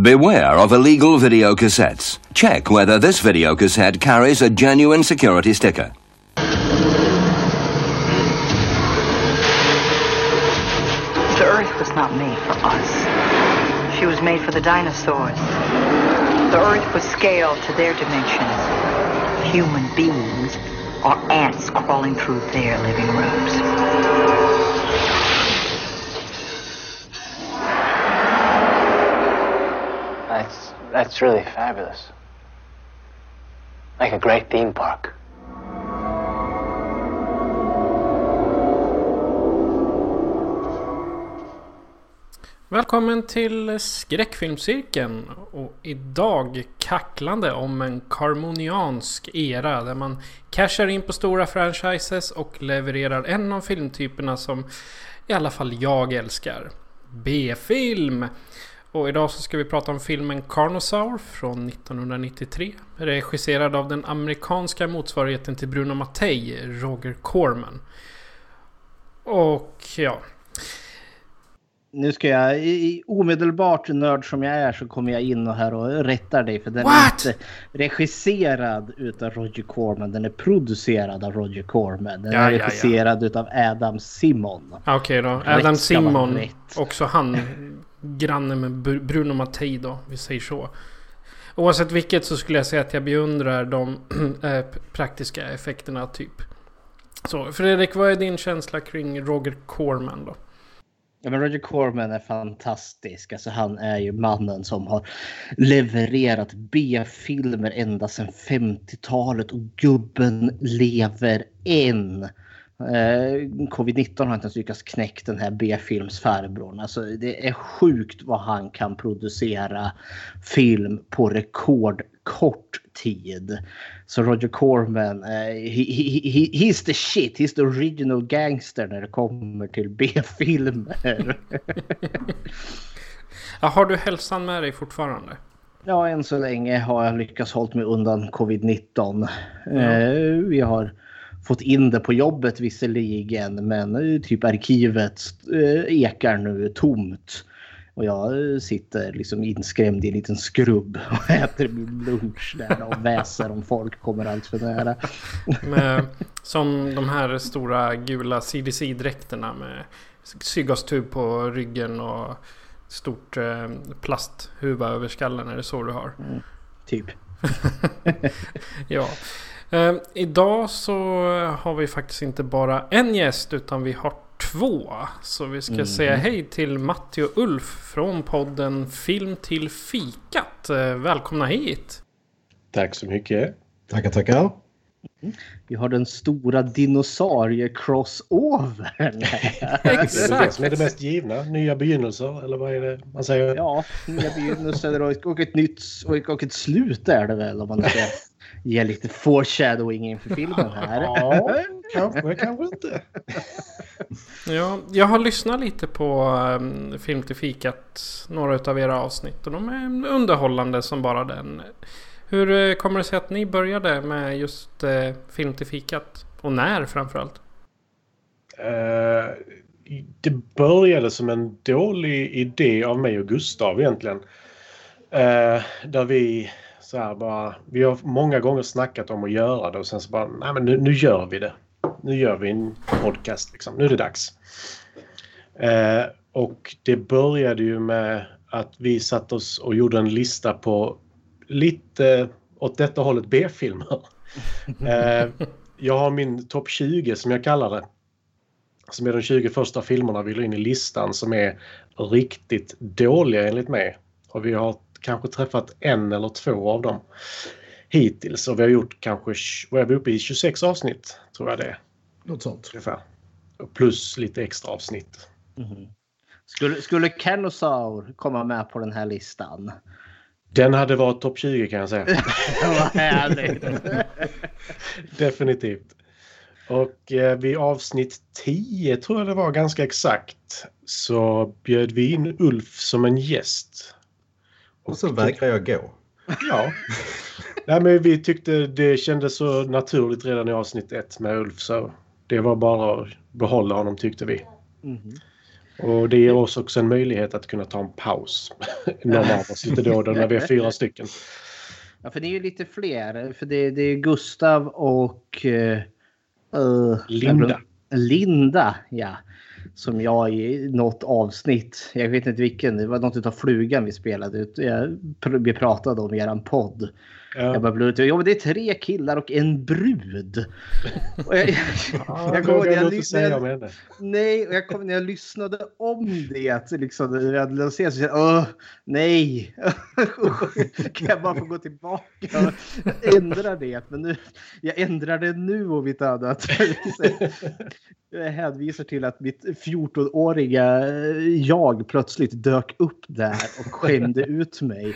Beware of illegal video cassettes. Check whether this video cassette carries a genuine security sticker. The Earth was not made for us. She was made for the dinosaurs. The Earth was scaled to their dimensions. Human beings are ants crawling through their living rooms. That's that's really fabulous. Like a great theme park. Välkommen till skräckfilmscirkeln och idag kacklande om en karmoniansk era där man cashar in på stora franchises och levererar en av filmtyperna som i alla fall jag älskar. B-film! Och idag så ska vi prata om filmen Carnosaur från 1993. Regisserad av den amerikanska motsvarigheten till Bruno Mattei, Roger Corman. Och ja, Nu ska jag, i- omedelbart nörd som jag är så kommer jag in och här och rättar dig för den What? är inte regisserad utav Roger Corman. Den är producerad av Roger Corman. Den Ja, är ja, ja. regisserad utav Adam Simon. Ja, Okej då. Rätt Adam Simon. Också han. Granne med Bruno Mattei då. Vi säger så. Oavsett vilket så skulle jag säga att jag beundrar de eh, praktiska effekterna typ. Så Fredrik, vad är din känsla kring Roger Corman då? Ja, men Roger Corman är fantastisk. Alltså, han är ju mannen som har levererat B-filmer ända sedan 50-talet och gubben lever än. Eh, Covid-19 har inte ens lyckats knäcka den här B-filmsfarbrorn. Alltså, det är sjukt vad han kan producera film på rekordkort tid. Så Roger Corman, eh, he, he, he, he's the shit. He's the original gangster när det kommer till B-filmer. Ja, har du hälsan med dig fortfarande? Ja, än så länge har jag lyckats hålla mig undan covid-19. Eh, vi har fått in det på jobbet visserligen, men eh, typ arkivet eh, ekar nu tomt. Och jag eh, sitter liksom inskrämd i en liten skrubb och äter min lunch där och väser om folk kommer allt för nära. Med, som de här stora gula CDC-dräkterna med syrgastub på ryggen och stort eh, plasthuva över skallen. Är det så du har? Typ. Ja. Eh, idag så har vi faktiskt inte bara en gäst utan vi har två. Så vi ska säga hej till Matti och Ulf från podden Film till fikat. Eh, välkomna hit! Tack så mycket. Tackar, tackar. Vi har den stora dinosaurie-crossovern. Det är det Exakt! som är det mest givna. Nya begynnelser, eller vad är det man säger? Ja, nya begynnelser och, och ett nytt och, och ett slut är det väl om man ska ge lite foreshadowing inför filmen här. Ja, kanske, kanske inte. Ja, jag har lyssnat lite på um, Film till fikat. Några utav era avsnitt. Och de är underhållande som bara den. Hur eh, kommer det sig att ni började med just eh, Film till fikat? Och när framförallt? Eh, det började som en dålig idé av mig och Gustav egentligen. Eh, där vi så här bara, vi har många gånger snackat om att göra det och sen så bara, nej men nu, nu gör vi det. Nu gör vi en podcast liksom. Nu är det dags. Eh, och det började ju med att vi satt oss och gjorde en lista på lite åt detta hållet B-filmer. Eh, jag har min topp 20 som jag kallar det. Som är de 20 första filmerna vi la in i listan som är riktigt dåliga enligt mig. Och vi har kanske träffat en eller två av dem hittills. Och vi har gjort kanske, vad är vi uppe i, 26 avsnitt tror jag det är Något sånt. ungefär. Plus lite extra avsnitt. Skulle, skulle Canosaur komma med på den här listan? Den hade varit topp 20 kan jag säga. Vad härligt! Definitivt. Och eh, vid avsnitt 10 tror jag det var ganska exakt så bjöd vi in Ulf som en gäst. Och så vägrar jag gå. Ja. Nej, men vi tyckte det kändes så naturligt redan i avsnitt 1 med Ulf så det var bara att behålla honom tyckte vi. Mhm. Och det ger oss också en möjlighet att kunna ta en paus. Någon av oss lite då och då när vi är fyra stycken. Ja, för det är ju lite fler. För det, det är Gustav och... eh, Linda. Linda, ja. Som jag i något avsnitt, jag vet inte vilken, det var något av flugan vi spelade ut. Eh, vi pratade om eran podd. Jag Ja. bara blev ja men det är tre killar och en brud. Och jag, Ja, jag kommer jag, nej, och jag kommer när jag lyssnade om det, liksom, när jag hade så kände jag, "Åh, nej. kan jag bara få gå tillbaka och ändra det? Men nu, jag ändrar det nu om inte annat. Jag hänvisar till att mitt 14-åriga jag plötsligt dök upp där och skämde ut mig.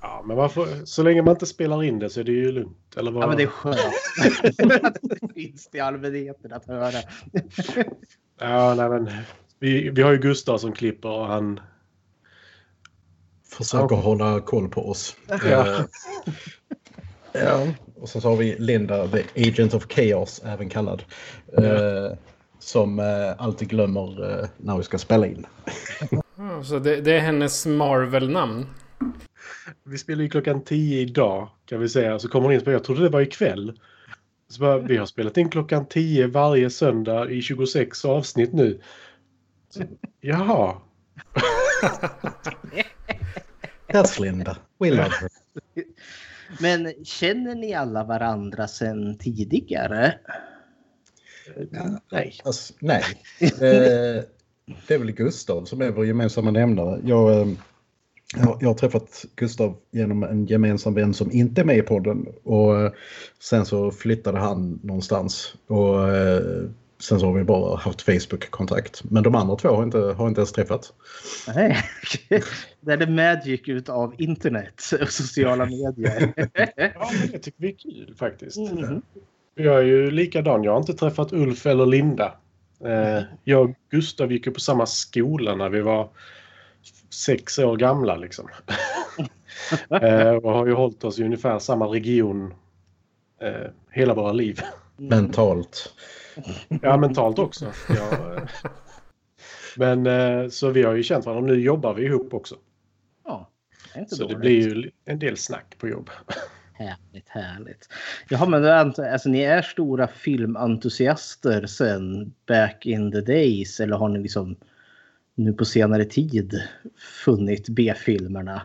Ja, men varför, så länge man inte spelar in det så är det ju lugnt. Eller vad? Ja, men det är skönt att det finns till allmänheten att höra. Ja, nej, men vi, vi har ju Gustav som klipper och han... Försöker hålla koll på oss. Ja. Eh, ja. Och så har vi Linda, the agent of chaos, även kallad. Eh, som eh, alltid glömmer eh, när vi ska spela in. Ja, Så det, det är hennes Marvel-namn. Vi spelar ju klockan 10 idag kan vi säga. Så kommer hon in och säger, jag trodde det var ikväll. Så bara, vi har spelat in klockan 10 varje söndag i 26 avsnitt nu. Så, jaha. That's Linda. We love her. Men känner ni alla varandra sedan tidigare? Nej. Alltså, nej. Eh, det är väl Gustav som är vår gemensamma nämnare. Jag, eh, jag, jag har träffat Gustav genom en gemensam vän som inte är med i podden. Och eh, sen så flyttade han någonstans. Och eh, sen så har vi bara haft Facebook-kontakt. Men de andra två har inte, har inte ens träffat. Nej. Det är det magic utav internet och sociala medier. Ja, det tycker vi är kul faktiskt. Mhm. Jag är ju likadan. Jag har inte träffat Ulf eller Linda. Eh, jag och Gustav gick ju på samma skola när vi var sex år gamla liksom. eh, och har ju hållit oss i ungefär samma region eh, hela våra liv. Mentalt. Ja, mentalt också. Ja, eh. Men eh, så vi har ju känt varandra. Nu jobbar vi ihop också. Ja, det är inte Så det dåligt. blir ju en del snack på jobb. Härligt, härligt. Jaha, men alltså, ni är stora filmentusiaster sen back in the days eller har ni liksom nu på senare tid funnit B-filmerna?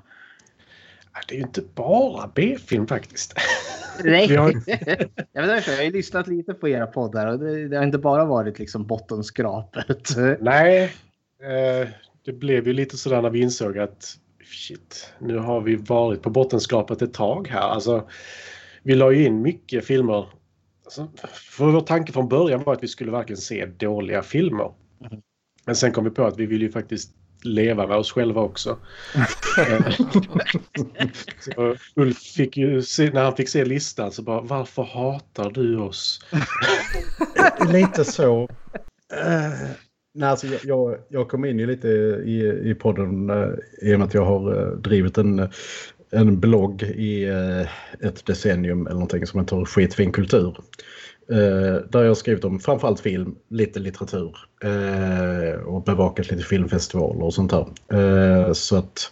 Det är ju inte bara B-film faktiskt. Nej, har- jag, vet inte, jag har ju lyssnat lite på era poddar och det, det har inte bara varit liksom bottenskrapet. Nej, eh, det blev ju lite sådär när vi insåg att shit, nu har vi varit på bottenskrapet ett tag här. Alltså, vi la ju in mycket filmer. Alltså, för vår tanke från början var att vi skulle verkligen se dåliga filmer. Men sen kom vi på att vi vill ju faktiskt leva med oss själva också. Så Ulf fick ju se, när han fick se listan så bara varför hatar du oss? Lite så. Eh, nej, alltså, jag- jag, jag kom in ju lite i, i podden eh, i och med att jag har eh, drivit en, en blogg i ett decennium eller någonting som heter Skitfin kultur. Eh, där jag har skrivit om framförallt film, lite litteratur eh, och bevakat lite filmfestivaler och sånt där. Eh, så att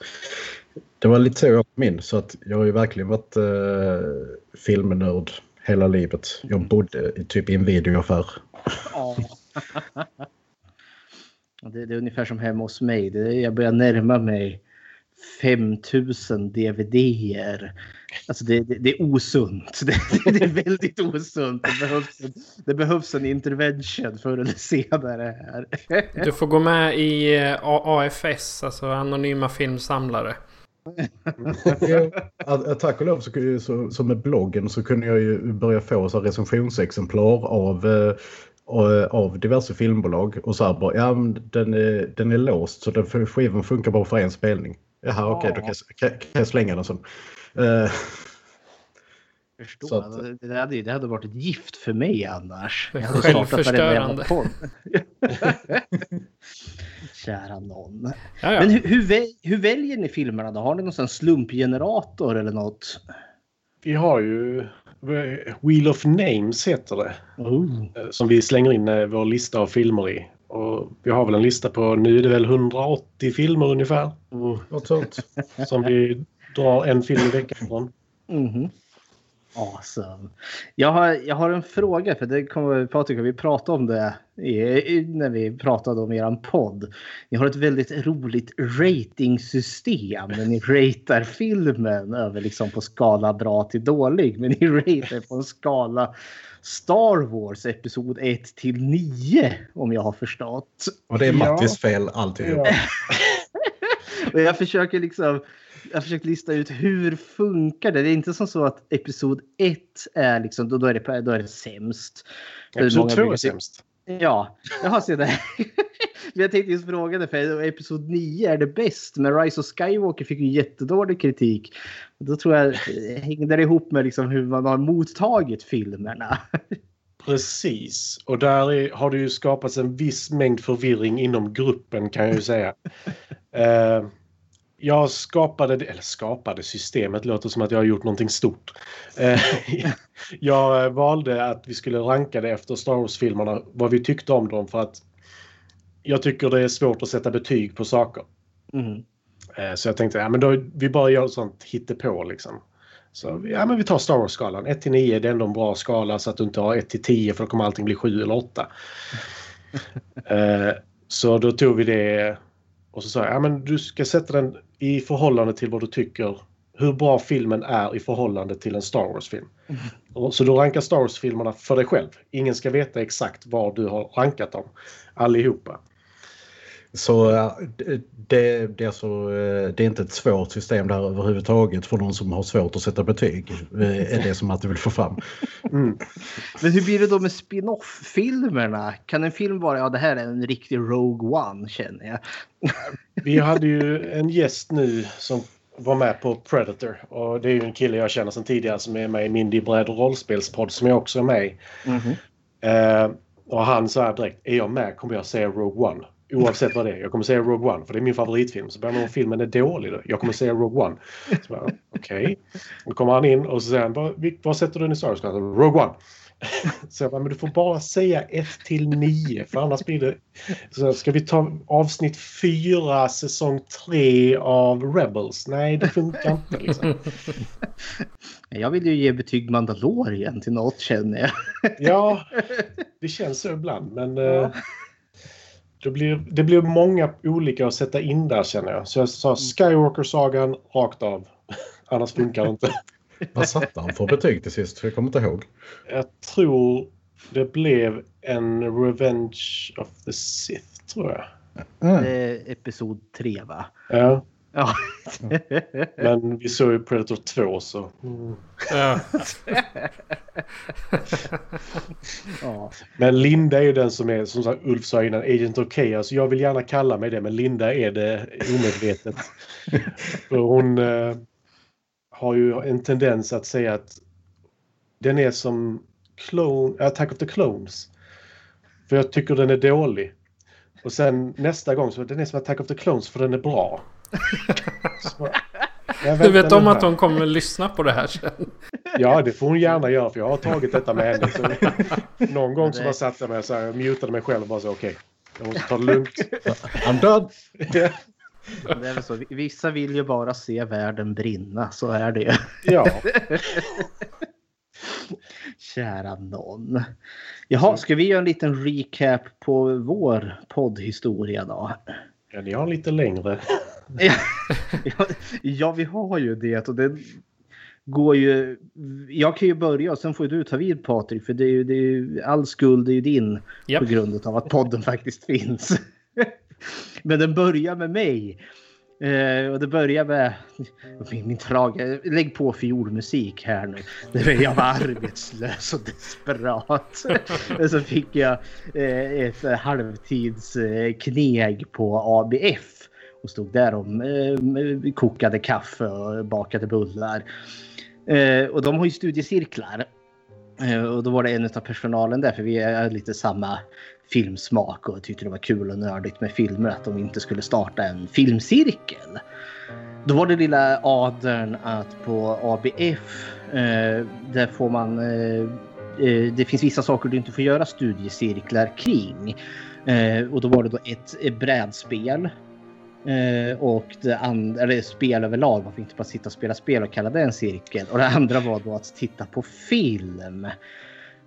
det var lite så jag kom in. Så att jag har ju verkligen varit eh, filmnörd hela livet. Jag bodde i, typ i en videoaffär. Ja. Det, det är ungefär som hemma hos mig. Det, jag börjar närma mig 5000 DVD-er. Alltså det, det, det är osunt. Det, det är väldigt osunt. Det behövs, en, det behövs en intervention förr eller senare här. Du får gå med i eh, AFS, alltså Anonyma Filmsamlare. Ja, tack och lov så, så, så med bloggen så kunde jag ju börja få så recensionsexemplar av, eh, eh, av diverse filmbolag och så här bara, ja den är, den är låst så den skivan funkar bara för en spelning. Jaha okej, okay, då kan jag, kan, kan jag slänga den sen. Uh, Förstår. Att, det, hade, det hade varit ett gift för mig annars. Jag hade Självförstörande. Kära någon. Men hur, hur, hur, väljer ni filmerna då? Har ni någon slumpgenerator eller något? Vi har ju Wheel of Names heter det. Oh. Som vi slänger in eh, vår lista av filmer i. Och vi har väl en lista på, nu är det väl 180 filmer ungefär. Något sånt. Som vi drar en film i veckan från. Mm -hmm. Awesome. Jag har, jag har en fråga, för det kommer Patrik vi pratade om det i, när vi pratade om er podd. Ni har ett väldigt roligt ratingsystem när ni ratear filmen över liksom på skala bra till dålig. Men ni ratear på en skala Star Wars episod 1 till 9 om jag har förstått. Och det är Mattis ja. fel alltihop. Ja. och jag försöker liksom jag försökt lista ut hur funkar det. Det är inte som så att episod 1 är liksom, då, då, är, det, då är det sämst. Episod 2 är sämst. Ja, jag har sett det. jag tänkte just fråga det, för episod 9 är det bäst. Men Rise of Skywalker fick ju jättedålig kritik. Då tror jag hängde det ihop med liksom hur man har mottagit filmerna. Precis, och där är, har det ju skapats en viss mängd förvirring inom gruppen kan jag ju säga. uh, jag skapade, eller skapade systemet, låter som att jag har gjort någonting stort. Eh, jag valde att vi skulle ranka det efter Star Wars-filmerna, vad vi tyckte om dem för att jag tycker det är svårt att sätta betyg på saker. Mm. Så jag tänkte, ja men då, vi bara gör sånt hittepå liksom. Så ja men vi tar Star Wars-skalan. 1 till 9 det är ändå en bra skala så att du inte har 1 till 10 för då kommer allting bli 7 eller 8. så då tog vi det och så sa jag, ja men du ska sätta den i förhållande till vad du tycker hur bra filmen är i förhållande till en Star Wars-film. Mm. Så du rankar Star Wars-filmerna för dig själv. Ingen ska veta exakt var du har rankat dem. Allihopa. Så det, det, är alltså, det är inte ett svårt system där överhuvudtaget för någon som har svårt att sätta betyg. Eh, är det som att du vill få fram. Mm. Men hur blir det då med spin-off-filmerna? Kan en film vara, ja det här är en riktig Rogue One känner jag. Vi hade ju en gäst nu som var med på Predator och det är ju en kille jag känner sedan tidigare som är med i Mindy Bredd rollspelspodd som jag också är med i. Mm -hmm. uh, och han sa direkt, är jag med kommer jag säga Rogue One. Oavsett vad det är. Jag kommer säga Rogue One för det är min favoritfilm. Så börjar man om filmen är dålig då. Jag kommer säga Rogue One. Okej. Okay. Då kommer han in och så säger han vad sätter du den i Star Wars? Rogue One. Så jag bara, men du får bara säga 1 till 9 för annars blir det... Så ska vi ta avsnitt 4 säsong 3 av Rebels? Nej, det funkar inte liksom. Jag vill ju ge betyg Mandalorian till något känner jag. Ja, det känns så ibland men... Ja. Det blir, det blir många olika att sätta in där känner jag. Så jag sa Skywalker-sagan rakt av. Annars funkar det inte. Vad satte han för betyg till sist? För jag kommer inte ihåg. Jag tror det blev en Revenge of the Sith, tror jag. Mm. episod 3, va? Ja. Ja. Men vi såg ju Predator 2 så... Mm. Ja. ja. Men Linda är ju den som är, som sagt, Ulf sa innan, Agent of Chaos. Jag vill gärna kalla mig det, men Linda är det omedvetet. För hon eh, har ju en tendens att säga att den är som clone, Attack of the Clones. För jag tycker den är dålig. Och sen nästa gång så den är som Attack of the Clones för den är bra. Så, du vet om att hon kommer lyssna på det här sen? Ja, det får hon gärna göra för jag har tagit detta med henne. Så någon gång så bara satt jag mig så här, mutade mig själv och bara så okej, okay, jag måste ta det lugnt. I'm done. Det är väl så. Vissa vill ju bara se världen brinna, så är det Ja. Kära någon. Jaha, ska vi göra en liten recap på vår poddhistoria då? Ja, ni har lite längre. ja, vi har ju det. Och det går ju... Jag kan ju börja och sen får du ta vid Patrik. För det är ju, det är ju, all skuld är ju din yep. på grund av att podden faktiskt finns. Men den börjar med mig. Eh, och det börjar med min, min trag. Lägg på fiolmusik här nu. Jag var arbetslös och desperat. och så fick jag eh, ett halvtidskneg på ABF och stod där och eh, kokade kaffe och bakade bullar. Eh, och de har ju studiecirklar. Eh, och då var det en av personalen där, för vi är lite samma filmsmak och tyckte det var kul och nördigt med filmer att de inte skulle starta en filmcirkel. Då var det lilla adern att på ABF eh, där får man eh, eh, det finns vissa saker du inte får göra studiecirklar kring. Eh, och då var det då ett, ett brädspel Eh, och det andra, eller spel överlag, man inte bara sitta och spela spel och kalla det en cirkel. Och det andra var då att titta på film.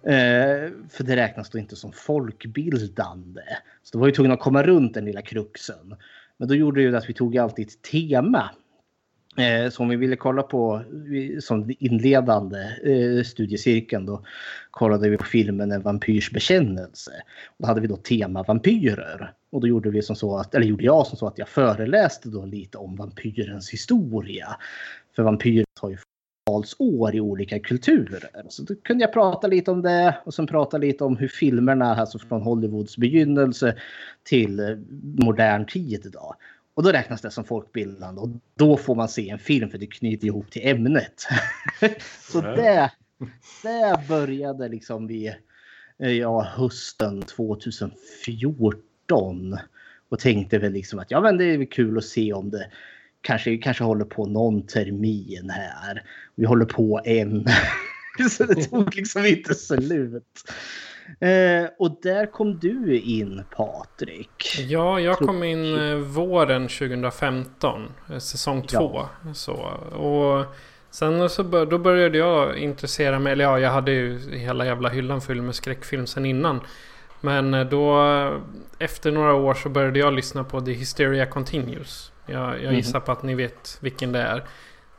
Eh, för det räknas då inte som folkbildande. Så då var vi tvungna att komma runt den lilla kruxen. Men då gjorde det att vi tog alltid ett tema. Eh, så om vi ville kolla på som inledande eh, studiecirkeln då kollade vi på filmen En vampyrs bekännelse. Då hade vi då tema vampyrer. Och då gjorde vi som så att, eller gjorde jag som så att jag föreläste då lite om vampyrens historia. För vampyrer har ju år i olika kulturer. Så då kunde jag prata lite om det och sen prata lite om hur filmerna, alltså från Hollywoods begynnelse till eh, modern tid idag. Och då räknas det som folkbildande och då får man se en film för det knyter ihop till ämnet. så det, det började liksom vid eh, ja, hösten 2014 och tänkte väl liksom att ja, men det är kul att se om det kanske, kanske håller på någon termin här. Vi håller på en. så det tog liksom inte slut. Eh, och där kom du in Patrik. Ja, jag kom in eh, våren 2015. Eh, säsong två. Ja. Så, och sen så bör, då började jag intressera mig. Eller ja, jag hade ju hela jävla hyllan full med skräckfilm sen innan. Men eh, då efter några år så började jag lyssna på The Hysteria Continues. Jag, jag gissar mm. på att ni vet vilken det är.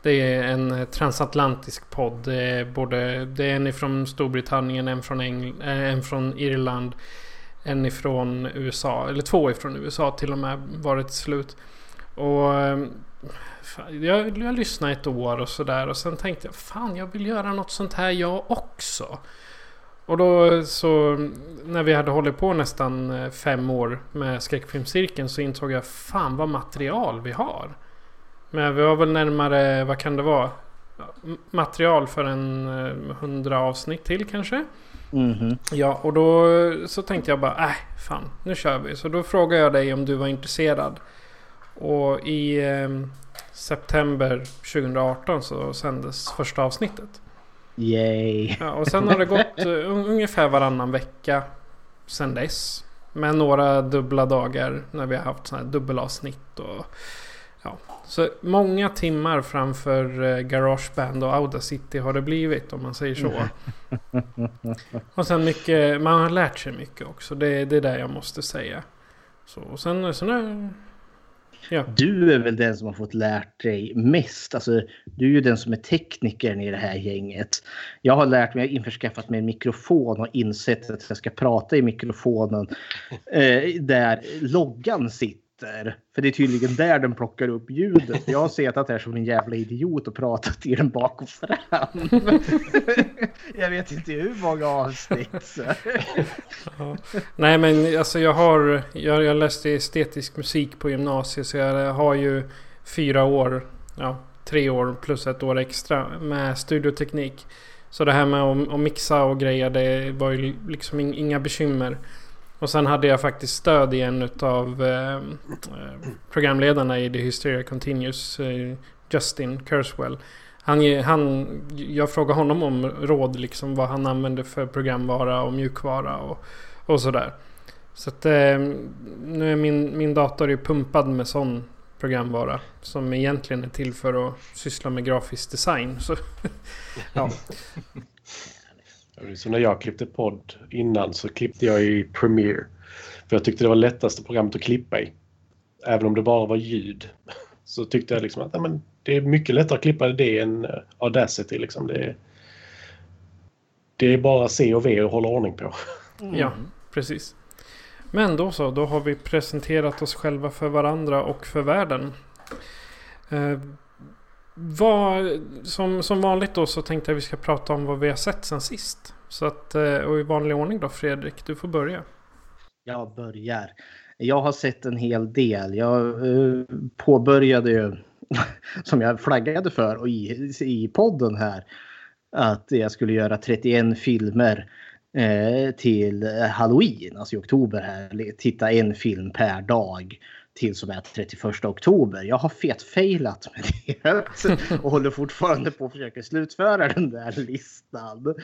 Det är en transatlantisk podd. Det är, både, det är en ifrån Storbritannien, en från, Engl eh, en från Irland, en ifrån USA. Eller två ifrån USA till och med varit slut. Och eh, jag, jag lyssnade ett år och sådär och sen tänkte jag fan jag vill göra något sånt här jag också. Och då så när vi hade hållit på nästan eh, fem år med skräckfilmscirkeln så insåg jag fan vad material vi har. Men vi var väl närmare, vad kan det vara? Material för en eh, hundra avsnitt till kanske. Mm -hmm. Ja, och då så tänkte jag bara, äh, fan, nu kör vi. Så då frågade jag dig om du var intresserad. Och i eh, september 2018 så sändes första avsnittet. Yay! Ja, och sen har det gått uh, ungefär varannan vecka sen dess. Med några dubbla dagar när vi har haft sådana här dubbelavsnitt. Och, ja. Så många timmar framför uh, Garageband och Audacity har det blivit om man säger så. och sen mycket, man har lärt sig mycket också. Det, det är det jag måste säga. Så, och sen, sen är, Ja. Du är väl den som har fått lärt dig mest. Alltså, du är ju den som är teknikern i det här gänget. Jag har lärt mig, jag har införskaffat mig en mikrofon och insett att jag ska prata i mikrofonen eh, där loggan sitter sitter. För det är tydligen där den plockar upp ljudet. Jag har suttit här som en jävla idiot och pratat i den bak och fram. jag vet inte hur många avsnitt. ja. Nej men alltså jag har, jag, jag läste estetisk musik på gymnasiet så jag har ju fyra år, ja tre år plus ett år extra med studioteknik. Så det här med att, att mixa och grejer det var ju liksom inga bekymmer. Och sen hade jag faktiskt stöd i en av ehm, eh, programledarna i The Hysteria Continues, eh, Justin Kurswell. Han, han, jag frågade honom om råd, liksom vad han använde för programvara och mjukvara och, och sådär. Så att eh, nu är min, min dator ju pumpad med sån programvara som egentligen är till för att syssla med grafisk design. Så, ja. Så när jag klippte podd innan så klippte jag i Premiere. För jag tyckte det var lättaste programmet att klippa i. Även om det bara var ljud. Så tyckte jag liksom att men det är mycket lättare att klippa det än eh, Audacity. Liksom. Det, är, det är bara C och V att hålla ordning på. Mm. Ja, precis. Men då så, då har vi presenterat oss själva för varandra och för världen. Vad, som, som vanligt då så tänkte jag vi ska prata om vad vi har sett sen sist. Så att, eh, och i vanlig ordning då Fredrik, du får börja. Jag börjar. Jag har sett en hel del. Jag eh, påbörjade ju, som jag flaggade för och i, i podden här, att jag skulle göra 31 filmer eh, till halloween, alltså i oktober här. Titta en film per dag till som är 31 oktober. Jag har fetfailat med det och håller fortfarande på att försöka slutföra den där listan.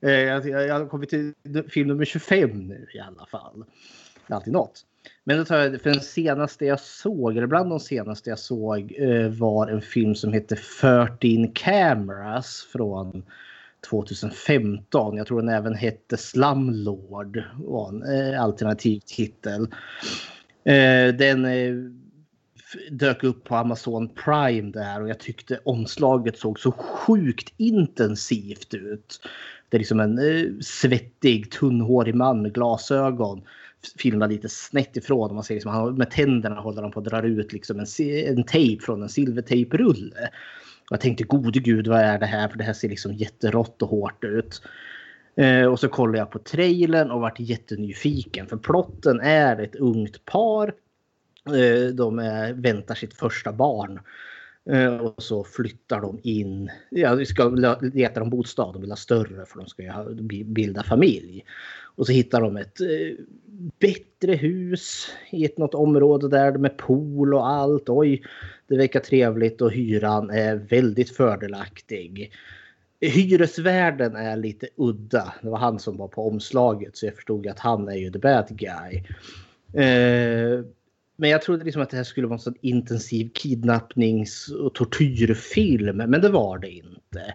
Eh, jag har kommit till film nummer 25 nu i alla fall. Det är alltid något. Men då tar jag för den senaste jag såg, eller bland de senaste jag såg, eh, var en film som hette 13 Cameras från 2015. Jag tror den även hette Slumlord. var en eh, alternativ titel. Eh, den eh, dök upp på Amazon Prime där och jag tyckte omslaget såg så sjukt intensivt ut. Det är liksom en eh, svettig, tunnhårig man med glasögon filmar lite snett ifrån. Man ser liksom, han, med tänderna håller han på att dra ut liksom en, en tejp från en silvertejprulle. Jag tänkte gode gud vad är det här? För det här ser liksom jätterått och hårt ut. Eh, och så kollade jag på trailern och vart jättenyfiken. För plotten är ett ungt par. Eh, de är, väntar sitt första barn. Eh, och så flyttar de in. Ja, vi ska leta de bostad. De vill ha större för de ska bilda familj. Och så hittar de ett eh, bättre hus i ett något område där med pool och allt. Oj, det verkar trevligt och hyran är väldigt fördelaktig. Hyresvärden är lite udda. Det var han som var på omslaget så jag förstod att han är ju the bad guy. Eh, men jag trodde liksom att det här skulle vara en sån intensiv kidnappnings och tortyrfilm. Men det var det inte.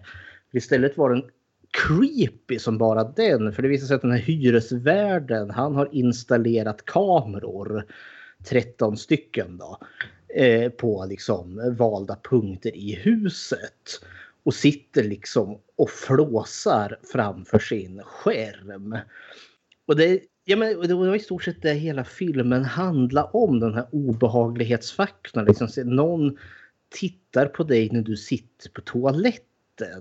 Istället var den creepy som bara den. För det visar sig att den här hyresvärden han har installerat kameror. 13 stycken då. Eh, på liksom valda punkter i huset. Och sitter liksom och flåsar framför sin skärm. Och det, ja, men det var i stort sett det hela filmen handlade om. Den här obehaglighetsfaktorn. Liksom, någon tittar på dig när du sitter på toaletten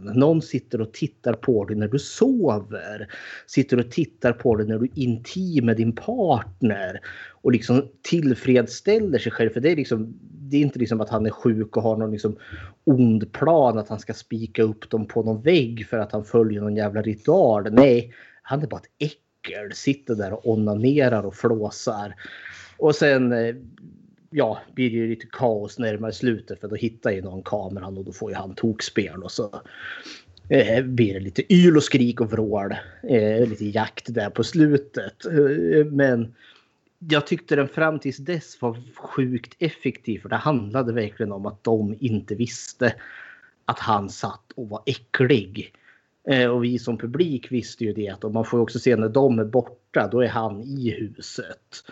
någon sitter och tittar på dig när du sover. Sitter och tittar på dig när du är intim med din partner. Och liksom tillfredsställer sig själv. För det är, liksom, det är inte liksom att han är sjuk och har någon liksom ond plan att han ska spika upp dem på någon vägg för att han följer någon jävla ritual. Nej, han är bara ett äckel. Sitter där och onanerar och flåsar. Och sen eh, ja, blir det ju lite kaos närmare slutet för då hittar ju någon kameran och då får ju han tokspel och så eh, blir det lite yl och skrik och vrål. Eh, lite jakt där på slutet. Eh, men jag tyckte den fram tills dess var sjukt effektiv för det handlade verkligen om att de inte visste att han satt och var äcklig. Eh, och vi som publik visste ju det och man får också se när de är borta, då är han i huset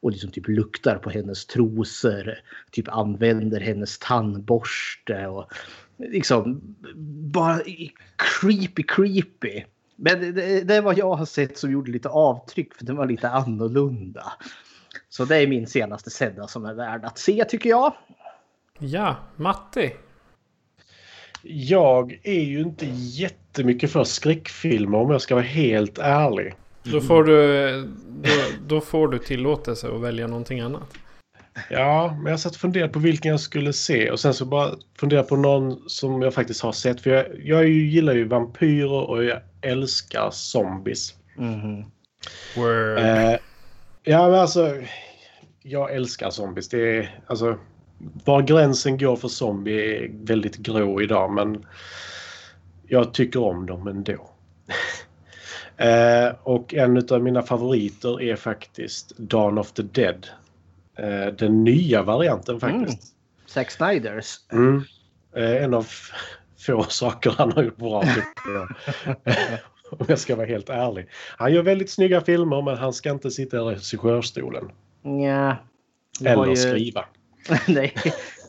och liksom typ luktar på hennes trosor. Typ använder hennes tandborste och liksom bara creepy creepy. Men det, det vad jag har sett som gjorde lite avtryck för den var lite annorlunda. Så det är min senaste sedda som är värd att se tycker jag. Ja, Matti. Jag är ju inte jättemycket för skräckfilmer om jag ska vara helt ärlig. Då får du, då, då får du tillåtelse att välja någonting annat. Ja, men jag satt och funderade på vilken jag skulle se och sen så bara fundera på någon som jag faktiskt har sett. För jag, jag gillar ju vampyrer och jag älskar zombies. Mm. Word. Eh, ja, men alltså. Jag älskar zombies. Det är alltså. Var gränsen går för zombie är väldigt grå idag men jag tycker om dem ändå. Eh, och en av mina favoriter är faktiskt Dawn of the Dead. Eh, den nya varianten faktiskt. Mm. Zack Snyders. Mm. Eh, en av få saker han har gjort bra. Om jag ska vara helt ärlig. Han gör väldigt snygga filmer men han ska inte sitta i regissörstolen. Ja. Eller ju... skriva. Nej,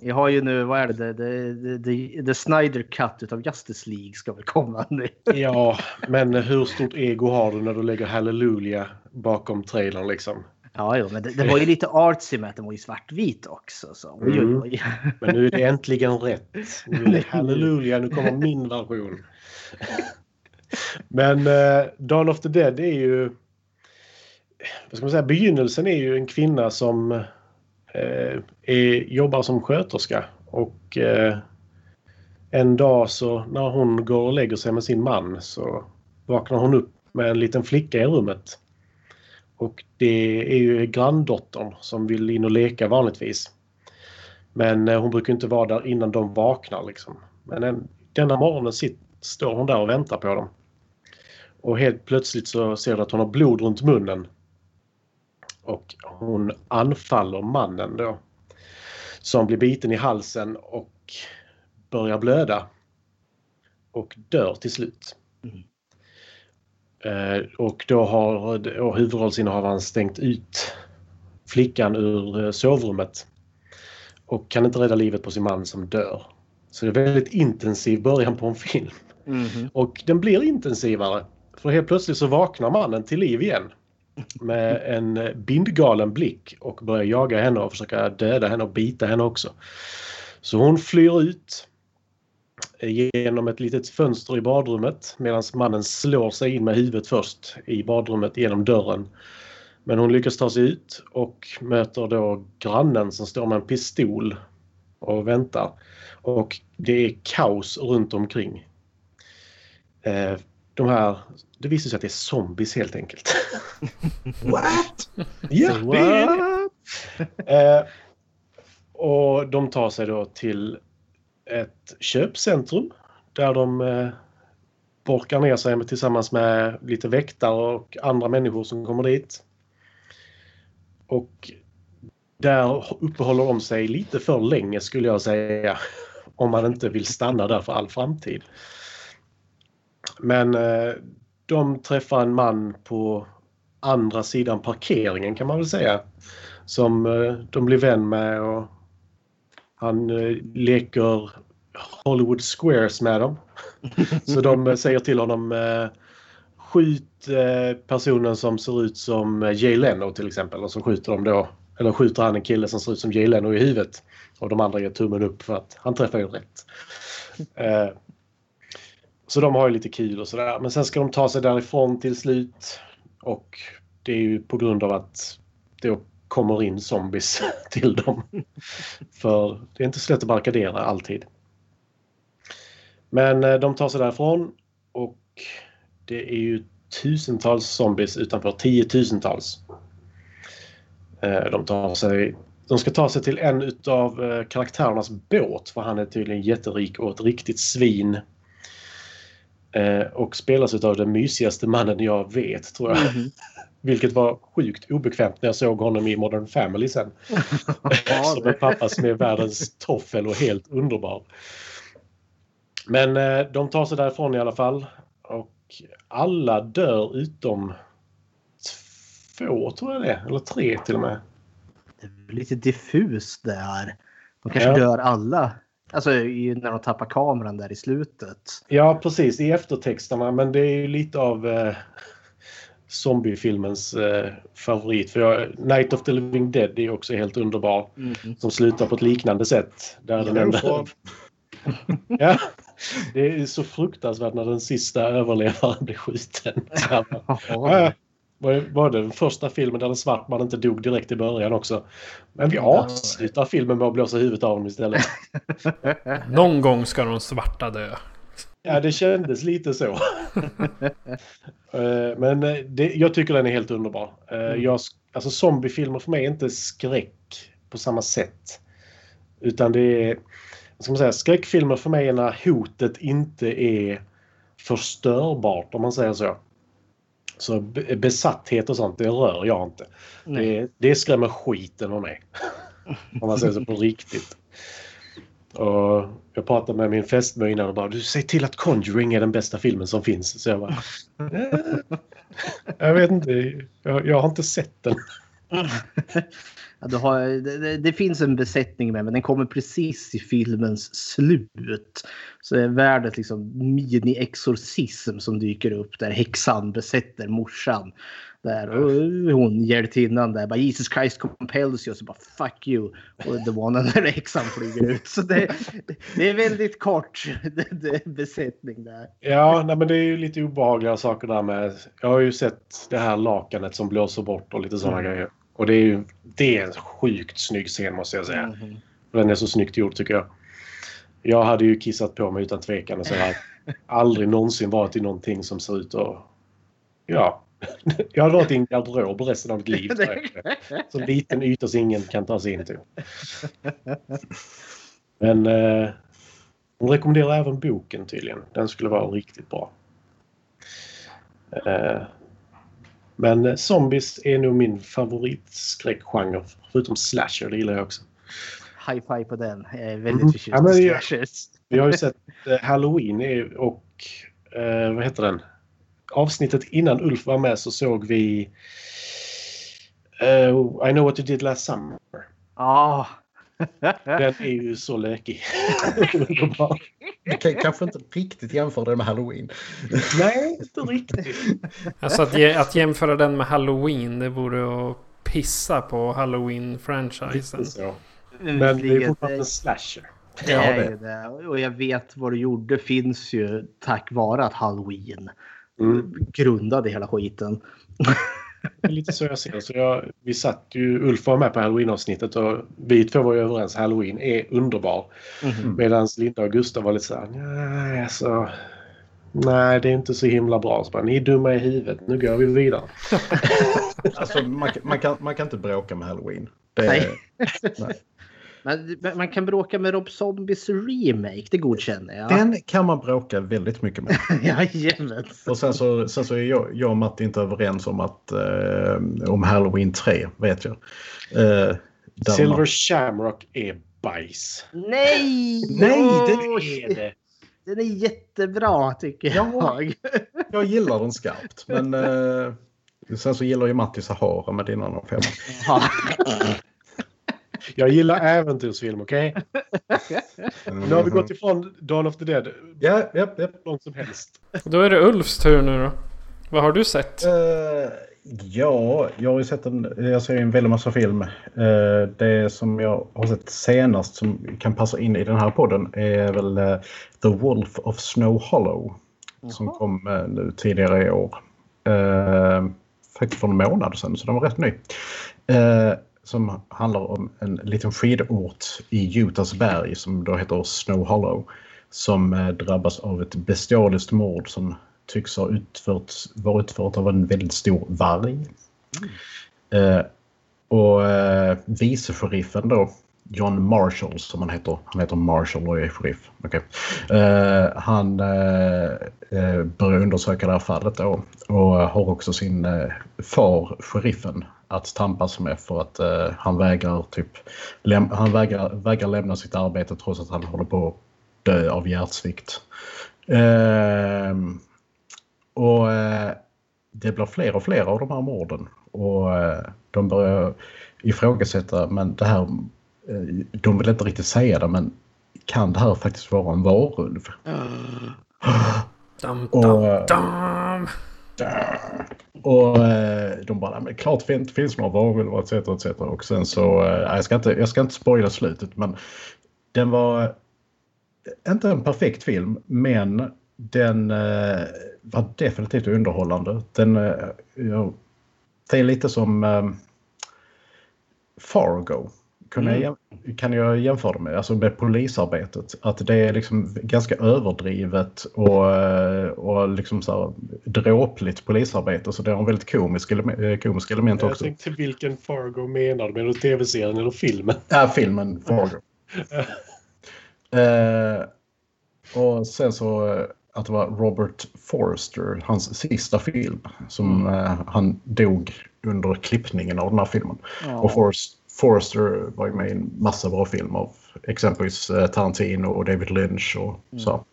vi har ju nu, vad är det, the, the, the Snyder Cut av Justice League ska väl komma nu. ja, men hur stort ego har du när du lägger Halleluja bakom trailern liksom? Ja, jo, men det, det, var ju lite artsy med att den var ju svartvit också. Så. Oj, oj, oj. Mm. Men nu är det äntligen rätt. Nu är det halleluja, nu kommer min version. Men uh, Dawn of the Dead är ju... Vad ska man säga? Begynnelsen är ju en kvinna som är, jobbar som sköterska. Och eh, en dag så när hon går och lägger sig med sin man så vaknar hon upp med en liten flicka i rummet. Och det är ju granndottern som vill in och leka vanligtvis. Men hon brukar inte vara där innan de vaknar liksom. Men en, denna morgonen sitter, står hon där och väntar på dem. Och helt plötsligt så ser du att hon har blod runt munnen. Och hon anfaller mannen då. Som blir biten i halsen och börjar blöda. Och dör till slut. Mm. Eh, och då har huvudrollsinnehavaren stängt ut flickan ur eh, sovrummet. Och kan inte rädda livet på sin man som dör. Så det är väldigt intensiv början på en film. Mm. Och den blir intensivare. För helt plötsligt så vaknar mannen till liv igen. Med en bindgalen blick och börjar jaga henne och försöka döda henne och bita henne också. Så hon flyr ut genom ett litet fönster i badrummet medan mannen slår sig in med huvudet först i badrummet genom dörren. Men hon lyckas ta sig ut och möter då grannen som står med en pistol och väntar. Och det är kaos runt omkring. Eh, de här, det visar sig att det är zombies helt enkelt. What? ja, det. Eh, och de tar sig då till ett köpcentrum där de eh, borkar ner sig tillsammans med lite väktare och andra människor som kommer dit. Och där uppehåller de sig lite för länge skulle jag säga. Om man inte vill stanna där för all framtid. Men eh, de träffar en man på andra sidan parkeringen kan man väl säga. Som eh, de blir vän med och han eh, leker Hollywood Squares med dem. Så de eh, säger till honom skjut personen som ser ut som Jay Leno till exempel. Och så skjuter de då, eller skjuter han en kille som ser ut som Jay Leno i huvudet. Och de andra ger tummen upp för att han träffar ju rätt. Så de har ju lite kul och sådär. Men sen ska de ta sig därifrån till slut. Och det är ju på grund av att det kommer in zombies till dem. För det är inte så lätt att barrikadera alltid. Men eh, de tar sig därifrån och det är ju tusentals zombies utanför tiotusentals. Eh, de, tar sig, de ska ta sig till en utav eh, karaktärernas båt för han är tydligen jätterik och ett riktigt svin. Och spelas utav den mysigaste mannen jag vet tror jag. Mm -hmm. Vilket var sjukt obekvämt när jag såg honom i Modern Family sen. Som en pappa som är världens toffel och helt underbar. Men eh, de tar sig därifrån i alla fall. Och alla dör utom två tror jag det. Eller tre till och med. Det är lite diffust där. De kanske ja. dör alla. Alltså när de tappar kameran där i slutet. Ja precis i eftertexterna men det är ju lite av eh, zombiefilmens eh, favorit. För jag, Night of the Living Dead är också helt underbar. Mm. Som slutar på ett liknande sätt. Där den enda... ja, det är så fruktansvärt när den sista överlevaren blir skjuten. Ja, var det den första filmen där en svart man inte dog direkt i början också? Men vi avslutar filmen med att blåsa huvudet av honom istället. Någon gång ska de svarta dö. Ja, det kändes lite så. Eh, men eh, det, jag tycker den är helt underbar. Eh, mm. Jag, alltså zombiefilmer för mig är inte skräck på samma sätt. Utan det är ska man säga, skräckfilmer för mig är när hotet inte är förstörbart om man säger så. Så besatthet och sånt, det rör jag inte. Det, det skrämmer skiten av mig. om man säger så på riktigt. Och jag pratade med min fästmö innan och bara du säg till att Conjuring är den bästa filmen som finns. Så jag bara... jag vet inte, jag, jag har inte sett den. Ja, har, det, det, finns en besättning med men den kommer precis i filmens slut. Så det är världens liksom mini-exorcism som dyker upp där häxan besätter morsan. Där. Och hon hjältinnan där bara Jesus Christ compels you. Så bara fuck you. Och and the häxan flyger ut. Så det, det är väldigt kort det, det, besättning där. Ja, nej, men det är ju lite obehagliga saker där med. Jag har ju sett det här lakanet som blåser bort och lite sådana Mm. grejer. Och det är ju det är en sjukt snygg scen måste jag säga. Mhm. Den är så snyggt gjord tycker jag. Jag hade ju kissat på mig utan tvekan och så jag aldrig någonsin varit i någonting som ser ut att... Ja. Jag har varit i en garderob resten av mitt liv. Så liten yta så ingen kan ta sig in till. Men eh, hon rekommenderar även boken tydligen. Den skulle vara riktigt bra. Eh, men eh, zombies är nog min favoritskräckgenre. Förutom slasher, det gillar jag också. High five på den. Jag är Mm. väldigt förtjust Ja, i slashers. Vi har ju sett eh, Halloween och eh, vad heter den? Avsnittet innan Ulf var med så såg vi eh, I know what you did last summer. Ja. Den är ju så lökig. Kan kanske inte riktigt jämföra det med Halloween. Nej, inte riktigt. Alltså att, att jämföra den med Halloween, det vore att pissa på Halloween-franchisen. Men det är fortfarande en slasher. Det är det. ju det. Och jag vet vad du gjorde finns ju tack vare att Halloween Mm. grundade hela skiten. Det är lite så jag ser det. så jag, Vi satt ju, Ulf var med på Halloween-avsnittet och vi två var ju överens. Halloween är underbar. Mhm. Medan Linda och Gustav var lite så här, nej alltså. Nej, det är inte så himla bra. Så bara, Ni är dumma i huvudet. Nu går vi vidare. Alltså, man, kan- man, kan, man kan inte bråka med Halloween. Det, Nej. nej. Men men man kan bråka med Rob Zombies remake, det godkänner jag. Den kan man bråka väldigt mycket med. Jajamän. Och sen så, sen så är jag, jag och Matt inte överens om att eh, om Halloween 3, vet jag. Eh, Silver man- Shamrock är bajs. Nej! Nej, det är det. Den är jättebra tycker Ja. jag. Jag gillar den skarpt. Men eh, sen så gillar ju Matti Sahara med din annan femma. Ja. Jag gillar äventyrsfilm, okej? Nu har vi gått ifrån Dawn of the Dead Ja, ja, ja. långt som helst. Då är det Ulfs tur nu då. Vad har du sett? Eh, ja, jag har ju sett en, jag ser en väldig massa film. Eh, det som jag har sett senast som kan passa in i den här podden är väl eh, The Wolf of Snow Hollow. Som kom nu tidigare i år. Faktiskt för en månad sedan, så den var rätt ny. Som handlar om en liten skidort i Utahs berg som då heter Snow Hollow. Som eh, drabbas av ett bestialiskt mord som tycks ha utförts, var utfört av en väldigt stor varg. Eh, och eh, vice sheriffen då, John Marshall som han heter. Han heter Marshall och är sheriff. Okay. Eh, han eh, eh, börjar undersöka det här fallet då och har också sin eh, far, sheriffen, att tampas med för att eh, han vägrar typ läm- han vägrar, vägrar lämna sitt arbete trots att han håller på att dö av hjärtsvikt. Ehm, och eh, det blir fler och fler av de här morden. Och eh, de börjar ifrågasätta, men det här, eh, de vill inte riktigt säga det, men kan det här faktiskt vara en varulv? Dum, Och, dum, eh, dum. Och eh, de bara, men klart det finns några varulvar etc. etc. Och sen så, eh, jag, ska inte, jag ska inte spoila slutet men den var eh, inte en perfekt film men den var definitivt underhållande. Den, ja, det är lite som Fargo. Jag, jäm- kan jag jämföra med, alltså med polisarbetet. Att det är liksom ganska överdrivet och, eh, och liksom så här dråpligt polisarbete. Så det har en väldigt komisk, ele- eh, komisk element Jag också. tänkte vilken Fargo menar du? Menar du tv-serien eller filmen? Ja, filmen Fargo. eh, och sen så eh, att det var Robert Forster, hans sista film. Som eh, han dog under klippningen av den här filmen. Och Forrest, Forster var ju med i en massa bra film av exempelvis eh, Tarantino och David Lynch och så.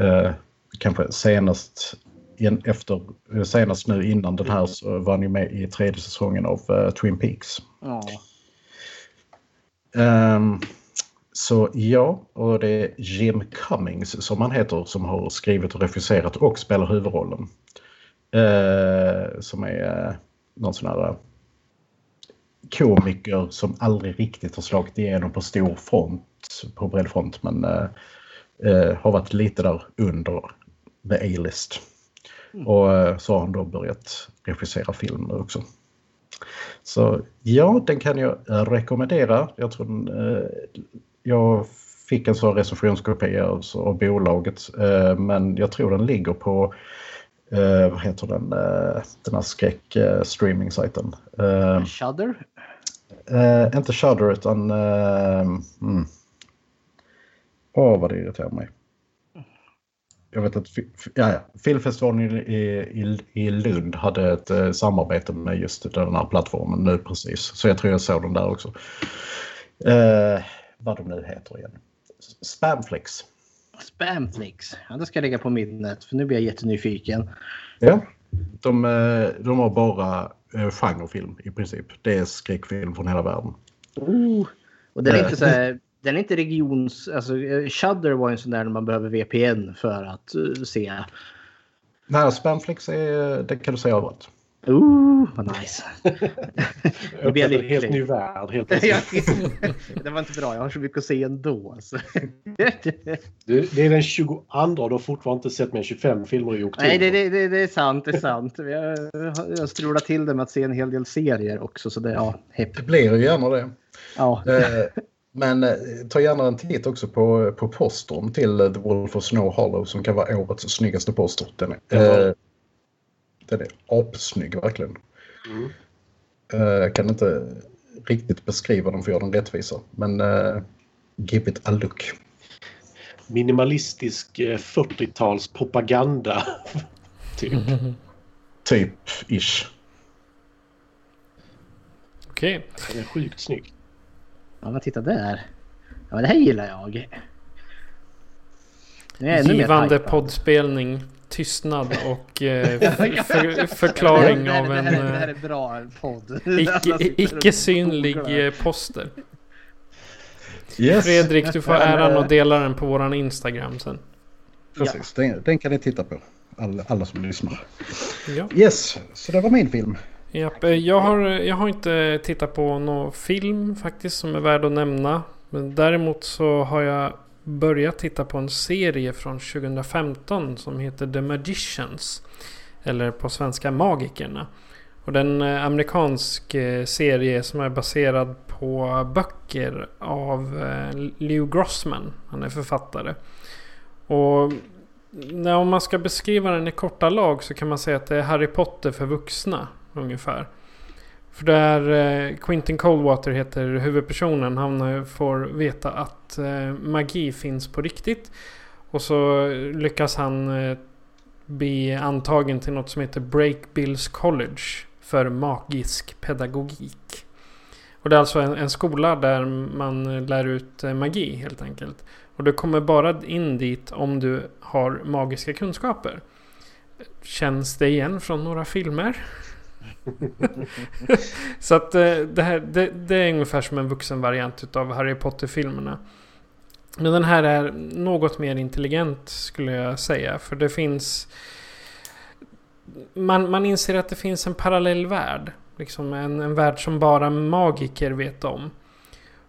Eh, kanske senast, igen, efter, eh, senast nu innan den här så var han ju med i tredje säsongen av eh, Twin Peaks. Ja. Ehm, så ja, och det är Jim Cummings som han heter som har skrivit och regisserat och spelar huvudrollen. Eh, som är eh, någon sån här eh, komiker som aldrig riktigt har slagit igenom på stor front, på bred front, men eh, eh, har varit lite där under the A-list. Och eh, så har han då börjat regissera film nu också. Så ja, den kan jag rekommendera. Jag tror den, eh, jag fick en sån recensionskopia av, av bolaget, eh, men jag tror den ligger på eh, vad heter den, eh, den här skräck-streaming-sajten. Eh, Shudder? Eh, inte Shudder utan... Eh, mm. Åh, vad det irriterar mig. Jag vet att ja, ja. filmfestivalen i, i, i Lund hade ett eh, samarbete med just den här plattformen nu precis. Så jag tror jag såg den där också. Eh, vad de nu heter igen. Spamflix. Spamflix. Ja, det ska jag lägga på minnet för nu blir jag jättenyfiken. Ja. De, eh, de har bara eh, genrefilm i princip. Det är skräckfilm från hela världen. Oh. Och den är inte så här, den är inte regions... Alltså, eh, Shudder var en sån där man behöver VPN för att uh, se. Nej, Spamflix är, det kan du säga överallt. Ooh, vad nice. Jag blir en helt ny värld helt Ja, det var inte bra. Jag har så mycket att se ändå. Alltså. Det, det är den 22 och du har fortfarande inte sett mer än 25 filmer i oktober. Nej, det, det, det, är sant. Det är sant. Jag, jag strular till det med att se en hel del serier också. Så det, ja, hepp. Det blir ju gärna det. Ja. Eh, Men eh, ta gärna en titt också på, på postern till The Wolf of Snow Hollow som kan vara årets snyggaste poster. Den är, eh, den är apsnygg verkligen. Mm. Eh, Jag kan inte riktigt beskriva den för att göra den rättvisa. Men eh, give it a look. Minimalistisk eh, 40-tals propaganda. typ. Typ ish. Okej. Den är sjukt snygg. ja, men titta där. Ja, men det här gillar jag. Givande poddspelning, tystnad och eh, för, för, förklaring det här, av det, en här, det här eh, är bra podd. icke, Alla sitter och icke eh, poster. Yes, Fredrik, du får äran att dela den på våran Instagram sen. precis. Den, den kan ni titta på. Alla, alla som lyssnar. Ja. Yes, så det var min film. Japp, eh, jag, har, jag har inte tittat på någon film faktiskt som är värd att nämna. Men däremot så har jag börjat titta på en serie från 2015 som heter The Magicians. Eller på svenska Magikerna. Och det är en eh, amerikansk eh, serie som är baserad på böcker av eh, Leo Grossman. Han är författare. Och när om man ska beskriva den i korta lag så kan man säga att det är Harry Potter för vuxna. Ungefär. För där eh, Quentin Coldwater heter huvudpersonen. Han eh, får veta att eh, magi finns på riktigt. Och så lyckas han eh, bli antagen till något som heter Breakbills College. För magisk pedagogik. Och det är alltså en, en skola där man eh, lär ut eh, magi helt enkelt. Och du kommer bara in dit om du har magiska kunskaper. Känns det igen från några filmer? Så att eh, det, här, det, det är ungefär som en vuxen variant utav Harry Potter-filmerna. Men den här är något mer intelligent skulle jag säga. För det finns... Man, man inser att det finns en parallell värld. Liksom en, en värld som bara magiker vet om.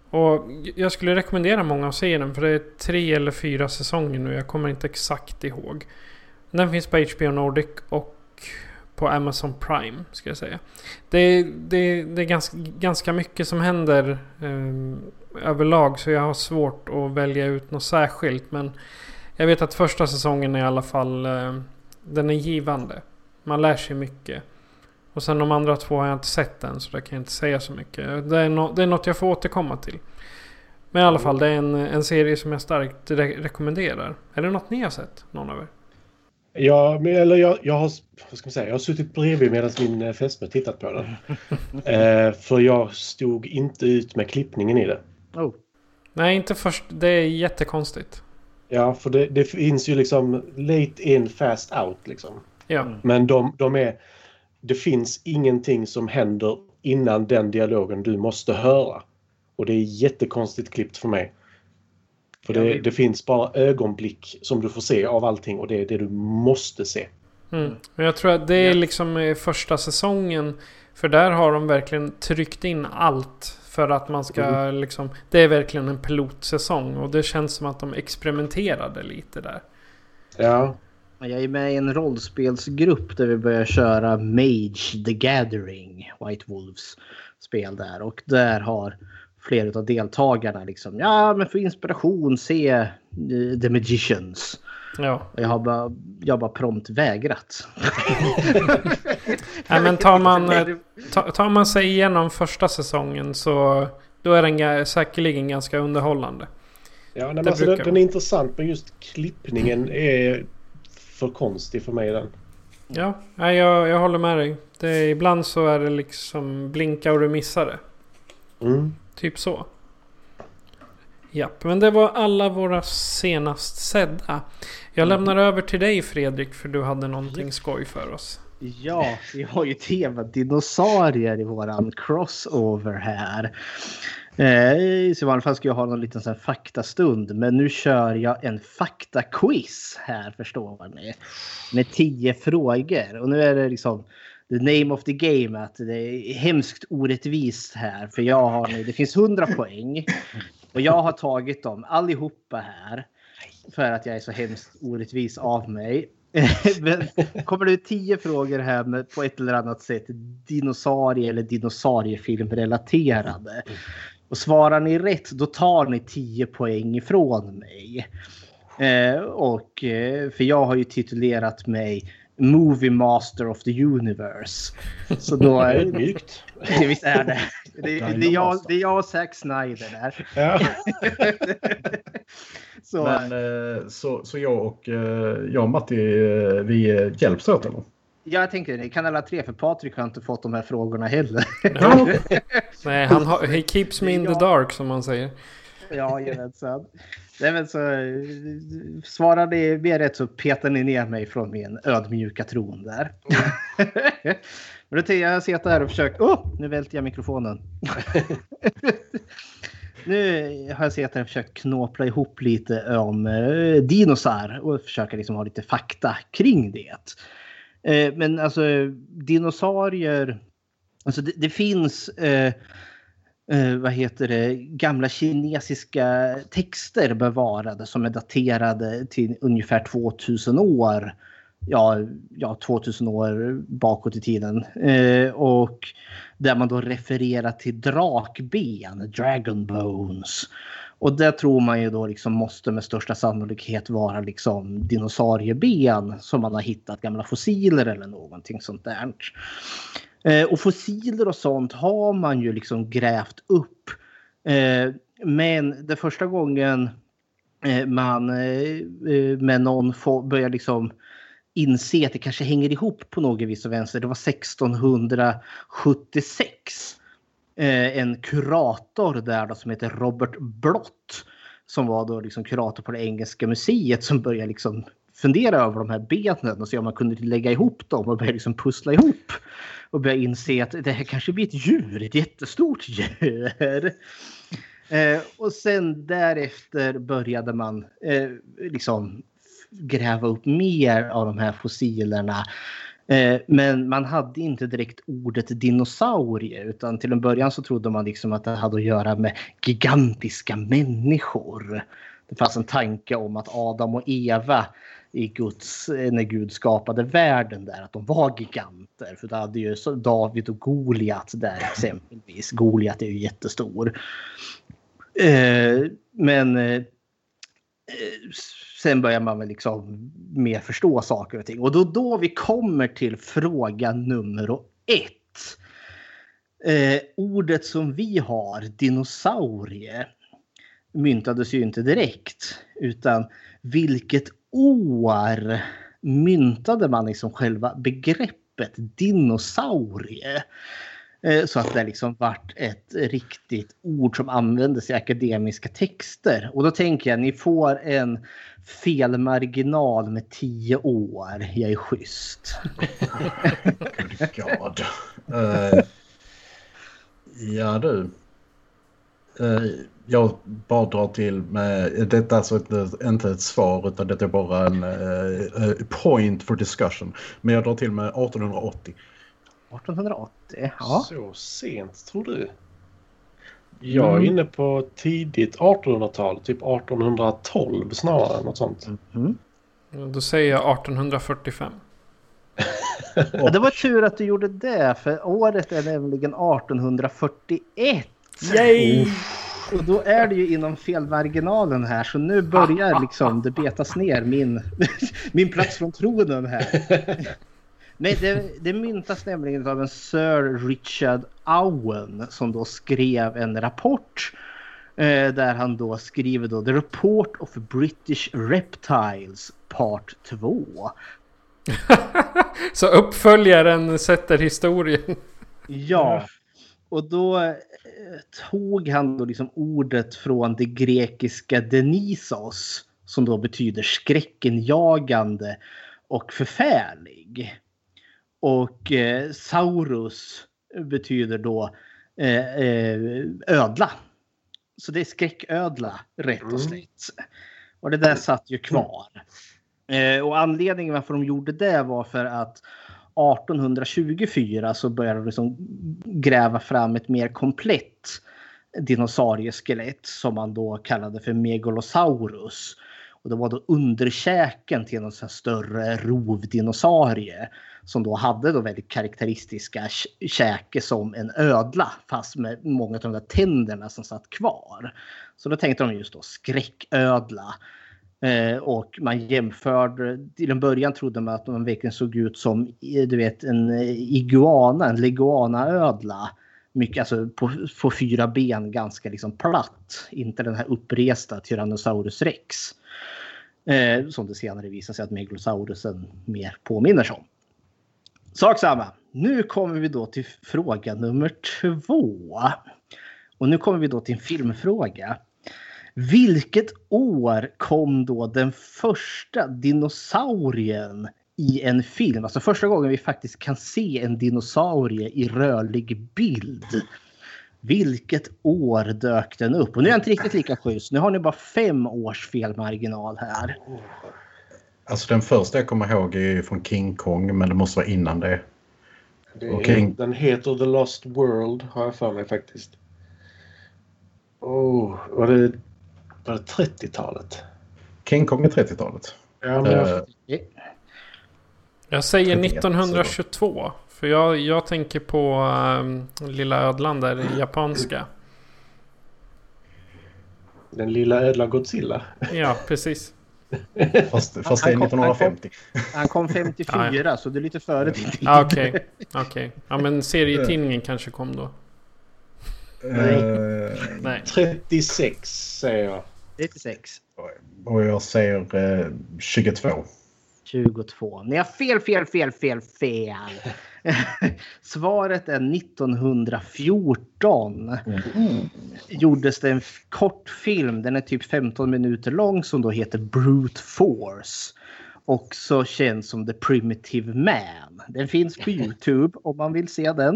Och jag skulle rekommendera många att se den för det är tre eller fyra säsonger nu. Jag kommer inte exakt ihåg. Den finns på HBO Nordic och på Amazon Prime ska jag säga. Det, det, det är ganska, ganska mycket som händer eh, överlag så jag har svårt att välja ut något särskilt. Men jag vet att första säsongen är i alla fall eh, den är givande. Man lär sig mycket. Och sen de andra två har jag inte sett än så där kan jag inte säga så mycket. Det är, no, det är något jag får återkomma till. Men i alla fall det är en, en serie som jag starkt re rekommenderar. Är det något ni har sett? Någon av er? Ja, men, eller jag, jag, har, vad ska man säga, jag har suttit bredvid medan min eh, fästmö tittat på den. eh, för jag stod inte ut med klippningen i det. Oh. Nej, inte först. Det är jättekonstigt. Ja, för det, det finns ju liksom late in, fast out liksom. Ja. Men de, de är... Det finns ingenting som händer innan den dialogen du måste höra. Och det är jättekonstigt klippt för mig. För det, det finns bara ögonblick som du får se av allting och det är det du måste se. Mm. Jag tror att det är liksom första säsongen. För där har de verkligen tryckt in allt. För att man ska mm. liksom... Det är verkligen en pilotsäsong. Och det känns som att de experimenterade lite där. Ja. Jag är med i en rollspelsgrupp där vi börjar köra Mage the Gathering. White Wolves spel där. Och där har flera av deltagarna liksom. Ja men för inspiration se uh, The Magicians. Ja. Jag har bara, jag har bara prompt vägrat. Nej, men tar man, eh, tar man sig igenom första säsongen så då är den säkerligen ganska underhållande. Ja, nej, alltså den, den är intressant men just klippningen är för konstig för mig den. Ja, jag, jag håller med dig. Det, ibland så är det liksom blinka och du missar det. Mm. Typ så. Japp, men det var alla våra senast sedda. Jag mm. lämnar över till dig Fredrik för du hade någonting skoj för oss. Ja, vi har ju tema dinosaurier i våran crossover här. Eh, så i alla fall ska jag ha någon liten sån faktastund. Men nu kör jag en faktaquiz här förstår ni. Med tio frågor. Och nu är det liksom the name of the game att det är hemskt orättvist här. För jag har nu, det finns 100 poäng. Och jag har tagit dem allihopa här. För att jag är så hemskt orättvis av mig. Men kommer det tio frågor här med på ett eller annat sätt dinosaurie eller dinosauriefilmrelaterade. Och svarar ni rätt då tar ni 10 poäng ifrån mig. Eh, och eh, för jag har ju titulerat mig Movie Master of the Universe. Så då är det mjukt. Visst är det. Det, det, är jag, det är jag och Zack Snyder där. Ja. så. Men, eh, så, så jag och eh, jag och Matti, eh, vi hjälps åt eller? Jag tänker det kan alla tre för Patrik har inte fått de här frågorna heller. Ja. Nej, han har, he keeps me in the dark som man säger. Ja, jajamensan. Nej, men så svarar ni mer rätt så petar ni ner mig från min ödmjuka tron där. Mm. men då jag suttit här och försökt. Oh, nu välter jag mikrofonen. nu har jag sett här och försökt knåpla ihop lite om eh, dinosaur och försöka liksom ha lite fakta kring det. Eh, men alltså dinosaurier. Alltså det, det finns eh, eh, vad heter det, gamla kinesiska texter bevarade som är daterade till ungefär 2000 år. Ja, ja 2000 år bakåt i tiden. Eh, och där man då refererar till drakben, dragon bones. Och det tror man ju då liksom måste med största sannolikhet vara liksom dinosaurieben som man har hittat gamla fossiler eller någonting sånt där. Eh, och fossiler och sånt har man ju liksom grävt upp. Eh, men det första gången eh, man eh, eh med någon får, börjar liksom inse att det kanske hänger ihop på något vis och vänster. Det var 1676. Eh, en kurator där då, som heter Robert Blott som var då liksom kurator på det engelska museet som började liksom fundera över de här benen och se om man kunde lägga ihop dem och börja liksom pussla ihop. Och börja inse att det här kanske blir ett djur, ett jättestort djur. Eh, och sen därefter började man eh, liksom gräva upp mer av de här fossilerna. Eh, men man hade inte direkt ordet dinosaurie utan till en början så trodde man liksom att det hade att göra med gigantiska människor. Det fanns en tanke om att Adam och Eva i Guds, eh, när Gud skapade världen där, att de var giganter. För det hade ju David och Goliat där exempelvis. Goliat är ju jättestor. Eh, men eh, eh, sen börjar man väl liksom mer förstå saker och ting. Och då, då vi kommer till fråga nummer ett. Eh, ordet som vi har, dinosaurie, myntades ju inte direkt. Utan vilket år myntade man liksom själva begreppet dinosaurie. Eh, så att det liksom vart ett riktigt ord som användes i akademiska texter. Och då tänker jag, ni får en felmarginal med tio år. Jag är schysst. God. Uh, ja du. Eh, jag bara drar till med, detta är alltså inte, inte ett svar utan det är bara en uh, point for discussion. Men jag drar till med 1880. 1880, ja. Så sent tror du? Jag är inne på tidigt 1800-tal, typ 1812 snarare. Något sånt. Mm. Då säger jag 1845. Ja, det var tur att du gjorde det, för året är nämligen 1841. Yay! Och då är det ju inom felmarginalen här, så nu börjar liksom det betas ner min, min plats från tronen här. Men det, det myntas nämligen av en Sir Richard Owen som då skrev en rapport eh, där han då skriver då The Report of British Reptiles Part 2. Så uppföljaren sätter historien. Ja, och då eh, tog han då liksom ordet från det grekiska denisos som då betyder skräckenjagande och förfärlig. Och eh, saurus betyder då eh, eh, ödla. Så det är skräcködla rätt och slätt. Och det där satt ju kvar. Eh, och anledningen varför de gjorde det var för att 1824 så började de liksom gräva fram ett mer komplett dinosaurieskelett som man då kallade för Megalosaurus. Och det var då underkäken till en sån större rovdinosaurie som då hade då väldigt karaktäristiska käke som en ödla fast med många av de där tänderna som satt kvar. Så då tänkte de just då skräcködla. Eh, och man jämförde, till en början trodde man att de verkligen såg ut som eh, du vet en eh, iguana, en leguanaödla. Mycket, alltså på, på fyra ben ganska liksom platt. Inte den här uppresta Tyrannosaurus rex. Eh, som det senare visar sig att Megalosaurusen mer påminner som. Sak samma. Nu kommer vi då till fråga nummer två. Och nu kommer vi då till en filmfråga. Vilket år kom då den första dinosaurien i en film? Alltså första gången vi faktiskt kan se en dinosaurie i rörlig bild. Vilket år dök den upp? Och nu är jag inte riktigt lika schysst. Nu har ni bara fem års felmarginal här. Alltså den första jag kommer ihåg är ju från King Kong men det måste vara innan det. Det är, den heter The Lost World har jag för mig faktiskt. Oh, var det, var det 30-talet? King Kong är 30-talet. Ja, men jag, Eh, Jag säger Jag vet, 1922. För jag, jag tänker på ehm, Lilla Ödlan där, det japanska. den lilla ödla Godzilla. Ja, precis. fast, fast det är Han kom- 1950. Han kom 54 så det är lite före din tid. Ah, Okej, okej. Ja men serietidningen kanske kom då. Eh, Nej. 36 säger jag. 36. och jag säger eh, 22. 22. Ni har fel, fel, fel, fel, fel. Svaret är 1914. Gjordes det en f- kortfilm, den är typ 15 minuter lång, som då heter Brute Force. Också känd som The Primitive Man. Den finns på Youtube om man vill se den.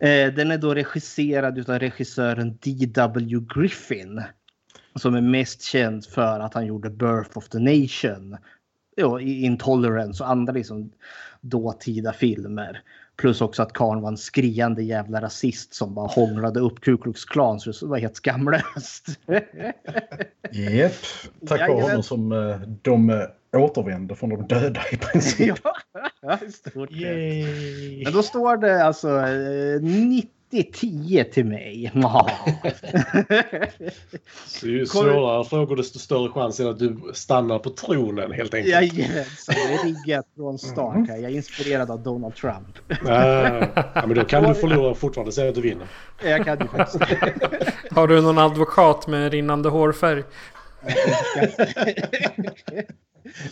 Eh, Den är då regisserad av regissören D.W. Griffin. Som är mest känd för att han gjorde Birth of the Nation, ja, Intolerance och andra liksom dåtida filmer. Plus också att Karn var en skriande jävla rasist som bara hånglade upp Ku Klux Klan så det var helt skamlöst. Jep, tack vare honom som eh, de eh, återvände från de döda i princip. ja. Men då står det alltså 90 10 till mig. så ju svårare frågor desto större chans är att du stannar på tronen helt enkelt. Jajamensan, det är riggat från start här. Jag är inspirerad av Donald Trump. ja, men då kan du förlora och fortfarande säga att du vinner. Jag kan ju faktiskt Har du någon advokat med rinnande hårfärg?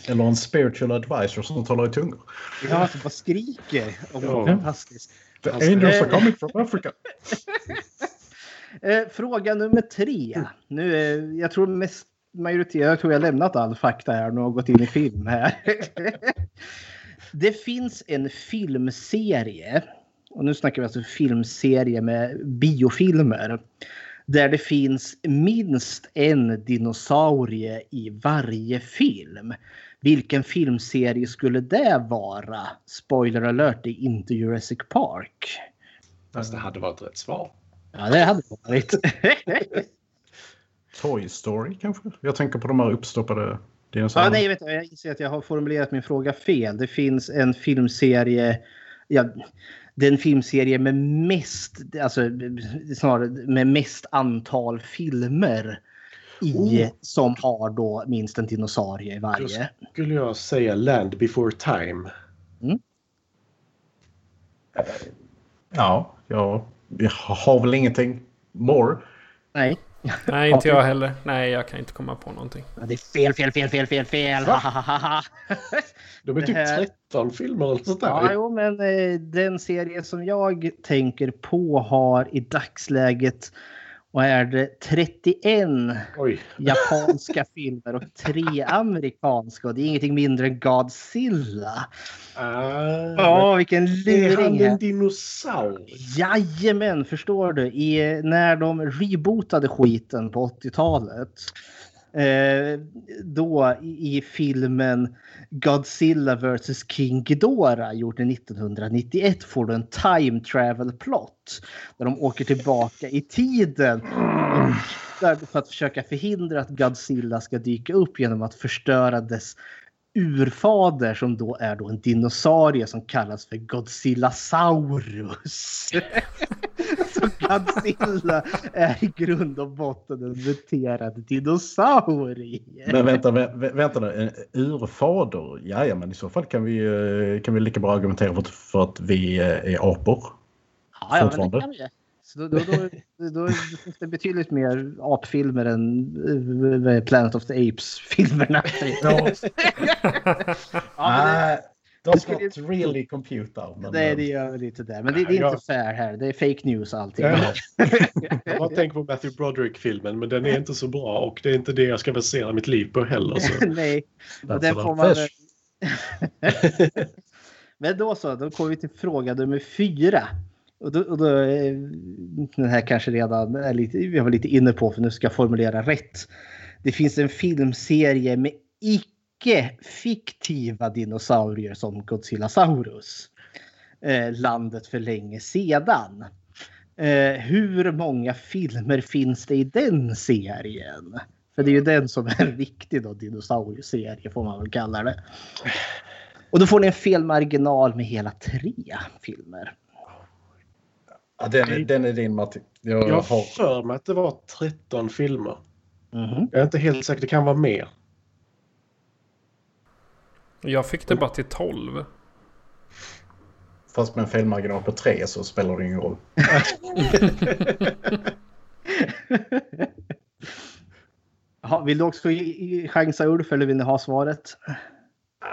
Eller en spiritual advisor som talar i tungor. Ja, som bara skriker om ja. fantastiskt. The angels are coming from Africa. Fråga nummer tre. Nu, eh, jag tror mest majoritet, jag tror jag lämnat all fakta här nu och gått in i film här. det finns en filmserie. Och nu snackar vi alltså filmserie med biofilmer. där det finns minst en dinosaurie i varje film. Vilken filmserie skulle det vara? Spoiler alert, det är inte Jurassic Park. Fast det hade varit rätt svar. Ja, det hade varit. Toy Story kanske? Jag tänker på de här uppstoppade ja, dinosaurierna. nej, vet du, jag inser att jag har formulerat min fråga fel. Det finns en filmserie. Ja, den filmserie med mest, alltså snarare med mest antal filmer i, Oh. som har då minst en dinosaurie i varje. Skulle jag säga Land before time. Ja, jag, jag har väl ingenting more. Nej, Nej, inte jag heller. Nej, jag kan inte komma på någonting. det är fel, fel, fel, fel, fel, fel. De är typ här- 13 filmer eller sånt där. Ja, jo, men eh, den serie som jag tänker på har i dagsläget och är det 31 Oj. japanska filmer och tre amerikanska. Och det är ingenting mindre än Godzilla. Ah, Ja, vilken är han luring! en här. dinosaur? Jajamän, förstår du. I, när de rebootade skiten på 80-talet. Eh, då i, filmen Godzilla vs King Ghidorah gjord 1991 får du en time travel plot. Där de åker tillbaka i tiden. Där- För att försöka förhindra att Godzilla ska dyka upp genom att förstöra dess urfader som då är då en dinosaurie som kallas för Godzillasaurus. Godzilla är i grund och botten en muterad dinosaurie. Men vänta, vä, vä, vänta nu. En urfader? Ja, men i så fall kan vi, eh, kan vi lika bra argumentera för att, för att vi eh, är apor. Ja, ja, men det kan vi. Så då, då, då, då finns det betydligt mer apfilmer än eh, Planet of the Apes-filmerna. Ja. Ja, de skulle- not really computer. Men, Nej, det gör inte det. Men det, det är Ja. inte fair här. Det är fake news allting. Ja. Jag tänker på Matthew Broderick-filmen men den är inte så bra och det är inte det jag ska basera mitt liv på heller. Så. Nej, och den får man Men då så, då kommer vi till fråga nummer fyra. Och då, och då, eh, den här kanske redan är lite, jag var lite inne på för nu ska jag formulera rätt. Det finns en filmserie med icke-fiktiva dinosaurier som Godzillasaurus. Eh, landet för länge sedan. Eh, hur många filmer finns det i den serien? För det är ju den som är en riktig då, dinosaurieserie får man väl kalla det. Och då får ni en felmarginal med hela tre filmer. Ja, den, den är din Matti. Jag, Jag har för mig att det var 13 filmer. Mhm. Jag är inte helt säker, det kan vara mer. Jag fick det bara till 12. Fast med en felmarginal på tre så spelar det ingen roll. Jaha, vill du också chansa Ulf eller vill ni ha svaret?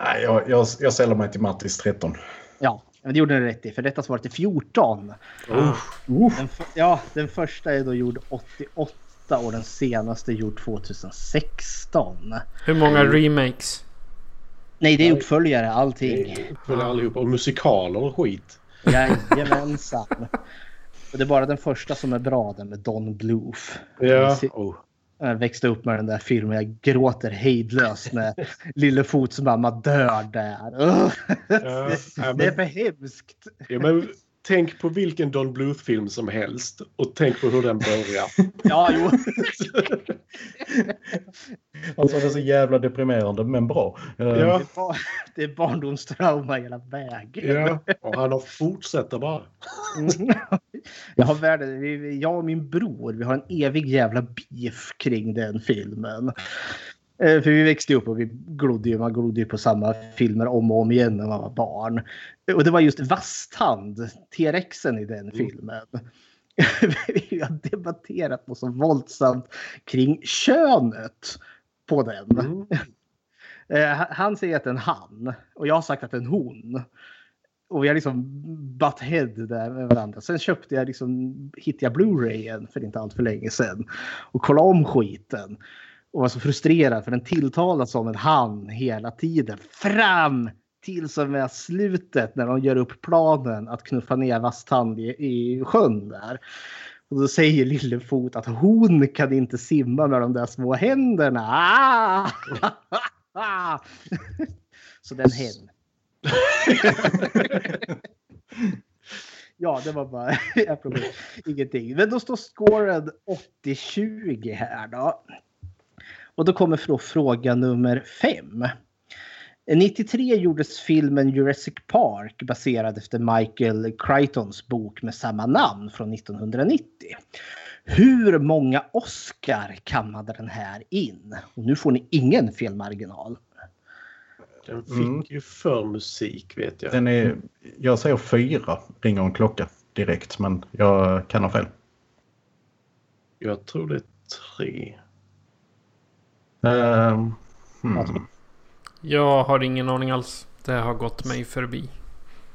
Nej, Jag, jag, jag ställer mig till Mattis 13. Ja, men det gjorde ni rätt i för detta svaret är 14. Oh. Den, f- ja, den första är då gjord 88 och den senaste gjord 2016. Hur många remakes? Nej, det är uppföljare allting. Följer allihopa. Och musikaler och skit. Jajamensan. Och det är bara den första som är bra, den med Don Bluth. Ja. Oh. Jag växte upp med den där filmen. Jag gråter hejdlöst när Lillefots mamma dör där. Ja, ja, Det är men, för hemskt. ja, men tänk på vilken Don Bluth-film som helst och tänk på hur den börjar. Ja, jo. Alltså det är så jävla deprimerande men bra. Eh, Ja, Det är barndomstrauma hela vägen. ja. Och han har fortsätter bara. Jag, har världen, vi- jag och min bror vi har en evig jävla beef kring den filmen. Eh, För vi växte upp och vi glodde ju, man glodde ju på samma filmer om och om igen när man var barn. Och det var just Vasthand, T-rexen i den filmen. vi har debatterat något så våldsamt kring könet på den. Mm. Eh, han- Han säger att det är en han och jag har sagt att det är en hon. Och vi har liksom butt head där med varandra. Sen köpte jag liksom, hittade jag Blu-rayen för inte allt för länge sedan. Och kollade om skiten. Och var så frustrerad för den tilltalas som en han hela tiden. Fram till som med slutet när de gör upp planen att knuffa ner Vasstand i, i sjön där. Och då säger Lillefot att hon kan inte simma med de där små händerna. Ah! Så den hen. ja, det var bara ingenting. Men då står scoren 80-20 här då. Och då kommer då fråga nummer fem. 93 gjordes filmen Jurassic Park baserad efter Michael Crichtons bok med samma namn från 1990. Hur många Oscar kammade den här in? Och nu får ni ingen felmarginal. Den fick ju för musik vet jag. Den är, jag säger fyra, ringer en klocka direkt, men jag kan ha fel. Jag tror det är tre. Ehm, hmm. Jag har ingen aning alls. Det har gått mig förbi.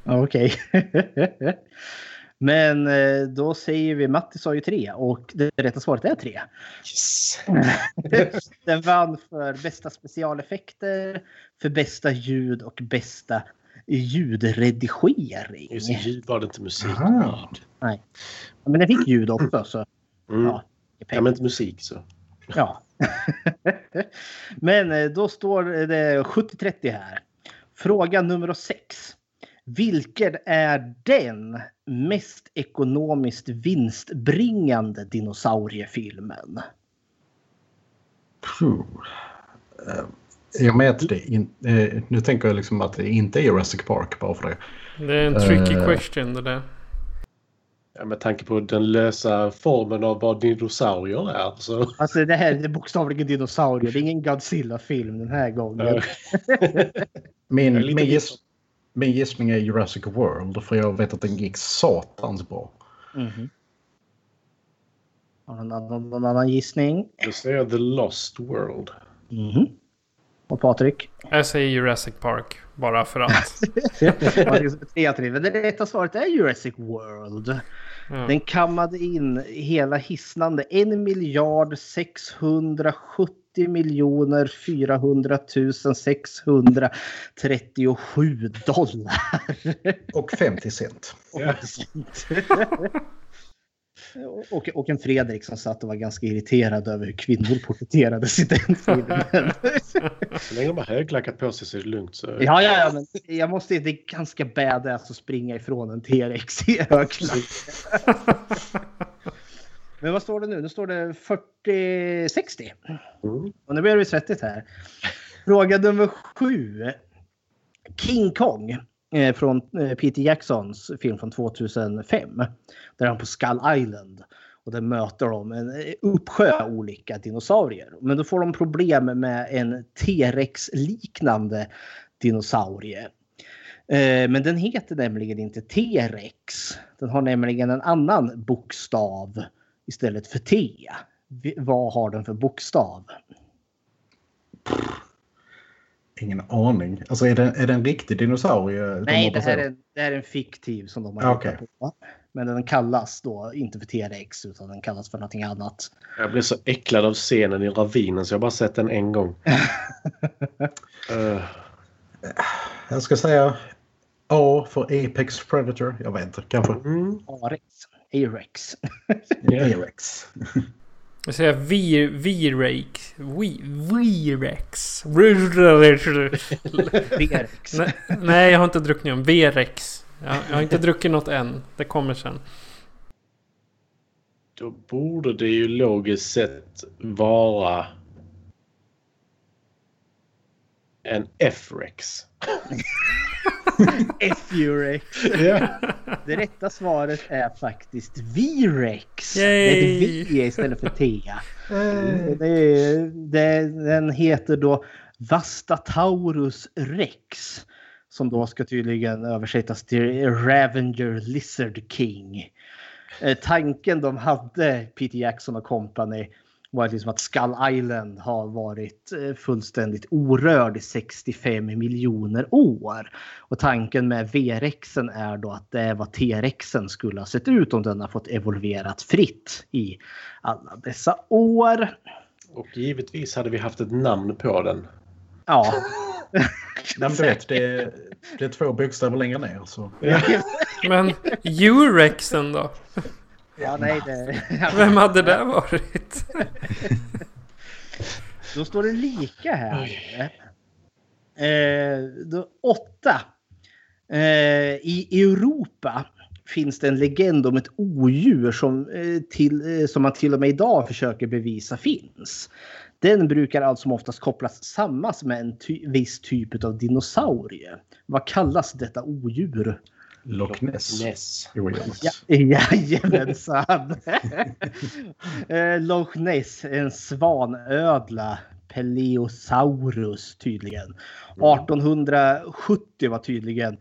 Okej. Men eh, då säger vi Matti sa ju tre och det rätta svaret är tre. Yes. Den vann för bästa specialeffekter, för bästa ljud och bästa ljudredigering. Just ljud var det inte musik. Aha. Nej. Men den fick ljud också. Så, Mm. ja, Ja, men inte musik så. Ja. Men eh, då står det 70-30 här. Fråga nummer 6. Vilken är den mest ekonomiskt vinstbringande dinosauriefilmen? Puh. Eh, med att det in, eh, nu tänker jag liksom att det inte är Jurassic Park bara för det. Det är en tricky Eh. question det där. Ja, med tanke på den lösa formen av vad dinosaurier är. Så. Alltså det här är bokstavligen dinosaurier. Det är ingen Godzilla-film den här gången. Min, Jag min, giss, min gissning är Jurassic World för jag vet att den gick satans bra. Mhm. Har någon annan, någon annan gissning? Då säger jag The Lost World. Mhm. Och Patrik? Jag säger Jurassic Park. Bara för att. Det rätta svaret är Jurassic World. Den kammade in hela hisnande 1 miljard 670 miljoner 400 637 dollar. Och 50 cent. Ja. Och, och en Fredrik som satt och var ganska irriterad över hur kvinnor porträtterades i den filmen. Så länge de har högklackat på sig så är det lugnt. Så... Ja, ja, ja, men jag måste, det är ganska badass att springa ifrån en T-rex i högklack. Men vad står det nu? Nu står det 40-60. Mm. Och nu börjar det bli svettigt här. Fråga nummer sju. King Kong Eh, från eh, Peter Jacksons film från 2005. Där han på Skull Island. Och där möter de en eh, uppsjö olika dinosaurier. Men då får de problem med en T-rex-liknande dinosaurie. Eh, men den heter nämligen inte T-rex. Den har nämligen en annan bokstav istället för T. Vad har den för bokstav? Ingen aning. Alltså är det, är det en riktig dinosaurie? Nej, det här, är, det här är en fiktiv som de har Ah, hittat på. Men den kallas då inte för T-rex utan den kallas för någonting annat. Jag blev så äcklad av scenen i ravinen så jag har bara sett den en gång. Eh, Jag ska säga A för Apex Predator. Jag vet inte, kanske. mm. Arex. A-rex. T-rex. Jag säger. Vi- Virex. T-rex. Nej, jag har inte druckit någon. Verex. Jag, jag har inte druckit något än. Det kommer sen. Då borde det ju logiskt sett vara en F-rex. F-rex. Ja. Det rätta svaret är faktiskt V-rex. Det är ett V istället för T. Det är, det, den heter då Vastataurus rex. Som då ska tydligen översättas till Ravenger Lizard King. Eh, tanken de hade, Peter Jackson och company, var liksom att Skull Island har varit eh, fullständigt orörd i 65 miljoner år. Och tanken med V-rexen är då att det är vad T-rexen skulle ha sett ut om den har fått evolverat fritt i alla dessa år. Och givetvis hade vi haft ett namn på den. Ja, Nej, vet, det är, det är två bokstäver längre ner. Så. Men Urexen då? Ja, nej, det... Vem hade det varit? Då står det lika här. Eh, då, åtta. Eh, I Europa finns det en legend om ett odjur som, eh, till, eh, som man till och med idag försöker bevisa finns. Den brukar allt som oftast kopplas samman med en ty viss typ av dinosaurie. Vad kallas detta odjur? Loch Ness. Ness. Ja, jajamensan! Eh, Loch Ness, en svanödla. Peleosaurus tydligen. 1870 var tydligen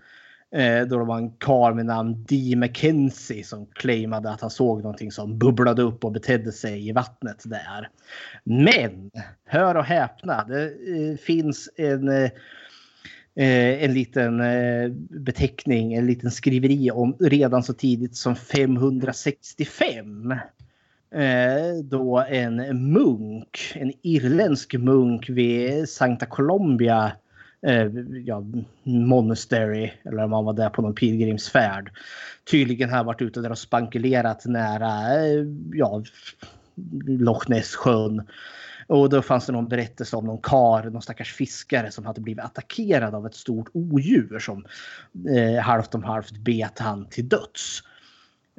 eh, då det var en karl med namn Dee McKenzie som claimade att han såg någonting som bubblade upp och betedde sig i vattnet där. Men, hör och häpna, det eh, finns en Eh, en liten eh, beteckning, en liten skriveri om redan så tidigt som 565. Eh, då en munk, en irländsk munk vid Sankta Colombia eh, ja, Monastery, eller om han var där på någon pilgrimsfärd. Tydligen har varit ute där och spankulerat nära eh, ja, Loch Ness sjön. Och då fanns det någon berättelse om någon kar, någon stackars fiskare som hade blivit attackerad av ett stort odjur som eh, halvt om halvt bet han till döds.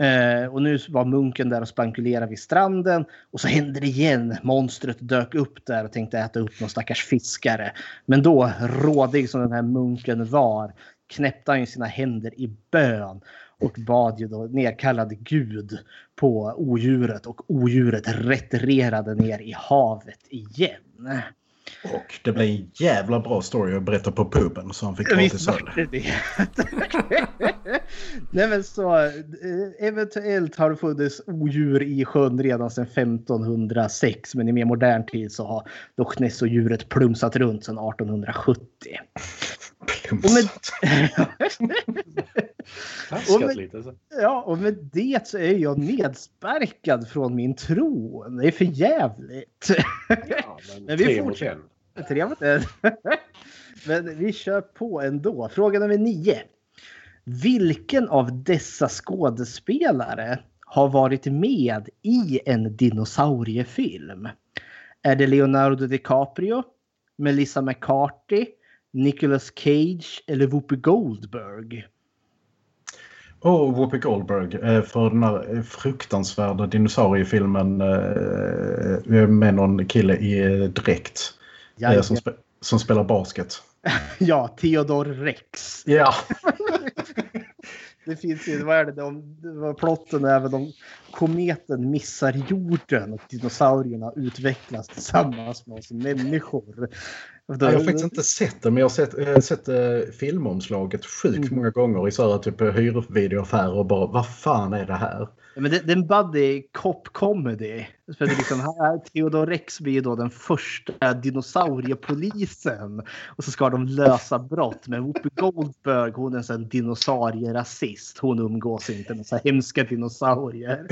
Eh, och nu var munken där och spankulerade vid stranden och så hände det igen. Monstret dök upp där och tänkte äta upp någon stackars fiskare. Men då, rådig som den här munken var, knäppte han ju sina händer i bön och bad ju då nedkallade Gud på odjuret och odjuret retirerade ner i havet igen. Och det blev en jävla bra story att berätta på puben så han fick gratis öl. Nej men så eh, eventuellt har det funnits odjur i sjön redan sedan 1506 men i mer modern tid så har Loch Ness och djuret plumsat runt sedan 1870. Och med, lite. Så. ja, och med det så är jag nedsparkad från min tron. Det är för jävligt. Ja, men Men vi tre mot fortsätter. en. Men vi kör på ändå. Fråga nummer nio. Vilken av dessa skådespelare har varit med i en dinosauriefilm? Är det Leonardo DiCaprio, Melissa McCarthy, Nicolas Cage eller Whoopi Goldberg? Och Whoopi Goldberg eh, för den här eh, fruktansvärda dinosauriefilmen eh, med någon kille i dräkt. Jajamän. Som, spe- som spelar basket. Ja, Theodor Rex. Ja, Det finns ju, vad är det, de, plotten även om kometen missar jorden och dinosaurierna utvecklas tillsammans med oss människor. jag har faktiskt inte sett det men jag har sett, eh, sett eh, filmomslaget sjukt många gånger i så här typ hyrvideoaffärer och bara vad fan är det här? Ja, Men det, det är en buddy cop comedy. För det är liksom, här, Theodor Rex blir då den första dinosauriepolisen. Och så ska de lösa brott. Men Whoopi Goldberg hon är en dinosaurierasist. Hon umgås inte med så hemska dinosaurier.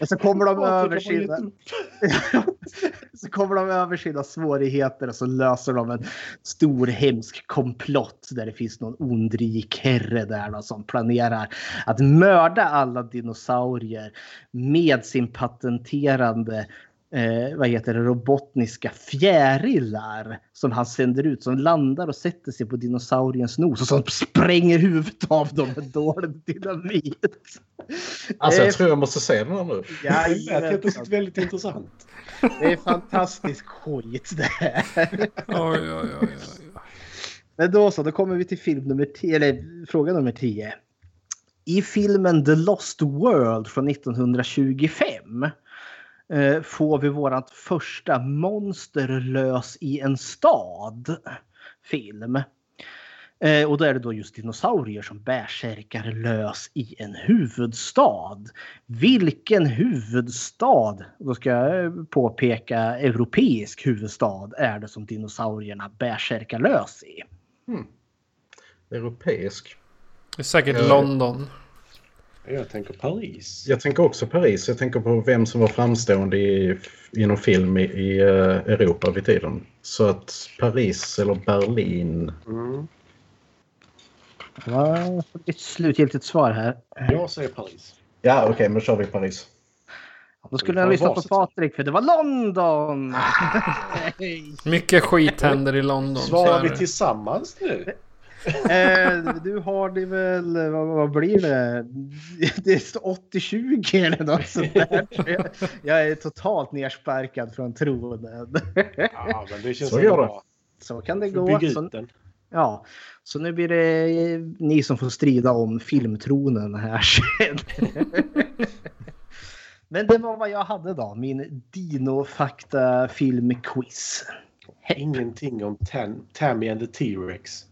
Och så kommer de över sina... så kommer de över sina svårigheter och så löser de en stor hemsk komplott där det finns någon ond rik herre där då, som planerar att mörda alla dinosaurier med sin patenterande eh, vad heter det, robotniska fjärilar som han sänder ut som landar och sätter sig på dinosauriens nos och som spränger huvudet av dem med dålig dynamit. Alltså jag tror jag måste se den här nu. Det lät plötsligt väldigt intressant. Det är fantastisk skit det här. Oj, oj, oj, oj. Men då så, då kommer vi till film nummer 10, eller fråga nummer 10. I filmen The Lost World från 1925 eh, får vi vårat första monster lös i en stad film. Eh, och då är det då just dinosaurier som bärsärkar lös i en huvudstad. Vilken huvudstad, då ska jag påpeka europeisk huvudstad, är det som dinosaurierna bärsärkar lös i? Europeisk. Det är säkert. London. Jag tänker Paris. Jag tänker också Paris. Jag tänker på vem som var framstående i, inom film i, i eh, Europa vid tiden. Så att Paris eller Berlin. Mm. Vad får ditt slutgiltigt svar här? Jag säger Paris. Ja, okej, men kör vi Paris. Då skulle jag lyssna på Patrik för det var London! Mycket skit händer i London. Svarar vi tillsammans nu? eh, du har det väl, vad, vad blir det? Det är 80-20 eller något sånt där. Jag, jag är totalt nersparkad från tronen. Ja, men det känns Så bra. Så kan det gå. Bygga Så. Ja. så nu blir det ni som får strida om filmtronen här sen. Men det var vad jag hade då, min Dino-fakta filmquiz. Ingenting om Tam- Tammy and the T-Rex.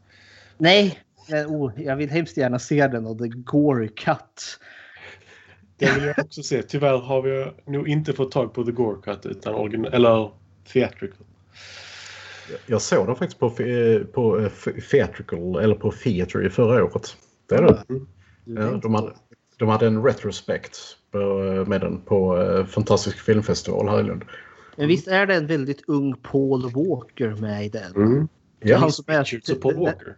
Nej, men, oh, jag vill hemskt gärna se den och The Gore Cut. Det vill jag också se. Tyvärr har vi nog inte fått tag på The Gore Cut utan eller theatrical. Jag såg den faktiskt på, eh, på eh, Theatrical, eller på Theatre i förra året. Det är det. Mm. Ja, de, hade, de hade en retrospect på, eh, med den på Fantastisk filmfestival här i Lund. Men visst är det en väldigt ung Paul Walker med i den? Mm. Det är Ja, han som är, Paul det, Walker.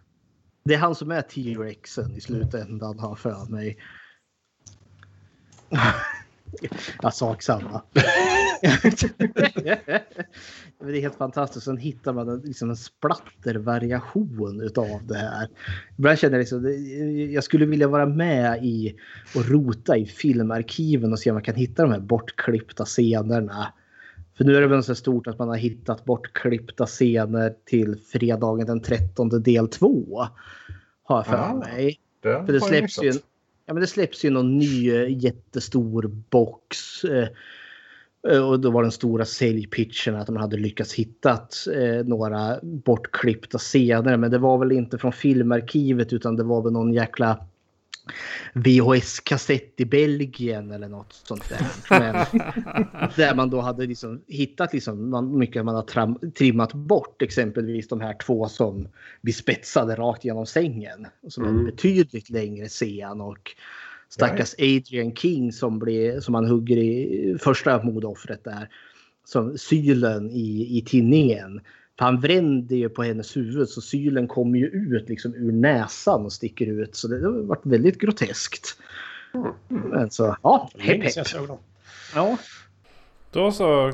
det är han som är T-Rexen i slutändan har för mig. Jag sak samma. Det är helt fantastiskt. Sen hittar man en, liksom en splattervariation utav det här. Ibland känner jag liksom, jag skulle vilja vara med i och rota i filmarkiven och se om man kan hitta de här bortklippta scenerna. För nu är det väl så stort att man har hittat bortklippta scener till fredagen den 13 del 2. Har jag för Ah, mig. Det, För det släpps ju, en ja, men det släpps ju någon ny eh, jättestor box. Eh, eh, och då var den stora säljpitchen att man hade lyckats hitta eh, några bortklippta scener. Men det var väl inte från filmarkivet utan det var väl någon jäkla VHS-kassett i Belgien eller något sånt där. Men, där man då hade liksom hittat liksom man, mycket man har tram, trimmat bort. Exempelvis de här två som blir spetsade rakt genom sängen. Som Mm. är betydligt längre scen och stackars Adrian King som, blir, som man hugger i första mordoffret där. Som sylen i, i tinningen. För han vränder ju på hennes huvud så sylen kommer ju ut liksom ur näsan och sticker ut. Så det, det har varit väldigt groteskt. Men så, ja, hepp hepp. Ja. Då så.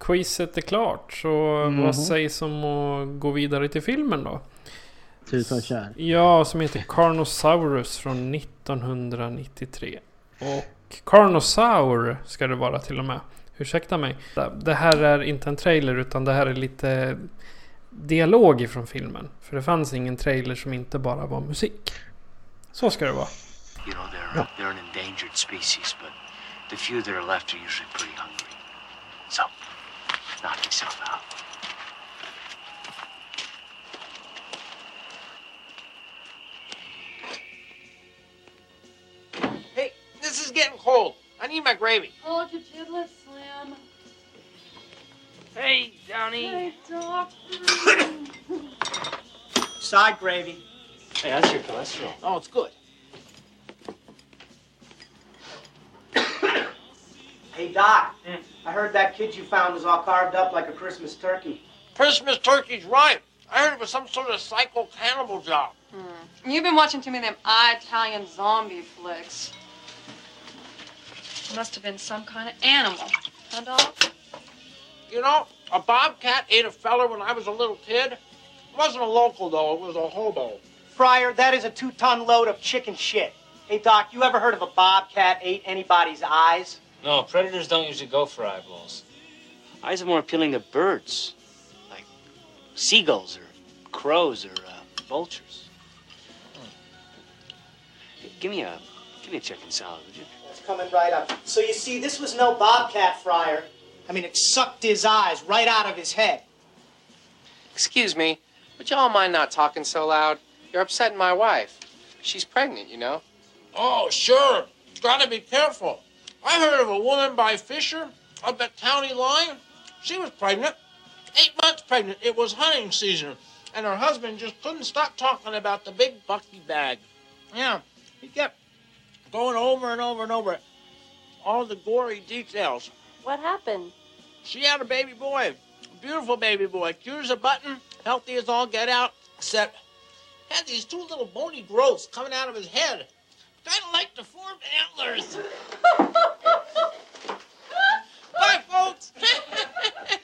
Quizet är klart. Så Mhm. vad sägs om att gå vidare till filmen då? Tusan kär. Ja, som heter Carnosaurus från 1993. Och Carnosaur ska det vara till och med. Ursäkta mig. Det här är inte en trailer utan det här är lite dialog ifrån filmen. För det fanns ingen trailer som inte bara var musik. Så ska det vara. You know, they're, they're an endangered species, but the few that are left are usually pretty hungry. So, knock yourself out. Hey, this is getting cold. I need my gravy. Hold your giblets, Slim. Hey, Downey. Hey, Doc. Side gravy. Hey, that's your cholesterol. Oh, it's good. Hey, Doc. Mm. I heard that kid you found was all carved up like a Christmas turkey. Christmas turkey's right. I heard it was some sort of psycho cannibal job. Hmm. You've been watching too many of them Italian zombie flicks. Must have been some kind of animal. Huh, Doc? You know, a bobcat ate a feller when I was a little kid. It wasn't a local, though. It was a hobo. Fryer, that is a two-ton load of chicken shit. Hey, Doc, you ever heard of a bobcat ate anybody's eyes? No, predators don't usually go for eyeballs. Eyes are more appealing to birds, like seagulls or crows or uh, vultures. Hey, give me a give me a chicken salad, would you? It's coming right up. So you see, this was no bobcat, Fryer. I mean, it sucked his eyes right out of his head. Excuse me, would y'all mind not talking so loud? You're upsetting my wife. She's pregnant, you know. Oh, sure. Gotta be careful. I heard of a woman by Fisher up at County Line. She was pregnant. Eight months pregnant. It was hunting season. And her husband just couldn't stop talking about the big bucky bag. Yeah, he kept going over and over and over all the gory details. What happened? She had a baby boy. A beautiful baby boy. Cute as a button. Healthy as all get out. Except had these two little bony growths coming out of his head. Kind of like deformed antlers. Bye, folks.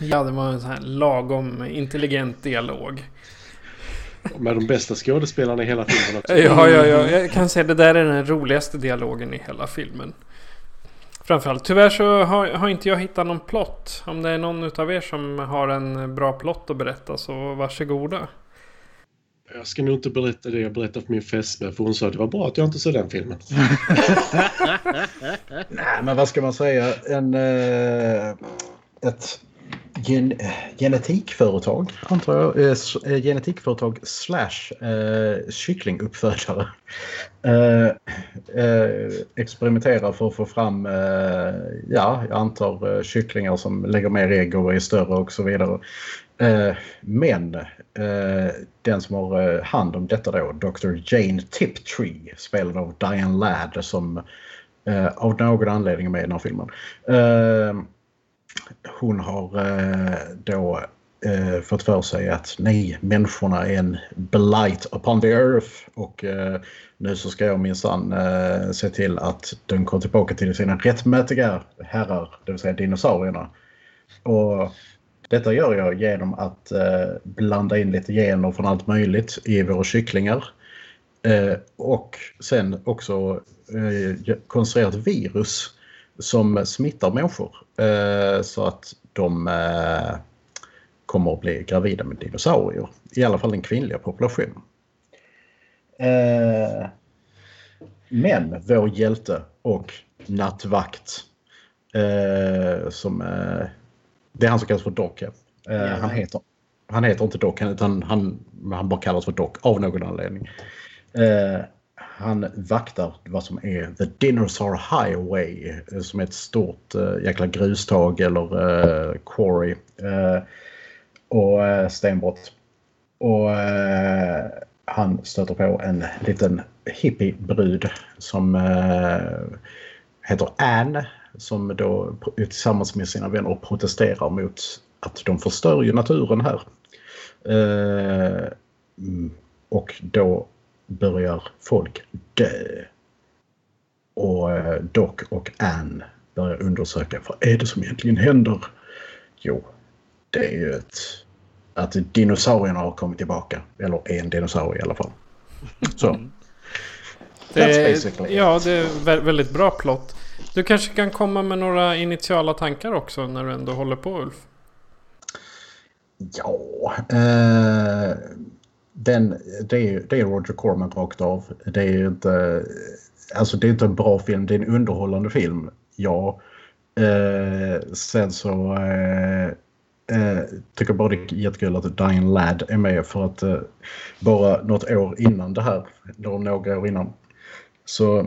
Ja, det var en sån här lagom intelligent dialog. Med de bästa skådespelarna i hela filmen också. Ja, ja, ja. Jag kan säga det där är den roligaste dialogen i hela filmen. Framförallt. Tyvärr så har, har inte jag hittat någon plott. Om det är någon utav er som har en bra plott att berätta så varsågoda. Jag ska nog inte berätta det jag berättade för min fästmö för hon sa att det var bra att jag inte såg den filmen. Nej, men vad ska man säga? En, eh, ett gen, genetikföretag, antar jag. Eh, eh, genetikföretag slash eh, kycklinguppfödare. Eh, eh, experimenterar för att få fram, eh, ja, jag antar eh, kycklingar som lägger mer ägg och är större och så vidare. Eh, men eh, den som har eh, hand om detta då, Dr. Jane Tiptree, spelad av Diane Ladd som eh, av någon anledning är med i den här filmen. Eh, hon har eh, då eh, fått för sig att nej, människorna är en blight upon the earth och eh, nu så ska jag minsann eh, se till att de kommer tillbaka till sina rättmätiga herrar, det vill säga dinosaurierna. Och detta gör jag genom att eh, blanda in lite gener från allt möjligt i våra kycklingar. Eh, och sen också eh, konstruera ett virus som smittar människor. Eh, så att de eh, kommer att bli gravida med dinosaurier. I alla fall den kvinnliga populationen. Eh, men vår hjälte och nattvakt eh, som eh, det är han som kallas för Doc. ja. Han, heter, han heter inte Doc utan han, han bara kallas för Doc av någon anledning. Han vaktar vad som är The Dinosaur Highway eh, som är ett stort eh, jäkla grustag eller eh, quarry eh, och eh, stenbrott. Och eh, han stöter på en liten hippiebrud som eh, heter Anne som då tillsammans med sina vänner protesterar mot att de förstör ju naturen här. Eh, mm, och då börjar folk dö. Och eh, Doc och Anne börjar undersöka vad är det som egentligen händer? Jo, det är ju ett, att dinosaurierna har kommit tillbaka. Eller en dinosaurie i alla fall. Så. That's Det, ja, det är vä- väldigt bra plott. Du kanske kan komma med några initiala tankar också när du ändå håller på Ulf? Ja, eh, den, det, är, det är Roger Corman rakt av. Det är inte, alltså det är inte en bra film, det är en underhållande film. Ja. Eh, sen så eh, eh, tycker jag bara det är jättekul att Diane Ladd är med för att eh, bara något år innan det här, eller några år innan, så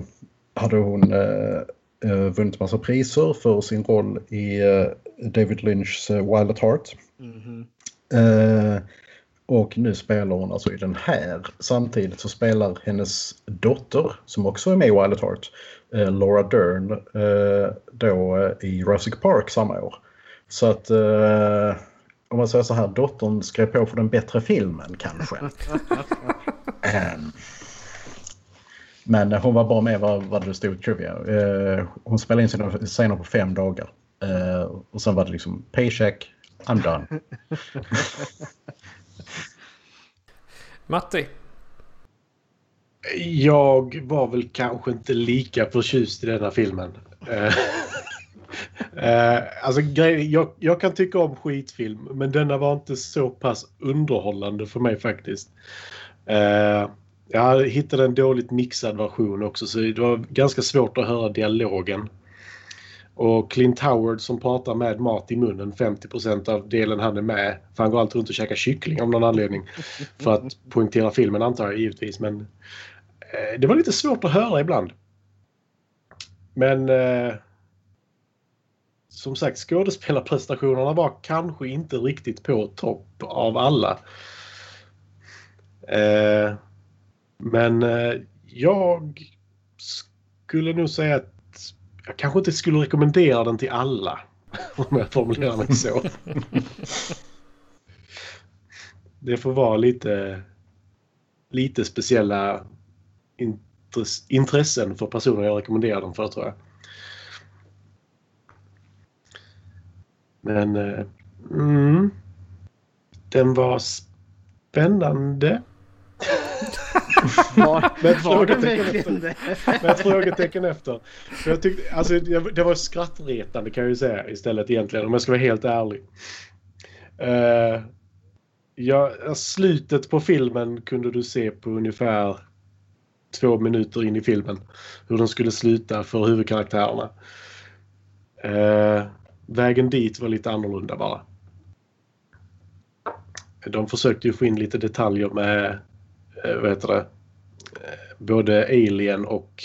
hade hon eh, eh, vunnit massa priser för sin roll i eh, David Lynchs Wild at Heart. Eh, och nu spelar hon alltså i den här. Samtidigt så spelar hennes dotter, som också är med i Wild at Heart, eh, Laura Dern, eh, då eh, i Jurassic Park samma år. Så att eh, om man säger så här, dottern skrev på för den bättre filmen kanske. Ehm, men hon var bara med vad, vad det stod i trivia. Eh, hon spelade in sina scener på fem dagar. Eh, och sen var det liksom paycheck, I'm done. Matti? Jag var väl kanske inte lika förtjust i denna filmen. Eh, eh alltså, jag, jag kan tycka om skitfilm, men denna var inte så pass underhållande för mig faktiskt. Eh, jag hittade en dåligt mixad version också, så det var ganska svårt att höra dialogen. Och Clint Howard som pratar med mat i munnen 50% av delen han är med. För han går alltid runt och käkar kyckling av någon anledning. För att poängtera filmen antar jag givetvis. Men eh, det var lite svårt att höra ibland. Men eh, som sagt skådespelarprestationerna var kanske inte riktigt på topp av alla. Eh, men eh, jag skulle nog säga att jag kanske inte skulle rekommendera den till alla. Om jag formulerar mig så. Det får vara lite, lite speciella intressen för personer jag rekommenderar den för tror jag. Men eh, mm, den var spännande. Med, ett frågetecken efter. med ett frågetecken efter. Jag tyckte, alltså, det var skrattretande kan jag ju säga istället egentligen om jag ska vara helt ärlig. Uh, ja, slutet på filmen kunde du se på ungefär två minuter in i filmen. Hur den skulle sluta för huvudkaraktärerna. Uh, vägen dit var lite annorlunda bara. De försökte ju få in lite detaljer med vad heter det, eh, både Alien och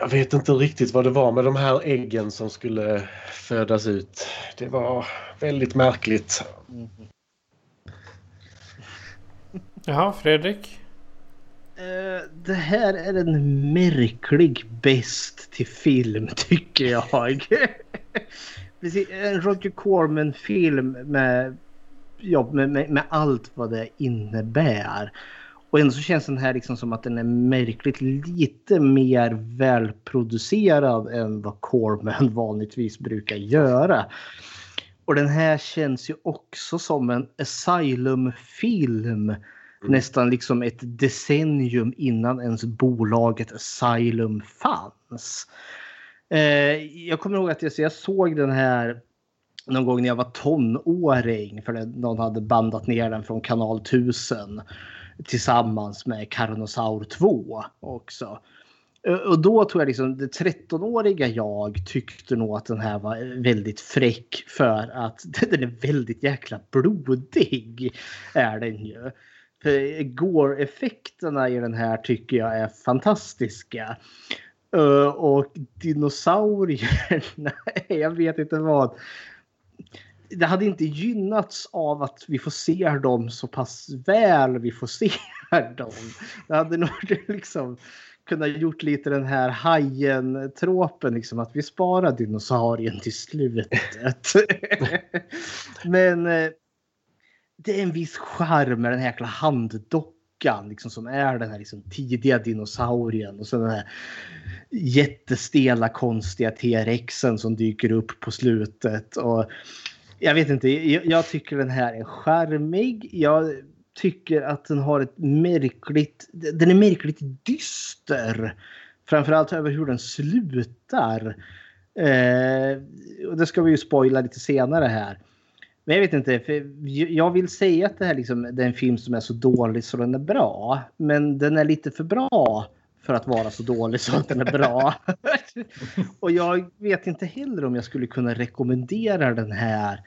jag vet inte riktigt vad det var med de här äggen som skulle födas ut. Det var väldigt märkligt. Jaha, Fredrik? Uh, det här är en märklig bäst till film tycker jag. en Roger Corman-film med ja, med, med, med, allt vad det innebär. Och ändå så känns den här liksom som att den är märkligt lite mer välproducerad än vad Corman vanligtvis brukar göra. Och den här känns ju också som en Asylum-film. Mm. Nästan liksom ett decennium innan ens bolaget Asylum fanns. Eh, jag kommer ihåg att jag, jag såg den här någon gång när jag var tonåring för någon hade bandat ner den från kanal 1000 tillsammans med Carnosaur 2 också. Och då tror jag liksom det 13-åriga jag tyckte nog att den här var väldigt fräck för att den är väldigt jäkla blodig. Är den ju. För Gore-effekterna i den här tycker jag är fantastiska. Och dinosaurierna, jag vet inte vad det hade inte gynnats av att vi får se dem så pass väl vi får se dem. Det hade nog liksom kunnat gjort lite den här hajen-tropen, liksom att vi sparar dinosaurien till slutet. Men eh, det är en viss charm med den här jäkla handdockan liksom, som är den här liksom, tidiga dinosaurien och sen den här jättestela konstiga T-rexen som dyker upp på slutet. Och jag vet inte, jag, jag, tycker den här är charmig. Jag tycker att den har ett märkligt, den är märkligt dyster. Framförallt över hur den slutar. Eh, och det ska vi ju spoila lite senare här. Men jag vet inte, för jag vill säga att det här liksom, det är en film som är så dålig så den är bra. Men den är lite för bra för att vara så dålig så att den är bra. och jag vet inte heller om jag skulle kunna rekommendera den här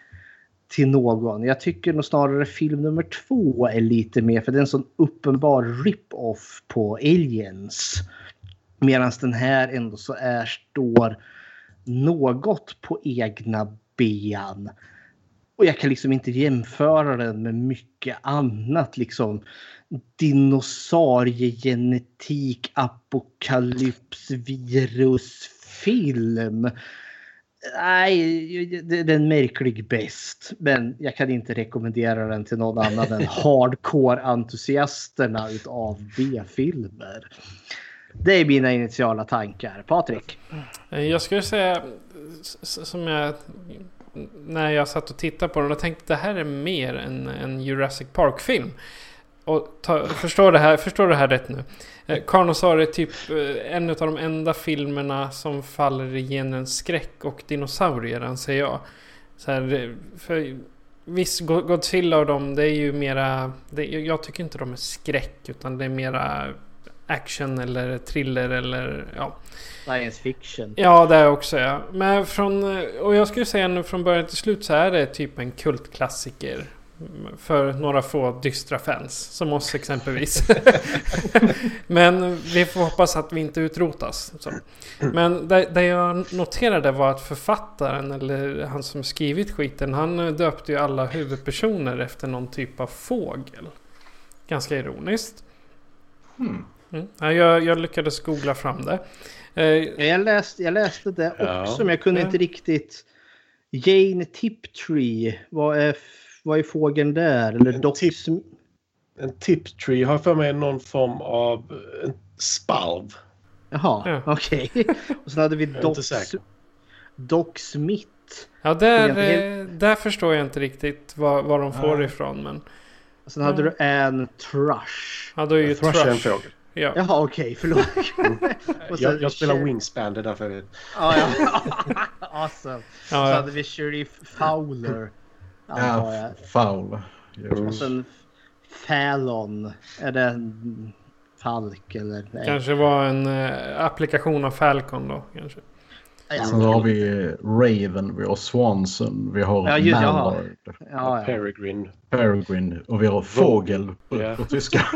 till någon. Jag tycker nog snarare film nummer två är lite mer, för det är en sån uppenbar rip-off på Aliens. Medan den här ändå så är, står något på egna ben. Och jag kan liksom inte jämföra den med mycket annat. Liksom dinosauriegenetik, apokalyps, virus, film. Nej, det är märklig bäst. Men jag kan inte rekommendera den till någon annan än hardcore-entusiasterna utav B-filmer. Det är mina initiala tankar. Patrik? Jag skulle säga som jag när jag satt och tittade på den och tänkte det här är mer än en Jurassic Park-film. Och ta, förstår, det här, förstår det här rätt nu? Eh, Carnosaur är typ eh, en av de enda filmerna som faller i genren skräck och dinosaurier anser jag. Så här, eh, för Visst, Godzilla och dem, det är ju mera... Det, jag tycker inte de är skräck, utan det är mera action eller thriller eller ja. Science fiction. Ja, det är också ja. Men från... Och jag skulle säga nu från början till slut så är det typ en kultklassiker. För några få dystra fans. Som oss exempelvis. Men vi får hoppas att vi inte utrotas. Så. Men det, det jag noterade var att författaren, eller han som skrivit skiten, han döpte ju alla huvudpersoner efter någon typ av fågel. Ganska ironiskt. Hmm. Mm. Ja, jag, jag lyckades googla fram det. Eh, Jag läste, jag läste det Ja. också, men jag kunde Ja. inte riktigt... Jane Tiptree, vad är, vad är fågeln där? Eller Doc... En tiptree har för mig någon form av en spalv. Jaha, okej. Och sen hade vi Doc. Doc Smith. Ja, där, helt- eh, där förstår jag inte riktigt var, var de får Nej. ifrån. Men... Och sen hade du Anne Thrush. Ja, då är ju Thrush är en fågel. Ja. Jaha, okej, förlåt. Och sen Jag, jag spelar Sher- Wingspan, det är därför jag vet. Ja, ja. awesome. Så Ja, ja. hade vi Sheriff Fowler. jag. Ja, foul. Och sen Fallon. Är det en falk eller? Nej. Kanske var en eh, applikation av Falcon då. Kanske. Sen har vi Raven, vi har Swanson, vi har Ja, just-. Mallard, Ja, ja. Peregrine. Peregrine och vi har Fågel på, Ja. på tyska.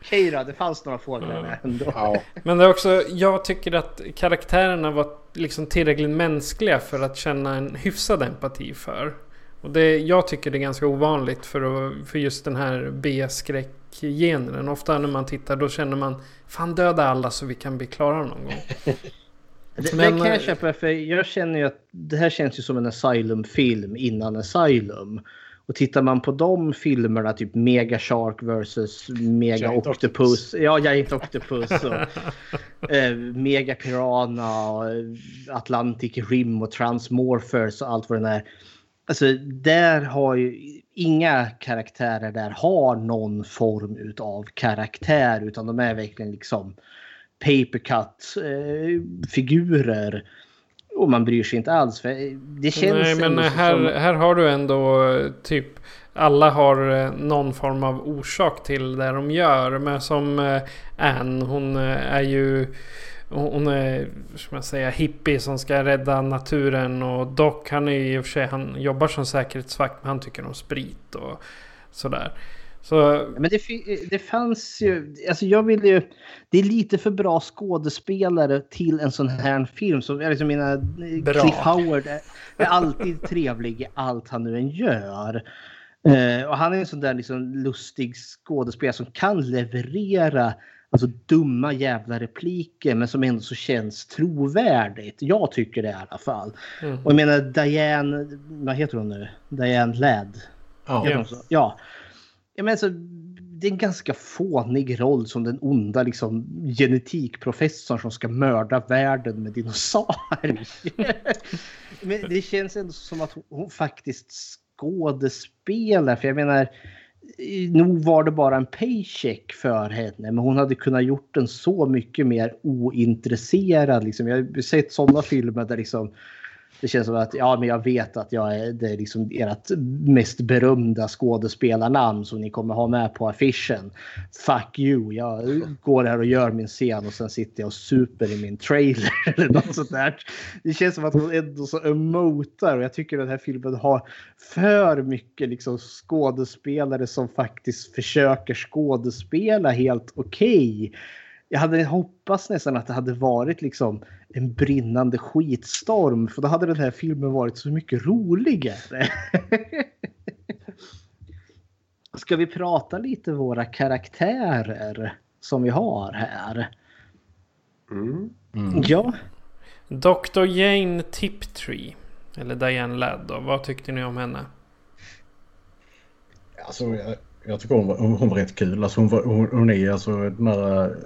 Okej då, det fanns några fåglar där ändå. Men det är också, jag tycker att karaktärerna var liksom tillräckligt mänskliga för att känna en hyfsad empati för. Och det, jag tycker det är ganska ovanligt för, att, för just den här B-skräck-genren. Ofta när man tittar då känner man Fan döda alla så vi kan bli klara någon gång. Det, Men, det kan jag eh, köpa för jag känner ju att det här känns ju som en Asylum-film innan Asylum. Och tittar man på de filmerna, typ Mega Shark vs Mega Giant Octopus. Ja, Giant Octopus. Och, eh, Mega Piranha, och eh, Atlantic Rim och Transmorphers och allt vad det är. Alltså där har ju inga karaktärer där har någon form utav karaktär utan de är verkligen liksom papercut eh, figurer. Och man bryr sig inte alls. För det känns Nej men här, som... här har du ändå typ alla har eh, någon form av orsak till det de gör. Men som eh, Anne, hon eh, är ju hon är, som jag säga, hippie som ska rädda naturen. Och Doc, han är ju i och för sig, han jobbar som säkerhetsvakt. Men han tycker om sprit och sådär. Så Men det, det fanns ju... Alltså jag vill ju... Det är lite för bra skådespelare till en sån här film. Som, jag liksom menar, Bra. Cliff Howard är, är alltid trevlig i allt han nu än gör. Eh, och han är en sån där liksom lustig skådespelare som kan leverera alltså, dumma jävla repliker men som ändå så känns trovärdigt. Jag tycker det i alla fall. Mm. Och jag menar Diane, vad heter hon nu? Diane Ladd. Så? Ja. Jag menar, så, det är en ganska fånig roll som den onda liksom, genetikprofessorn som ska mörda världen med dinosaurier. Men det känns ändå som att hon, hon faktiskt skådespelar. För jag menar, nog var det bara en paycheck för henne. Men hon hade kunnat gjort den så mycket mer ointresserad. Liksom. Jag har sett sådana filmer där liksom det känns som att ja, men jag vet att jag är, det är liksom ert mest berömda skådespelarnamn som ni kommer ha med på affischen. Fuck you, jag går här och gör min scen och sen sitter jag och super i min trailer eller något sånt där. Det känns som att hon ändå så emotar och jag tycker den här filmen har för mycket liksom skådespelare som faktiskt försöker skådespela helt okej. Jag hade hoppats nästan att det hade varit liksom en brinnande skitstorm för då hade den här filmen varit så mycket roligare. Ska vi prata lite våra karaktärer som vi har här? Mm. Ja. Dr. Jane Tiptree. Eller Diane Ladd då. Vad tyckte ni om henne? Alltså, jag, jag tycker hon var, hon var rätt kul. Alltså, hon, var, hon, hon är alltså den här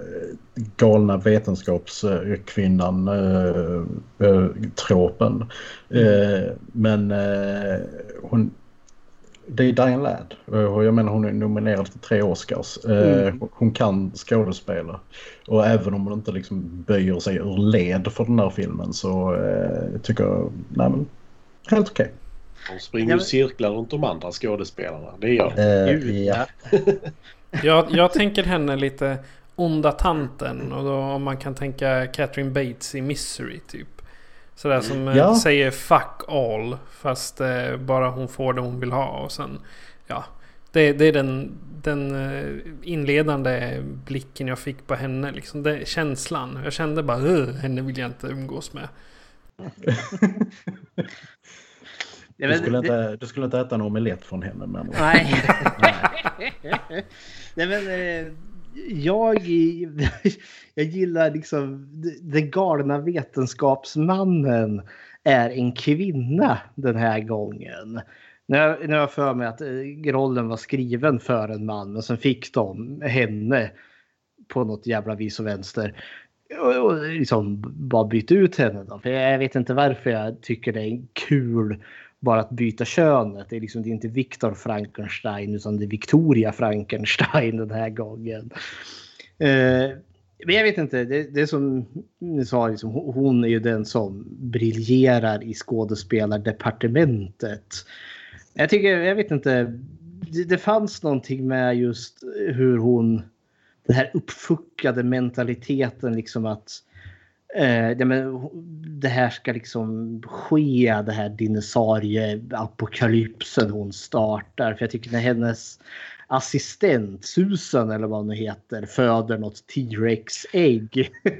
galna vetenskapskvinnan äh, äh, tropen. Äh, men äh, hon, det är Diane Ladd jag menar hon är nominerad för tre Oscars. Mm. Hon kan skådespela och även om hon inte liksom böjer sig ur led för den här filmen så tycker jag, nej men helt okej. Okay. Hon springer ju cirklar runt de andra skådespelarna. Det gör hon. ja. jag, jag tänker henne lite onda tanten. Och då om man kan tänka Catherine Bates i Misery typ. Sådär som eh, ja. säger fuck all. Fast eh, bara hon får det hon vill ha. Och sen, ja. Det, det är den, den eh, inledande blicken jag fick på henne. Liksom. Det, känslan. Jag kände bara henne vill jag inte umgås med. Du skulle, inte, du skulle inte äta en omelett från henne? Men... Nej. Nej. Nej men, eh, jag, jag gillar liksom den galna vetenskapsmannen är en kvinna den här gången. Nu har jag för mig att eh, rollen var skriven för en man men sen fick de henne på något jävla vis och vänster. Och liksom bara byta ut henne. Då. För jag vet inte varför jag tycker det är kul bara att byta könet. Det är, liksom, det är inte Viktor Frankenstein utan det är Victoria Frankenstein den här gången. Eh, men jag vet inte, det, det är som ni sa, liksom, hon är ju den som briljerar i skådespelardepartementet. Jag tycker, jag vet inte, det, det fanns någonting med just hur hon, den här uppfuckade mentaliteten liksom att Eh, det, men, det här ska liksom ske, det här dinosaurie-apokalypsen hon startar. För jag tycker när hennes assistent, Susan eller vad hon heter, föder något T-Rex-ägg.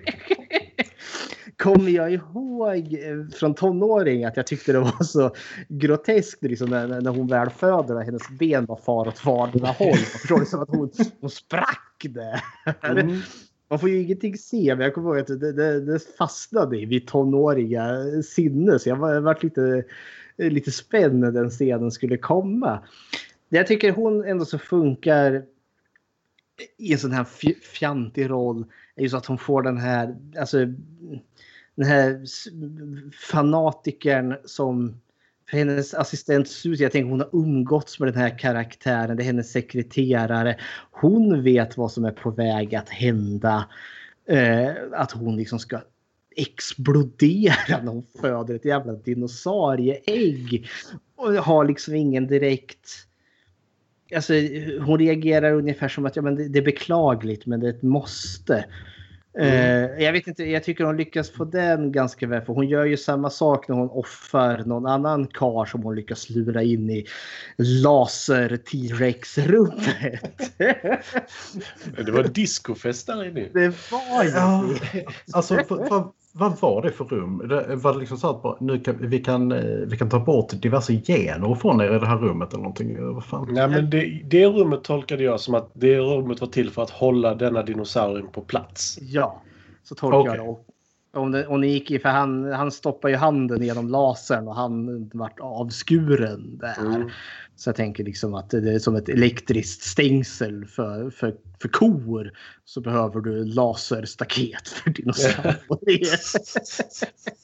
kommer jag ihåg eh, från tonåring att jag tyckte det var så groteskt liksom, när, när hon väl föder och hennes ben var far åt vardera håll. Jag förstår det som att hon, hon sprack där. Mm. Man får ju ingenting se, men jag kommer ihåg att det, det, det fastnade i mitt tonåriga sinne. Så jag var, varit lite, lite spänd när den scenen skulle komma. Jag tycker hon ändå så funkar i en sån här fjantig roll är ju så att hon får den här, alltså den här fanatikern som hennes assistent Susie, jag tänker hon har umgåtts med den här karaktären, det är hennes sekreterare. Hon vet vad som är på väg att hända. Eh, att hon liksom ska explodera när hon föder ett jävla dinosaurieägg. Och har liksom ingen direkt... Alltså, hon reagerar ungefär som att ja, men det, det är beklagligt men det är ett måste. Mm. Uh, jag vet inte, jag tycker hon lyckas få den ganska väl. För hon gör ju samma sak när hon offar någon annan kar som hon lyckas lura in i laser T-Rex-rummet. det var discofest där inne. Det var ju ja, Alltså, för, för, vad var det för rum? Det var det liksom så att nu kan, vi, kan, eh, vi kan ta bort diverse gener från er i det här rummet eller någonting? Vad fan? Nej, men det, det rummet tolkade jag som att det rummet var till för att hålla denna dinosaurien på plats. Ja, så tolkar okay. jag det. Om, det, om det gick i, för han, han stoppar ju handen genom lasern och han vart avskuren där. Mm. Så jag tänker liksom att det är som ett elektriskt stängsel för, för, för kor. Så behöver du laserstaket för dinosaurier.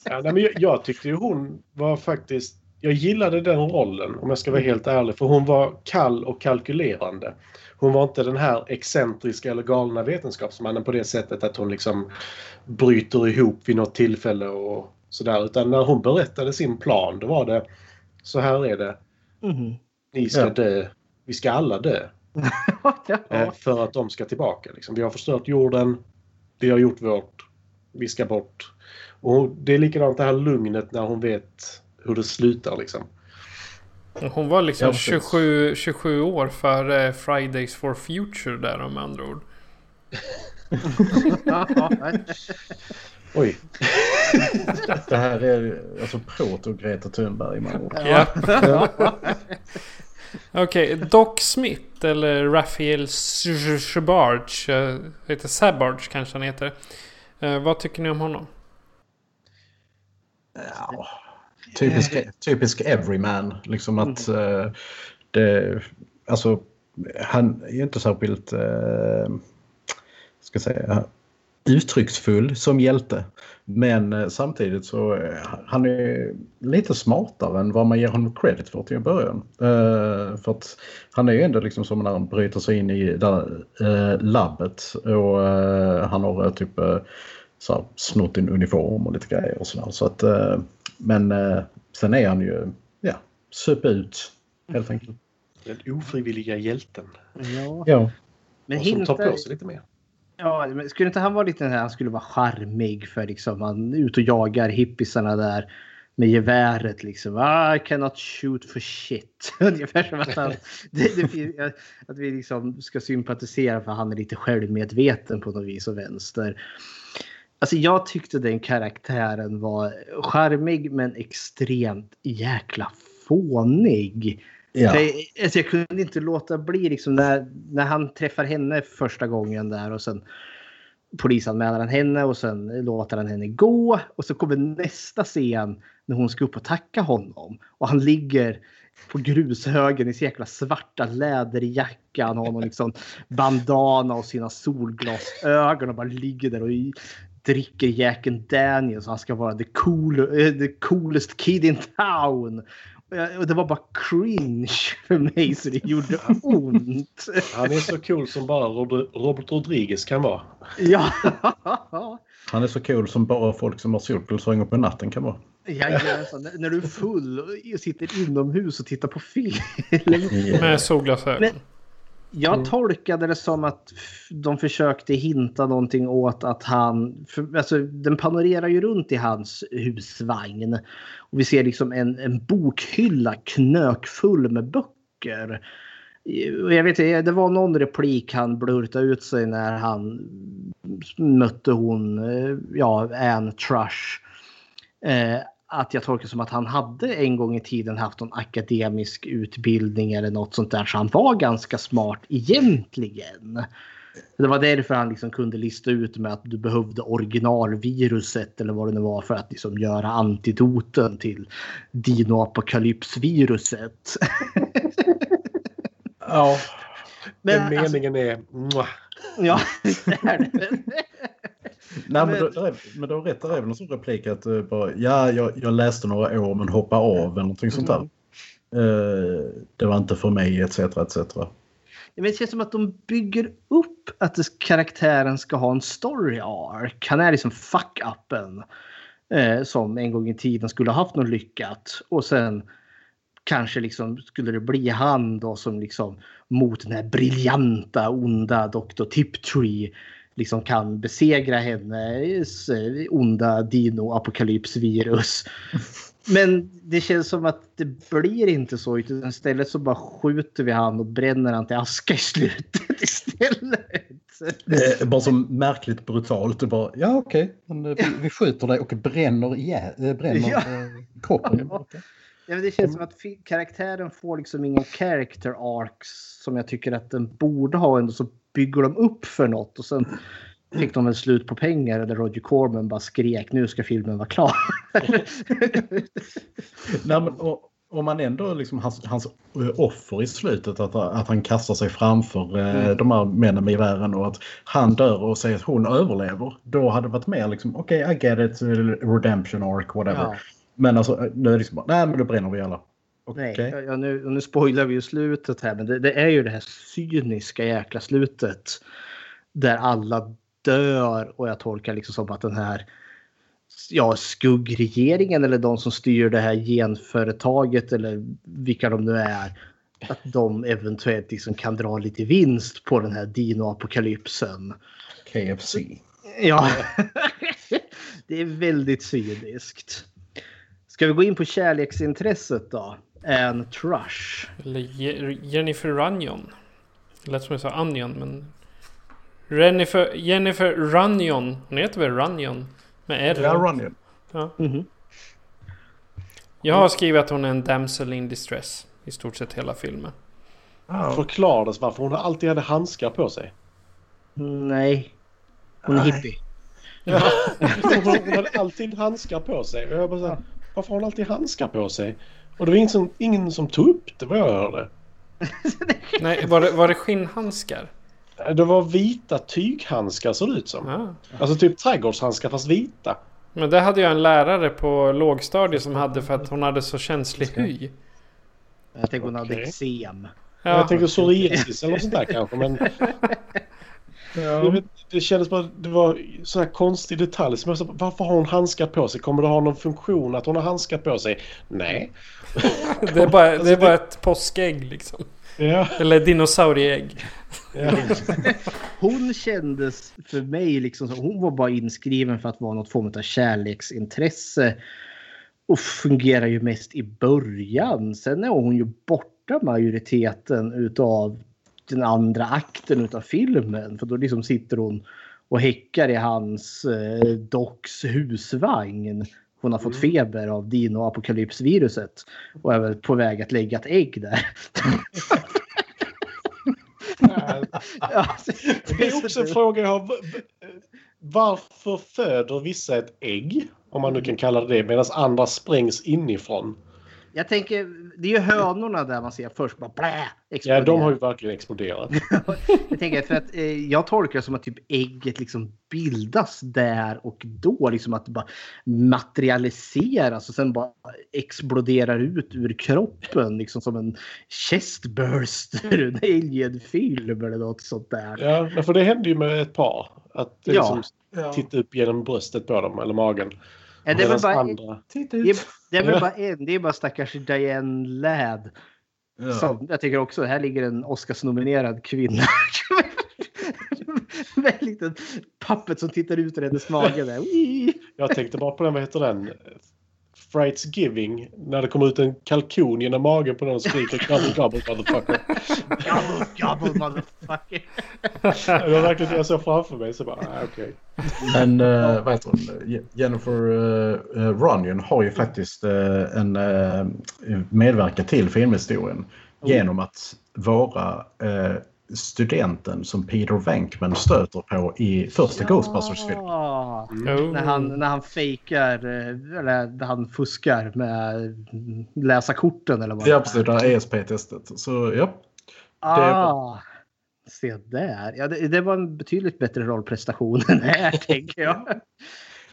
ja, nej, men jag, jag tyckte ju hon var faktiskt... Jag gillade den rollen om jag ska vara helt ärlig. För hon var kall och kalkylerande. Hon var inte den här excentriska eller galna vetenskapsmannen på det sättet att hon liksom bryter ihop vid något tillfälle och sådär. Utan när hon berättade sin plan då var det så här är det. Mm. Ni ska ja. dö. Vi ska alla dö. ja. Eh, för att de ska tillbaka. Liksom. Vi har förstört jorden. Vi har gjort vårt. Vi ska bort. Och det är likadant det här lugnet när hon vet hur det slutar. Liksom. Hon var liksom 27, 27 år före Fridays for Future där om andra ord. Oj. Det här är alltså proto-Greta Thunberg. Ja. Okej, okay, Doc Smith eller Raphael Sabarge. Uh, heter Sabarge kanske han heter. Uh, vad tycker ni om honom? Ja, typisk, typisk everyman. Liksom att uh, det, alltså han är inte särskilt, uh, ska säga, uttrycksfull som hjälte. Men eh, samtidigt så eh, han är lite smartare än vad man ger honom credit för till en början. Eh, för att han är ju ändå liksom som när han bryter sig in i där, eh, labbet och eh, han har typ eh, så här, snott en uniform och lite grejer och sådär. Så att, men sen är han ju, ja, sup ut helt enkelt. Den ofrivilliga hjälten. Ja. Ja. Men och som tar på sig lite mer. Ja, men skulle inte han vara lite den här, han skulle vara charmig för liksom, han är ute och jagar hippisarna där med geväret liksom. I cannot shoot for shit. Ungefär som att, han, det, det, att vi liksom ska sympatisera för han är lite självmedveten på något vis och vänster. Alltså jag tyckte den karaktären var charmig men extremt jäkla fånig. Ja. Jag, alltså jag kunde inte låta bli liksom när, när han träffar henne första gången där och sen polisanmäler han henne och sen låter han henne gå och så kommer nästa scen när hon ska upp och tacka honom och han ligger på grushögen i sin jäkla svarta läderjacka. Han har någon liksom bandana och sina solglasögon och bara ligger där och dricker Jack and Daniels. Han ska vara the, cool, eh, the coolest kid in town. Och det var bara cringe för mig så det gjorde ont. Han är så cool som bara Robert Rodriguez kan vara. Ja. Han är så cool som bara folk som har solglasögon på natten kan vara. Jajamensan, när- när du är full och sitter inomhus och tittar på film. Med solglasögon. Jag tolkade det som att de försökte hinta någonting åt att han... För, alltså, den panorerar ju runt i hans husvagn. Och vi ser liksom en, en bokhylla knökfull med böcker. Jag vet inte, det var någon replik han blurtade ut sig när han mötte hon, eh, ja, Anne Trush. Eh, att jag tolkar som att han hade en gång i tiden haft någon akademisk utbildning eller något sånt där. Så han var ganska smart egentligen. Det var därför han liksom kunde lista ut med att du behövde originalviruset eller vad det nu var för att liksom göra antidoten till dinoapokalypsviruset. Ja. Men Den alltså- meningen är... Mwah. ja, det är det. Nej, men, då, men du har rätt, där är väl en sån replik att uh, bara, ja, jag, jag läste några år men hoppade av eller någonting sånt där. Eh, det var inte för mig etc. etc. Men Det känns som att de bygger upp att karaktären ska ha en story arc. Han är liksom fuck-upen. Eh, som en gång i tiden skulle ha haft något lyckat. Och sen kanske liksom skulle det bli han då som liksom mot den här briljanta onda Dr. Tiptree liksom kan besegra hennes eh, onda dino-apokalypsvirus. Men det känns som att det blir inte så. Utan istället så bara skjuter vi han och bränner han till aska i slutet istället. Det är bara så märkligt brutalt. Det bara, ja okej, men, eh, vi, vi skjuter dig och bränner, ihjäl, eh, bränner Ja. kroppen. Ja, men det känns som att karaktären får liksom ingen character arcs som jag tycker att den borde ha. Ändå så bygger de upp för något och sen fick de väl slut på pengar eller Roger Corman bara skrek nu ska filmen vara klar. Nej, men, och, om man ändå liksom hans, hans eh, offer i slutet att, att han kastar sig framför eh, Mm. de här männen med gevären och att han dör och säger att hon överlever. Då hade det varit mer liksom okej I get it, eh, redemption arc whatever. Ja. Men alltså nu är det liksom bara, nej men då bränner vi alla. Nej, Okej. ja, nu, nu spoilar vi ju slutet här men det, det är ju det här cyniska jäkla slutet. Där alla dör och jag tolkar liksom som att den här ja, skuggregeringen eller de som styr det här genföretaget eller vilka de nu är. Att de eventuellt liksom kan dra lite vinst på den här dino-apokalypsen. KFC. Ja, det är väldigt cyniskt. Ska vi gå in på kärleksintresset då? Anne Trush. Eller Je- Jennifer Runyon. Det lät som jag sa Onion men... Jennifer, Jennifer Runyon. Hon heter väl Runyon? Med R? Ja, Runyon. Ja. Mhm. Jag har skrivit att hon är en damsel in distress. I stort sett hela filmen. Förklarades varför hon alltid hade handskar på sig. Nej. Hon är Nej. hippie. Ja. hon hade alltid handskar på sig. Och jag bara så här, varför har hon alltid handskar på sig? Och det var ingen som, ingen som tog upp det vad jag hörde. Nej, var det, var det skinnhandskar? Det var vita tyghandskar såg det ut som. Ja. Alltså typ trädgårdshandskar fast vita. Men det hade jag en lärare på lågstadiet som hade för att hon hade så känslig hy. Jag tänker hon hade eksem. Ja. Jag tänker psoriasis eller något sånt där kanske. Men jag vet, det kändes bara det var sån här konstig detalj. Som jag sa, varför har hon handskar på sig? Kommer det ha någon funktion att hon har handskar på sig? Nej. Det är bara, det är Alltså, bara ett påskägg liksom. Ja. Eller dinosaurieägg. Ja. Hon kändes för mig liksom som hon var bara inskriven för att vara något form av kärleksintresse. Och fungerar ju mest i början. Sen är hon ju borta majoriteten utav den andra akten utav filmen. För då liksom sitter hon och häckar i hans eh, Docs husvagn. Hon har fått feber av dino-apokalypsviruset. Och är väl på väg att lägga ett ägg där. Ja, Det är också en fråga jag har. Varför föder vissa ett ägg? Om man nu kan kalla det det. Medan andra sprängs inifrån. Jag tänker, det är ju hönorna där man ser först bara blä, Ja, explodera. de har ju verkligen exploderat. Jag tänker för att eh, jag tolkar det som att typ ägget liksom bildas där och då. Liksom att det bara materialiseras och sen bara exploderar ut ur kroppen. Liksom som en chestburster ur en alien-film eller något sånt där. Ja, för det hände ju med ett par. Att det Ja. liksom titta upp genom bröstet på dem, eller magen. Ja, det är bara, andra... är, det är väl bara en. Det är bara stackars Diane Ladd. Ja. Som, jag tycker också, här ligger en Oscarsnominerad kvinna. Med en liten pappet som tittar ut ur hennes mage. Där. Jag tänkte bara på den, vad heter den? Frights Giving. När det kommer ut en kalkon genom magen på någon och skriker gobble gobble motherfucker. Gobble, gobble motherfucker. Det var verkligen det jag såg framför mig. Så bara, ah, okej. Men uh, vad heter hon? Je- Jennifer uh, Runyon har ju faktiskt uh, en uh, medverkat till filmhistorien genom att vara uh, studenten som Peter Venkman stöter på i första Ghostbusters-filmen. Ja. Oh. När, han, när han fejkar, eh, eller när han fuskar med läsa korten eller vad Ja, det precis. Det här ESP-testet. Så ja. Ah, se där. Ja, det, det var en betydligt bättre rollprestation än här tänker jag.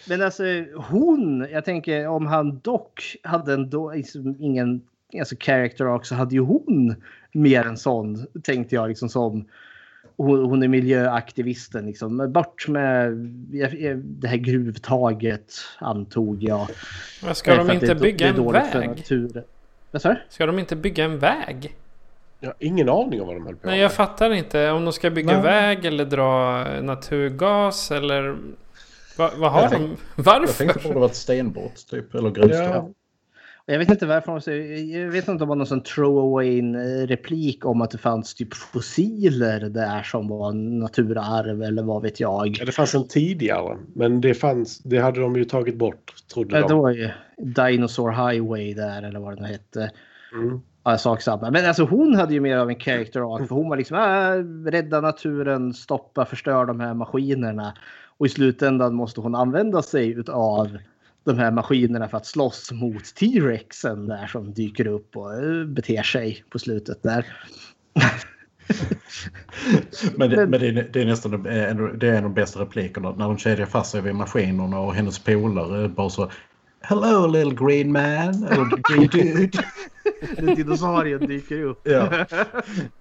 Men alltså hon, jag tänker om han dock hade en då, liksom ingen alltså character arc så hade ju hon mer en sån tänkte jag liksom som hon, hon är miljöaktivisten liksom. Bort med det här gruvtaget antog jag. Men ska de inte det, bygga det en väg? Vad sa? Ska de inte bygga en väg? Jag har ingen aning om vad de höll på Nej, med. jag fattar inte. Om de ska bygga Nej. väg eller dra naturgas eller... Va, vad har Jag de? tänk- Varför? Jag tänkte på det var ett stenbrott typ. Eller grustorp. Ja. Jag vet inte varför jag vet inte om det var någon sån throwaway replik om att det fanns typ fossiler där som var naturarv eller vad vet jag. Ja, det fanns en tidigare. Men det, fanns, det hade de ju tagit bort, trodde Ja, de. då var ju Dinosaur Highway där eller vad den hette. Mm. Ja, sak samma. Men alltså hon hade ju mer av en character arc för hon var liksom äh, rädda naturen, stoppa, förstör de här maskinerna. Och i slutändan måste hon använda sig av de här maskinerna för att slåss mot T-rexen där som dyker upp och eh, beter sig på slutet där. Men, det, Men- men det, är, det är nästan det är en- det är en av de bästa replikerna. När de kedjar fast sig vid maskinerna och hennes polare bara så Hello little green man. Eller green dude. Dinosaurien dyker upp. Ja.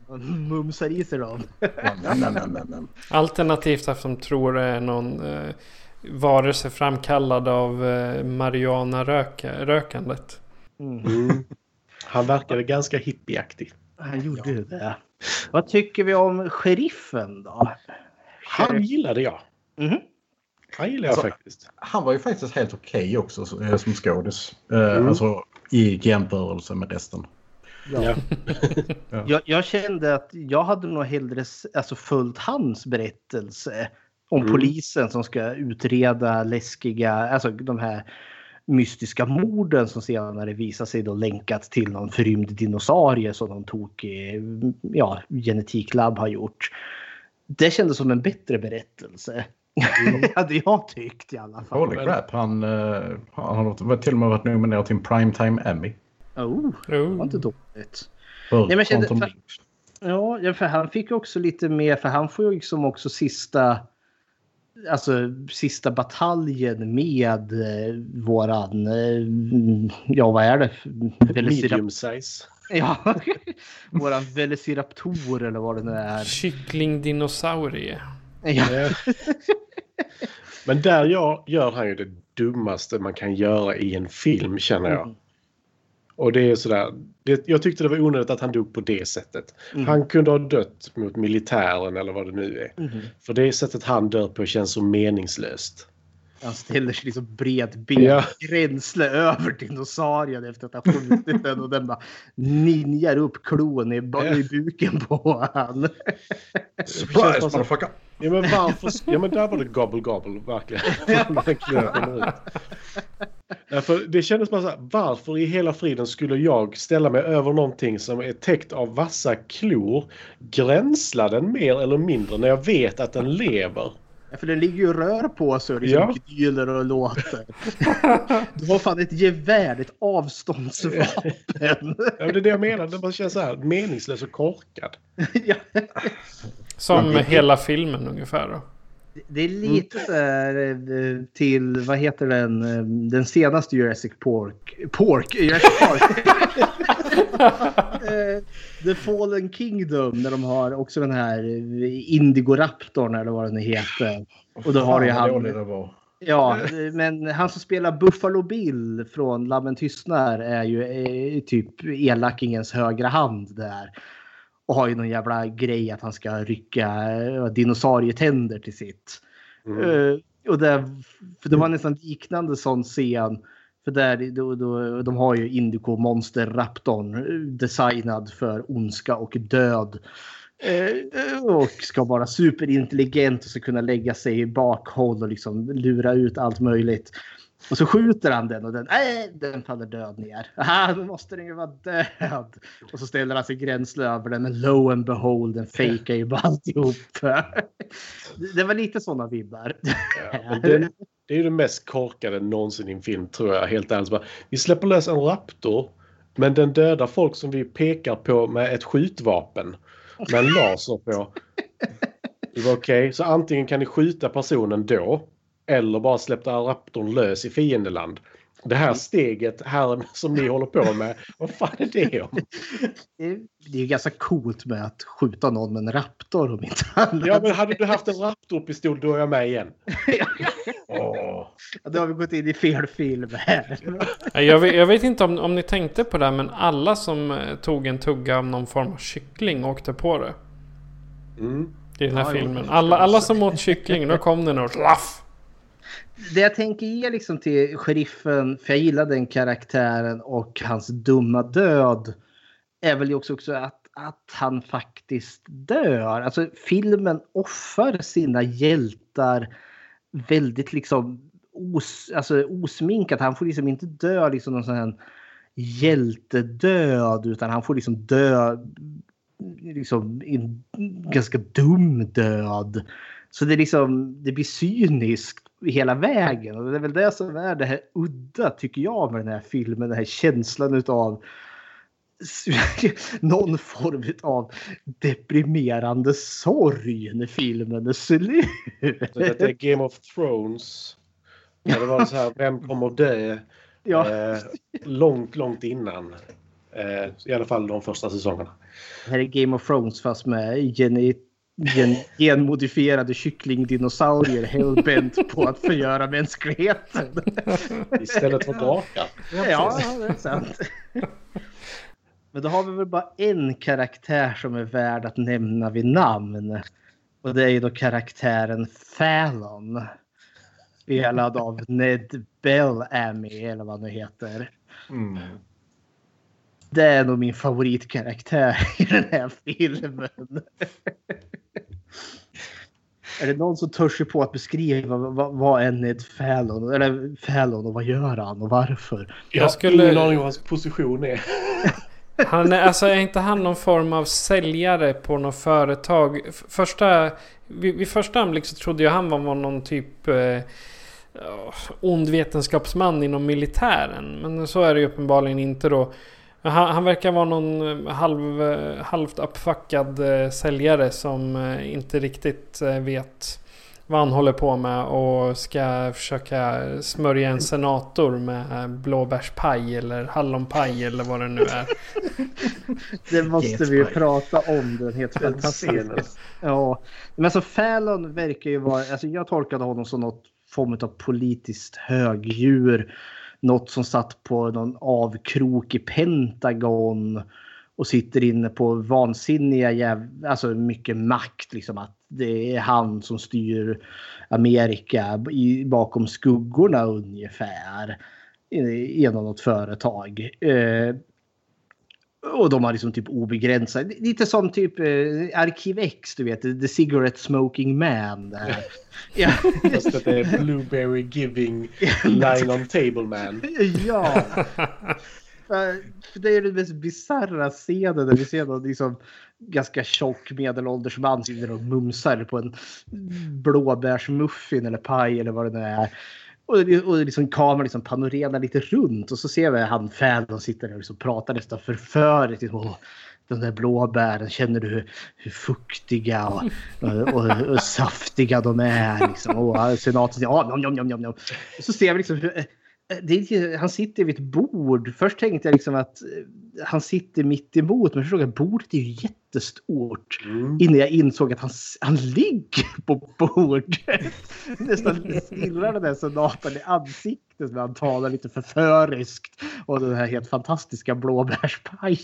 Mumsar i sig dem. Alternativt att de tror det är någon eh, varelse framkallad av eh, marijuana-rökandet. Mm. Han verkade ganska hippieaktig. Han gjorde ju det. Vad tycker vi om sheriffen då? Han gillade jag. Mhm. Han gillade jag Så- faktiskt. Han var ju faktiskt helt okej också eh, som skådis. Eh, Mm. Alltså i jämförelse med resten. Ja. Jag, jag kände att jag hade nog hellre alltså, följt hans berättelse om Mm. polisen som ska utreda läskiga, alltså de här mystiska morden som senare visar sig då länkat till någon förrymd dinosaurie som någon tokig ja, genetiklabb har gjort. Det kändes som en bättre berättelse. hade jag tyckt i alla fall. Holy crap. Han, eh, han har till och med varit nominerad till en Primetime Emmy. Oh, det var inte dåligt. För Nej, men jag kände- för- ja, för han fick också lite mer, för han får ju liksom också sista alltså sista bataljen med eh, våran, eh, ja vad är det? Medium size. Ja, våran Velociraptor eller vad det nu är. Kycklingdinosaurie. Ja. Men där gör, gör han ju det dummaste man kan göra i en film känner jag. Mm. Och det är sådär. Det, jag tyckte det var onödigt att han dog på det sättet. Mm. Han kunde ha dött mot militären eller vad det nu är. Mhm. För det sättet han dör på känns så meningslöst. Han ställer sig liksom bredbent, Ja. gränsle över dinosaurien efter att ha skjutit den och den bara ninjar upp klon i, i buken på han. Surprise motherfucker! Ja men varför? Ja men där var det gobble gobble verkligen. Den ut. Därför, det kändes bara så här, varför i hela friden skulle jag ställa mig över någonting som är täckt av vassa klor, gränsla den mer eller mindre när jag vet att den lever? Ja, för den ligger ju rör på sig och liksom Ja. gnyler och låter. Du har fan ett gevär, ett avståndsvapen. Ja, det är det jag menar, det bara känns så här meningslös och korkad. Som hela filmen ungefär då. Det är lite så här eh, till, vad heter den, eh, den senaste Jurassic Pork. Pork? Jurassic Park. Eh, The Fallen Kingdom när de har också den här Indigoraptorn eller vad den heter. Och då har du ju han. Ja, men han som spelar Buffalo Bill från Lammen tystnar är ju eh, typ elakingens högra hand där. Och har ju någon jävla grej att han ska rycka eh, dinosaurietänder till sitt. Eh, och där, för det var nästan liknande sån scen. För där, då, då, de har ju Indico Monster Raptorn eh, designad för ondska och död. Eh, och ska vara superintelligent och ska kunna lägga sig i bakhåll och liksom lura ut allt möjligt. Och så skjuter han den och den, äh, den faller död ner. Aha, då måste den ju vara död. Och så ställer han sig gränsle över den, men lo and behold, den fejkar ju bara alltihop. Det- var lite sådana vibbar. Men det, det är ju det mest korkade någonsin i en film tror jag. Helt ärligt. Vi släpper lös en raptor. Men den dödar folk som vi pekar på med ett skjutvapen. Med en laser på. Det var Okej, så antingen kan ni skjuta personen då. Eller bara släppa raptorn lös i fiendeland. Det här steget här som ni håller på med. Vad fan är det om? Det är- det ju ganska coolt med att skjuta någon med en raptor om inte annat. Ja men hade du haft en raptorpistol då är jag med igen. Åh. Ja, Då har vi gått in i fel film här. Ja, Jag vet, jag vet inte om, om ni tänkte på det men alla som eh, tog en tugga av någon form av kyckling åkte på det. Mm. I den här Ja, filmen. Alla, alla som åt kyckling, då kom den och slaff. Det jag tänker ge liksom till sheriffen, för jag gillar den karaktären och hans dumma död, är väl också, också att, att han faktiskt dör. Alltså filmen offrar sina hjältar väldigt liksom os, alltså, osminkat. Han får liksom inte dö liksom någon sån här hjältedöd utan han får liksom dö liksom en ganska dum död. Så det, är liksom, det blir cyniskt hela vägen. Och det är väl det som är det här udda tycker jag med den här filmen. Den här känslan utav någon form av deprimerande sorg när filmen är slut. Detta är Game of Thrones. Där det var så här, vem kommer dö? Ja. Eh, långt, långt innan. Eh, I alla fall de första säsongerna. Det här är Game of Thrones fast med geni, gen, genmodifierade kycklingdinosaurier hellbent på att förgöra mänskligheten. Istället för drakar. Ja, det är sant. Men då har vi väl bara en karaktär som är värd att nämna vid namn. Och det är ju då karaktären Fallon. Spelad av Ned Bellamy eller vad han nu heter. Det är nog min favoritkaraktär i den här filmen. Är det någon som törs sig på att beskriva vad, vad är Ned Fallon, eller Fallon och vad gör han och varför? Jag har skulle- ingen aning om vad hans position är. Han är, alltså är inte han någon form av säljare på något företag? Första, vid, vid första anblick så trodde jag han var någon typ eh, ond vetenskapsman inom militären. Men så är det ju uppenbarligen inte då. Han, han verkar vara någon eh, halv, eh, halvt uppfuckad eh, säljare som inte riktigt vet vad han håller på med och ska försöka smörja en senator med blåbärspaj eller hallonpaj eller vad det nu är. Det måste vi ju prata om. Den helt fantastiska. Ja, men alltså Fallon verkar ju vara, alltså jag tolkade honom som något form av politiskt högdjur. Något som satt på någon avkrok i Pentagon och sitter inne på vansinniga jäv, alltså mycket makt liksom att det är han som styr Amerika i, bakom skuggorna ungefär genom något företag. Eh, och de har liksom typ obegränsat. Lite som typ eh, Arkiv X, du vet. The Cigarette Smoking Man. Där. ja. Fast att det är Blueberry Giving Line on Table Man. ja. För för det är den mest bisarra scenen där vi ser någon liksom ganska tjock medelålders man sitter och mumsar på en blåbärsmuffin eller paj eller vad det nu är. Och, och liksom kameran liksom panorerar lite runt och så ser vi han Fallon sitter där och liksom pratar nästan förföriskt. Liksom, de där blåbären, känner du hur, hur fuktiga och, och, och, och saftiga de är? Liksom. Och senaten säger ja, nom, nom, nom, nom. Så ser vi liksom hur, är, han sitter vid ett bord. Först tänkte jag liksom att eh, han sitter mitt emot. Men förstår jag, bordet är ju jättestort. Innan jag insåg att han, han ligger på bordet. Nästan stirrar den där senatorn i ansiktet när han talar lite förföriskt. Och den här helt fantastiska blåbärspajen.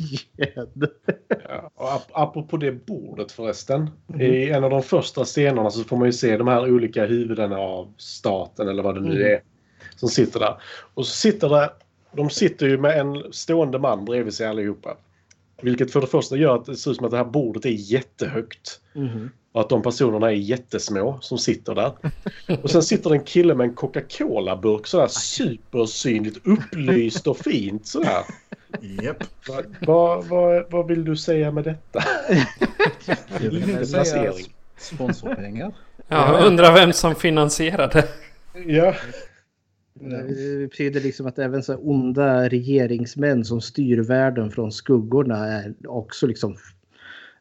Och ap- apropå det bordet förresten. I en av de första scenerna så får man ju se de här olika huvudena av staten eller vad det nu Mm. Som sitter där. Och så sitter det, de sitter ju med en stående man bredvid sig allihopa. Vilket för det första gör att det ser ut som att det här bordet är jättehögt. Mhm. Och att de personerna är jättesmå som sitter där. Och sen sitter det en kille med en Coca-Cola-burk sådär supersynligt upplyst och fint sådär. Japp. Vad, vad, vad, vad vill du säga med detta? Jag vill säga sponsorpengar. Ja, undrar vem som finansierade. Ja. Det betyder liksom att även så onda regeringsmän som styr världen från skuggorna är också liksom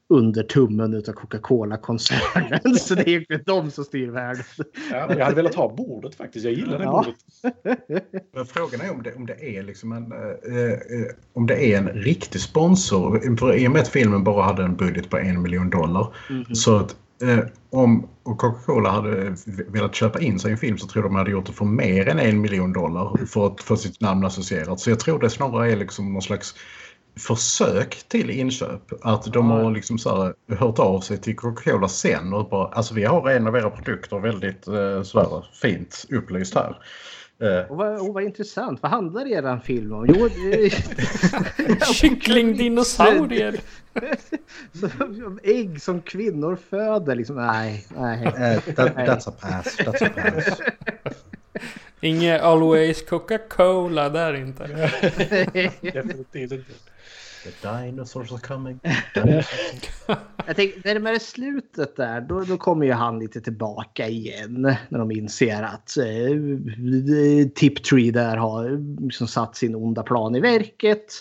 under tummen utav Coca-Cola-koncernen. Så det är ju de som styr världen. Ja, jag hade velat ha bordet faktiskt. Jag gillar det Ja. bordet. Men frågan är om det, om det är liksom en, eh, eh, om det är en riktig sponsor. För I och med att filmen bara hade en budget på en miljon dollar. Mhm. Så att eh, om Coca-Cola hade velat köpa in sig i en film så tror jag de hade gjort det för mer än en miljon dollar för att få sitt namn associerat. Så jag tror det snarare är liksom någon slags försök till inköp. Att de har liksom så här, hört av sig till Coca-Cola sen och bara alltså vi har en av era produkter väldigt eh, så här, fint upplyst här. Eh, Och vad, och vad intressant. Vad handlar er film om? Jo, Kycklingdinosaurier. Som Ägg som kvinnor föder. Liksom. Nej, nej. Eh, that- that's a pass, that's a pass. Inget Always Coca-Cola där inte. Definitivt inte. The dinosaurs are coming. Jag tänkte, närmare slutet där, då, då kommer ju han lite tillbaka igen. När de inser att eh, Tiptree där har liksom satt sin onda plan i verket.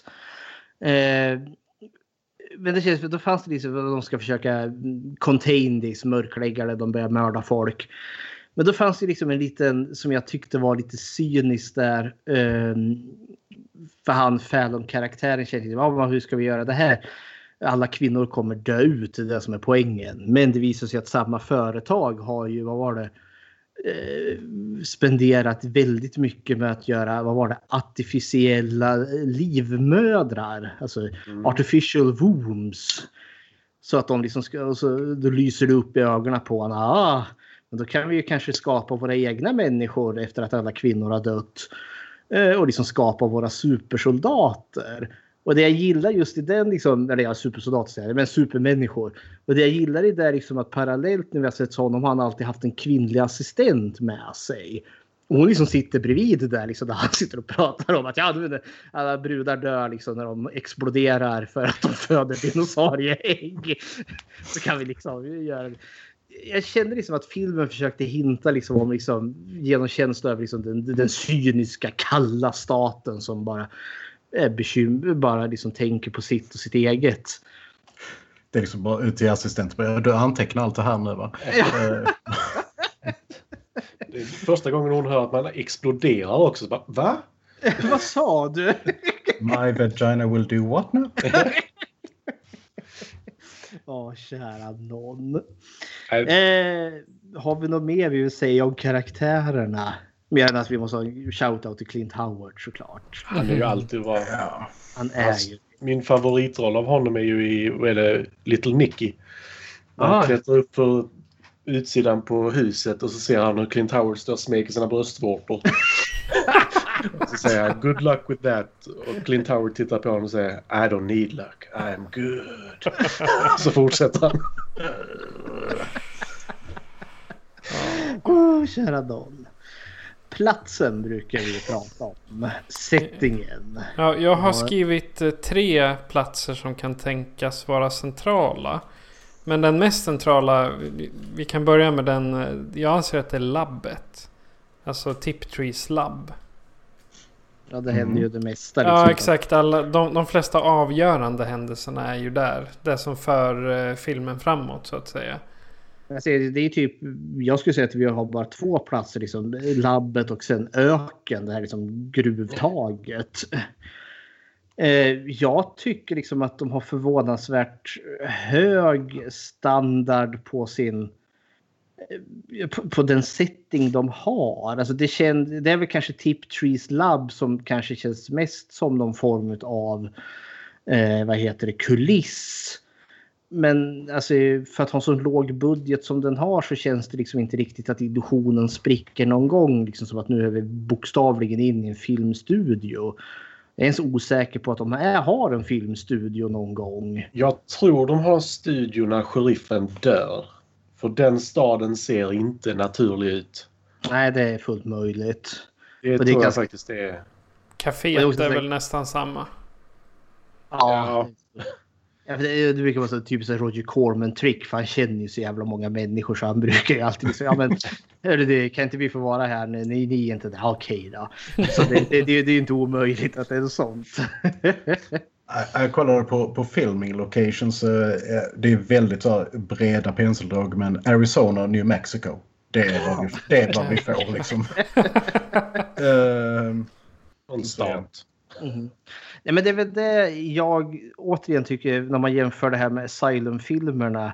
Eh, men det känns, då fanns det liksom att de ska försöka contain this, mörklägga det, de börjar mörda folk. Men då fanns det liksom en liten, som jag tyckte var lite cynisk där. Eh, för han Fallon-karaktären kände liksom, ah, hur ska vi göra det här? Alla kvinnor kommer dö ut, det är det som är poängen. Men det visar sig att samma företag har ju, vad var det? Eh, spenderat väldigt mycket med att göra, vad var det, artificiella livmödrar. Alltså artificial wombs. Så att de liksom ska, och så, då lyser det upp i ögonen på honom. Ah, men då kan vi ju kanske skapa våra egna människor efter att alla kvinnor har dött. Eh, och liksom skapa våra supersoldater. Och det jag gillar just i den, liksom, eller ja, supersoldater säger men supermänniskor. Och det jag gillar i det är liksom att parallellt när vi har sett honom har han alltid haft en kvinnlig assistent med sig. Och hon liksom sitter bredvid där liksom, där han sitter och pratar om att ja, du alla brudar dör liksom, när de exploderar för att de föder dinosaurieägg. Så kan vi liksom göra det. Jag kände liksom att filmen försökte hinta liksom om liksom, genom känsla över liksom den, den cyniska kalla staten som bara är bekymmer, bara liksom tänker på sitt och sitt eget. Det är liksom bara ut till assistent. Du antecknar allt det här nu va? Eh, Det är första gången hon hör att man exploderar också. Bara, Va? Vad sa du? My vagina will do what now? Ja, kära någon. Eh, har vi något mer vi vill säga om karaktärerna? Mer än att vi måste ha en shoutout till Clint Howard såklart. Han är ju alltid bra. Han är Hans- ju... Min favoritroll av honom är ju i vad är det, Little Nicky. Han Ah. klättrar upp för utsidan på huset och så ser han hur Clint Howard står och smeker sina bröstvårtor. och så säger han good luck with that. Och Clint Howard tittar på honom och säger I don't need luck, I am good. så fortsätter han. Åh, kära någon. Platsen brukar vi prata om. Settingen. Ja, jag har skrivit eh, tre platser som kan tänkas vara centrala. Men den mest centrala, vi- vi kan börja med den, eh, jag anser att det är labbet. Alltså Tiptrees labb. Ja, det händer ju det mesta. Ja, liksom. exakt. Alla, de, de flesta avgörande händelserna är ju där. Det som för eh, filmen framåt så att säga. Jag ser, det är typ, jag skulle säga att vi har bara två platser. Liksom, labbet och sen öken. Det här liksom gruvtaget. Eh, jag tycker liksom att de har förvånansvärt hög standard på sin eh, Eh, på, på den setting de har. Alltså det, känd, det är väl kanske Tiptrees Lab som kanske känns mest som någon form av eh, vad heter det, kuliss. Men alltså, för att ha en så låg budget som den har så känns det liksom inte riktigt att illusionen spricker någon gång. Liksom som att nu är vi bokstavligen in i en filmstudio. Jag är ens osäker på att de är, har en filmstudio någon gång. Jag tror de har en studio när sheriffen dör. För den staden ser inte naturlig ut. Nej, det är fullt möjligt. Det Och tror jag ganska- faktiskt det är. Caféet det är väl nästan samma. Ja. Ja, det, det brukar vara så typ här Roger Corman-trick för han känner ju så jävla många människor så han brukar ju alltid säga ja men hörru du, kan inte vi få vara här? Nej, ni, ni är inte där. Okej då. Så det, det, det, det är inte omöjligt att det är sånt. Jag- Jag kollade på, på filming locations. eh, eh, Det är väldigt så här, breda penseldrag. Men Arizona och New Mexico. Det är vad vi, det är vad vi får liksom. Konstant. Mhm. Nej, men det är väl det jag återigen tycker när man jämför det här med Asylum-filmerna.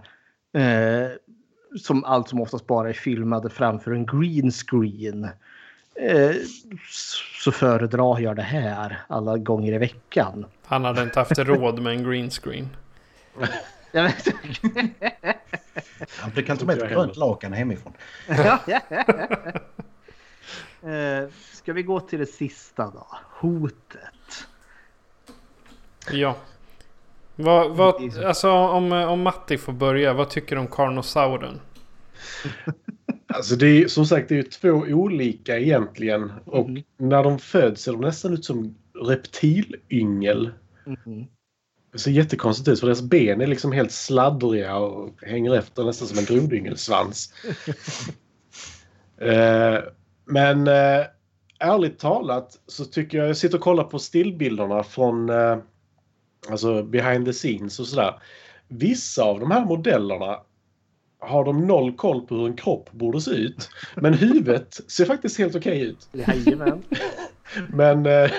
Eh, som allt som oftast bara är filmade framför en green screen. Eh, så föredrar jag det här alla gånger i veckan. Han hade inte haft råd med en green screen. Du kan ta med ett grönt lakan hemifrån. Eh, ska vi gå till det sista då? Hotet. Ja. Vad, vad, alltså om, om Matti får börja, vad tycker du om Carnosauren? Alltså det är som sagt det är två olika egentligen. Och när de föds ser de nästan ut som reptilyngel. Mhm. Det ser jättekonstigt ut för deras ben är liksom helt sladdriga och hänger efter nästan som en grodyngelsvans. eh, men eh, ärligt talat så tycker jag, jag sitter och kollar på stillbilderna från eh, alltså behind the scenes och sådär. Vissa av de här modellerna har de noll koll på hur en kropp borde se ut. Men huvudet ser faktiskt helt okej ut. Jajamän. Men eh,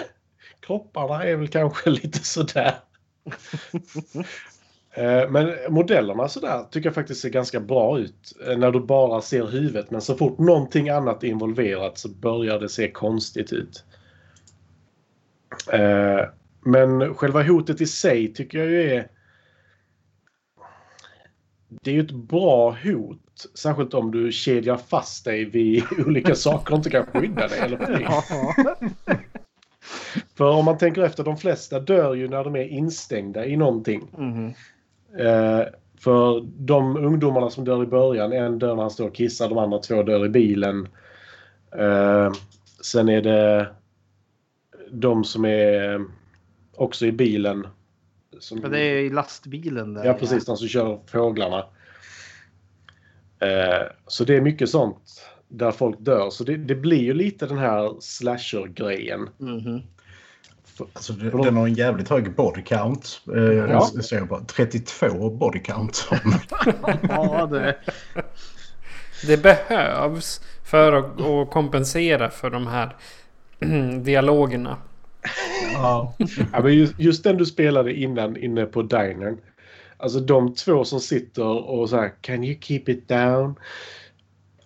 kropparna är väl kanske lite sådär. Eh, men modellerna sådär tycker jag faktiskt ser ganska bra ut. Eh, när du bara ser huvudet. Men så fort någonting annat är involverat så börjar det se konstigt ut. Eh, men själva hotet i sig tycker jag ju är... Det är ju ett bra hot. Särskilt om du kedjar fast dig vid olika saker och inte kan skydda dig eller. För om man tänker efter, de flesta dör ju när de är instängda i någonting. Mhm. Eh, för de ungdomarna som dör i början, en dör när han står och kissar, de andra två dör i bilen. Eh, sen är det de som är också i bilen. Som, Ja, det är i lastbilen där. ja, precis. De som kör fåglarna. Eh, så det är mycket sånt där folk dör. Så det, det blir ju lite den här slasher-grejen. Mhm. Alltså, det, den har en jävligt hög body count. Eh, Ja. jag bara 32 body count. ja, det... Det behövs för att, att kompensera för de här dialogerna. Ja. ja, men just, just den du spelade innan inne på dinern. Alltså de två som sitter och så här Can you keep it down?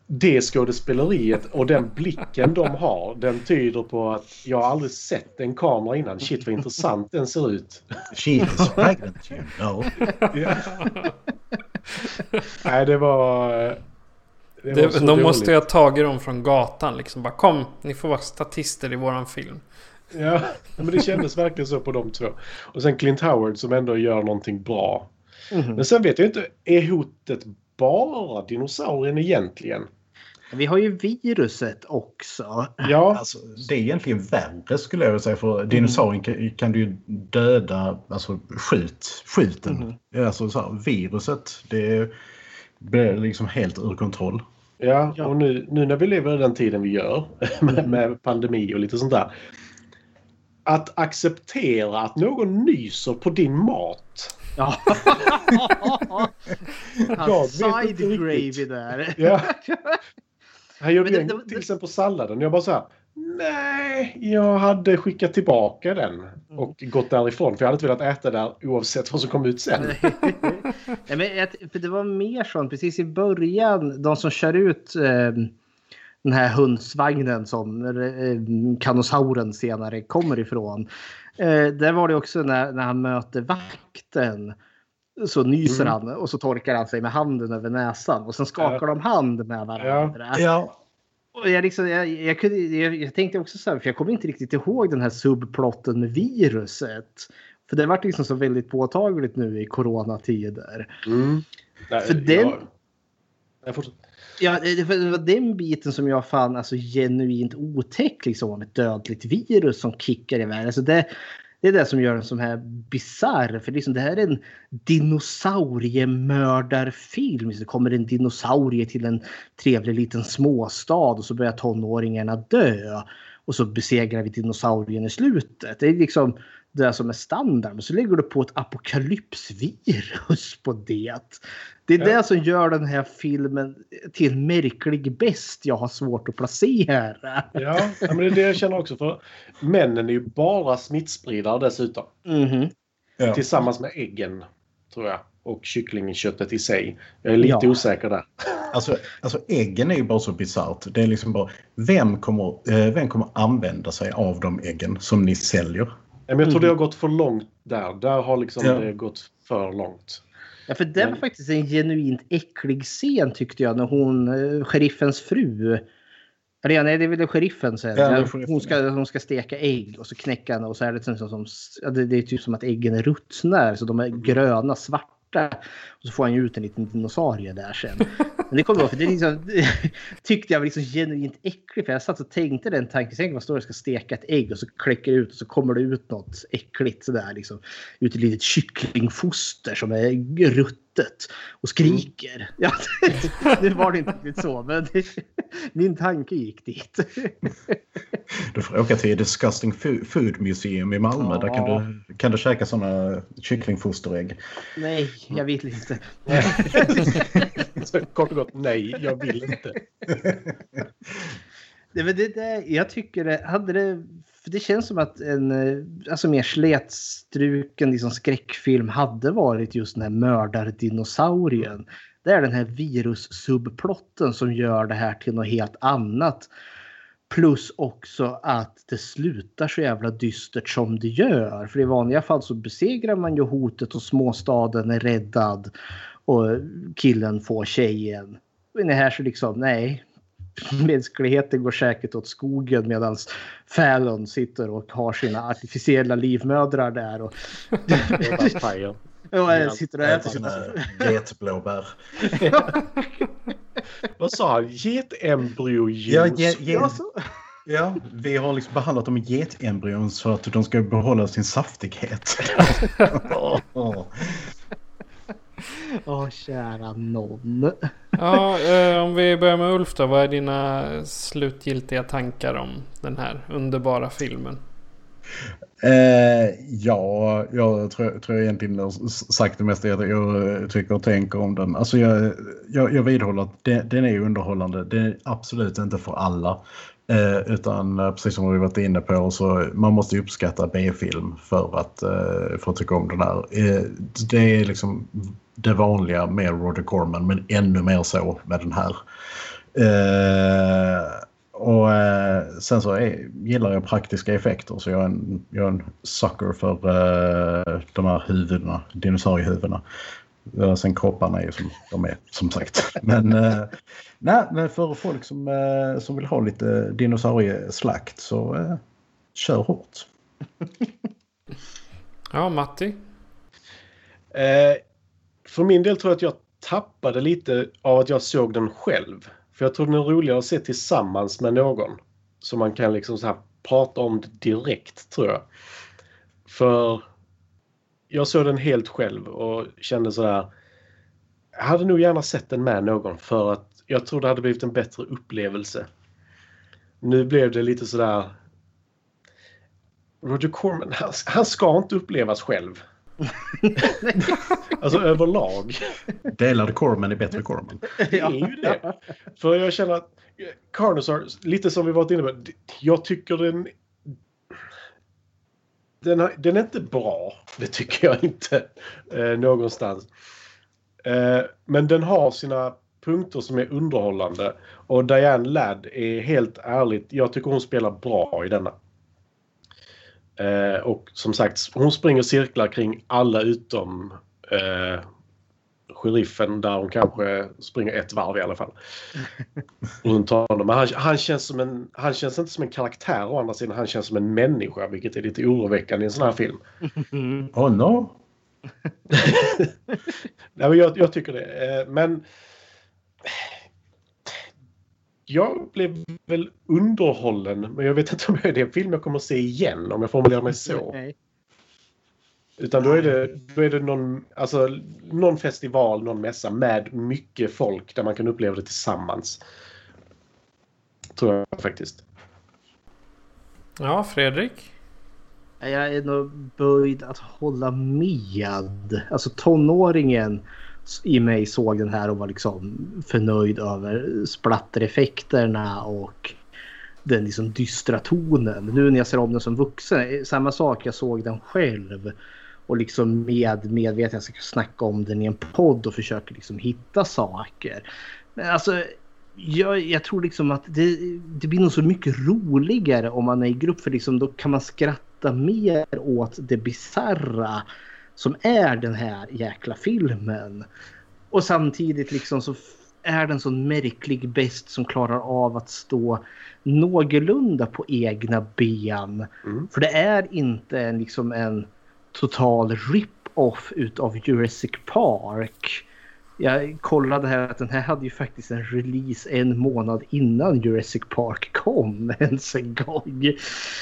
Det skådespeleriet och den blicken de har den tyder på att jag har aldrig sett en kamera innan. Shit vad intressant den ser ut. She is pregnant you know. Ja. Nej det var... Det var Det, de dåligt. måste ju ha tagit dem från gatan liksom. Bara kom, ni får vara statister i våran film. Ja, men det kändes verkligen så på de två. Och sen Clint Howard som ändå gör någonting bra. Mhm. Men sen vet jag inte, är hotet bara dinosaurien egentligen? Vi har ju viruset också. Ja. Alltså, det är egentligen värre skulle jag vilja säga. För dinosaurien kan, kan du ju döda, alltså skjut, skjuten. Alltså så här, viruset, det blir liksom helt ur kontroll. Ja, och nu, nu när vi lever i den tiden vi gör med, med pandemi och lite sånt där. Att acceptera att någon nyser på din mat. Ja. Jag vet Side inte riktigt. gravy där. Ja. Han gjorde det- en till exempel salladen. Jag bara så här. Nej, jag hade skickat tillbaka den och gått därifrån. För jag hade inte velat äta där oavsett vad som kom ut sen. Nej, men för det var mer sånt precis i början. De som kör ut eh, den här hundsvagnen som eh, kanosauren senare kommer ifrån. Eh, där var det också när, när han möter vakten. Så nyser Mm. han och så torkar han sig med handen över näsan och sen skakar de hand med varandra. Ja. Och jag, liksom, jag, jag, kunde, jag, jag tänkte också så här, för jag kommer inte riktigt ihåg den här subplotten med viruset. För det vart liksom så väldigt påtagligt nu i coronatider. Mm. Nej, För den- jag- Jag. Ja, det, det var den biten som jag fann alltså genuint otäck liksom om ett dödligt virus som kickar iväg. Alltså det, det är det som gör den så här bisarr. För liksom det här är en dinosauriemördarfilm. Det kommer en dinosaurie till en trevlig liten småstad och så börjar tonåringarna dö. Och så besegrar vi dinosaurien i slutet. Det är liksom det som är standard. Men så lägger du på ett apokalypsvirus på det. Det är Ja. det som gör den här filmen till en märklig bäst jag har svårt att placera. Ja, men det är det jag känner också. För männen är ju bara smittspridare dessutom. Mhm. Ja. Tillsammans med äggen, tror jag. Och kycklingköttet i sig. Jag är lite Ja. osäker där. Alltså, alltså äggen är ju bara så bisarrt. Det är liksom bara, vem kommer, eh, vem kommer använda sig av de äggen som ni säljer? Men jag tror det har gått för långt där. Där har liksom Ja. det gått för långt. Ja, för det var Men- faktiskt en genuint äcklig scen tyckte jag när hon, eh, sheriffens fru, eller nej det är väl sheriffen sen. Ja, hon, ska, hon ska steka ägg och så knäcka henne och så är det, liksom som, ja, det, det är typ som att äggen ruttnar så de är gröna, svarta. Och så får han ju ut en liten dinosaurie där sen. Men det kommer jag för det liksom, tyckte jag var liksom genuint äckligt. För jag satt och tänkte den tanken, tänk vad står det ska steka ett ägg och så kläcker det ut och så kommer det ut något äckligt sådär liksom. Ut ett litet kycklingfoster som är ruttet och skriker. Ja, nu var det inte riktigt så, men det, min tanke gick dit. Du får åka till Disgusting Food Museum i Malmö. Ja. Där kan du, kan du käka sådana kycklingfosterägg. Nej, jag vill inte. Så kort och gott, nej, jag vill inte. Det, men det, det, jag tycker det hade det... För det känns som att en eh, alltså mer slätstruken liksom skräckfilm hade varit just den här mördardinosaurien. Det är den här virussubplotten som gör det här till något helt annat. Plus också att det slutar så jävla dystert som det gör. För i vanliga fall så besegrar man ju hotet och småstaden är räddad. Och killen får tjejen. Men det här så liksom, nej. Mänskligheten går säkert åt skogen medan Fallon sitter och har sina artificiella livmödrar där. Och, jag sitter och Äter sina... getblåbär. Vad sa han? Getembryojuice? Ja, ge, ge, Ja, vi har liksom behandlat dem med getembryon så att de ska behålla sin saftighet. Åh. Åh, kära nån. Ja, eh, om vi börjar med Ulf då. Vad är dina slutgiltiga tankar om den här underbara filmen? Eh, ja, jag tror, tror jag egentligen har sagt det mesta jag, jag tycker och tänker om den. Alltså jag, jag, jag vidhåller att det, den är underhållande. Det är absolut inte för alla. Eh, utan eh, precis som vi varit inne på så man måste uppskatta B-film för att, eh, för att tycka om den här. Eh, det är liksom det vanliga med Roger Corman men ännu mer så med den här. Eh, och eh, sen så är, gillar jag praktiska effekter så jag är en, jag är en sucker för eh, de här huvudena, dinosauriehuvudena. Eh, sen kropparna är ju som de är som sagt. Men, eh, nej, men för folk som, eh, som vill ha lite dinosaurieslakt så eh, kör hårt. ja, Matti? Eh, för min del tror jag att jag tappade lite av att jag såg den själv. För jag tror den är roligare att se tillsammans med någon. Så man kan liksom så här prata om det direkt tror jag. För jag såg den helt själv och kände sådär. Jag hade nog gärna sett den med någon för att jag tror det hade blivit en bättre upplevelse. Nu blev det lite sådär. Roger Corman, han, han ska inte upplevas själv. alltså överlag. Delad Corman är bättre Corman. Det är ju det. För jag känner att Carnosaur, lite som vi varit inne på, jag tycker den... Den, den är inte bra. Det tycker jag inte eh, någonstans. Eh, men den har sina punkter som är underhållande. Och Diane Ladd är helt ärligt, jag tycker hon spelar bra i denna. Eh, och som sagt, hon springer cirklar kring alla utom eh, sheriffen där hon kanske springer ett varv i alla fall. Runt honom. Men han, han, känns som en, han känns inte som en karaktär å andra sidan. Han känns som en människa vilket är lite oroväckande i en sån här film. Oh no! Nej, men jag, jag tycker det. Eh, men jag blev väl underhållen, men jag vet inte om det är en film jag kommer att se igen om jag formulerar mig så. Nej. Utan då är det, då är det någon, alltså, någon festival, någon mässa med mycket folk där man kan uppleva det tillsammans. Tror jag faktiskt. Ja, Fredrik? Jag är nog böjd att hålla med. Alltså tonåringen i mig såg den här och var liksom förnöjd över splattereffekterna och den liksom dystra tonen. Nu när jag ser om den som vuxen, eh, samma sak, jag såg den själv och liksom med medvetet jag ska snacka om den i en podd och försöker liksom hitta saker. Men alltså jag, jag tror liksom att det, det blir nog så mycket roligare om man är i grupp för liksom då kan man skratta mer åt det bizarra som är den här jäkla filmen. Och samtidigt liksom så är den så märklig bäst som klarar av att stå någorlunda på egna ben. Mm. För det är inte liksom en total rip-off utav Jurassic Park. Jag kollade här att den här hade ju faktiskt en release en månad innan Jurassic Park kom ens en gång.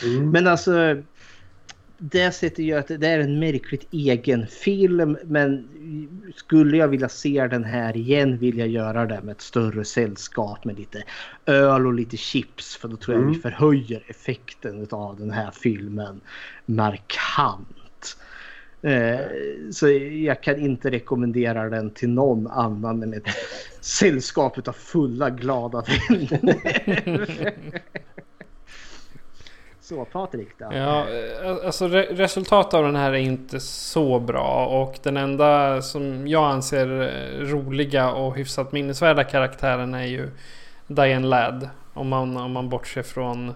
Mm. Men alltså det sättet gör att det är en märkligt egen film men skulle jag vilja se den här igen vill jag göra det med ett större sällskap med lite öl och lite chips för då tror jag mm. vi förhöjer effekten av den här filmen markant. Eh, så jag kan inte rekommendera den till någon annan än ett sällskap av fulla glada vänner. Så Patrik då? Ja, eh, alltså re resultatet av den här är inte så bra och den enda som jag anser eh, roliga och hyfsat minnesvärda karaktären är ju Diane Ladd. Om man, om man bortser från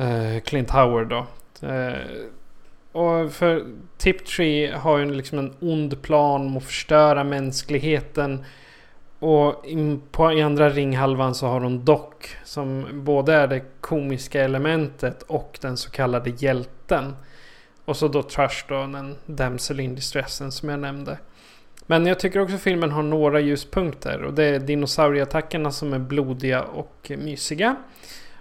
uh, Clint Howard då. Uh, och för Tiptree har ju liksom en ond plan om att förstöra mänskligheten. Och på, i andra ringhalvan så har hon Doc som både är det komiska elementet och den så kallade hjälten. Och så då Trush då, den damsel in distressen som jag nämnde. Men jag tycker också filmen har några ljuspunkter och det är dinosaurieattackerna som är blodiga och mysiga.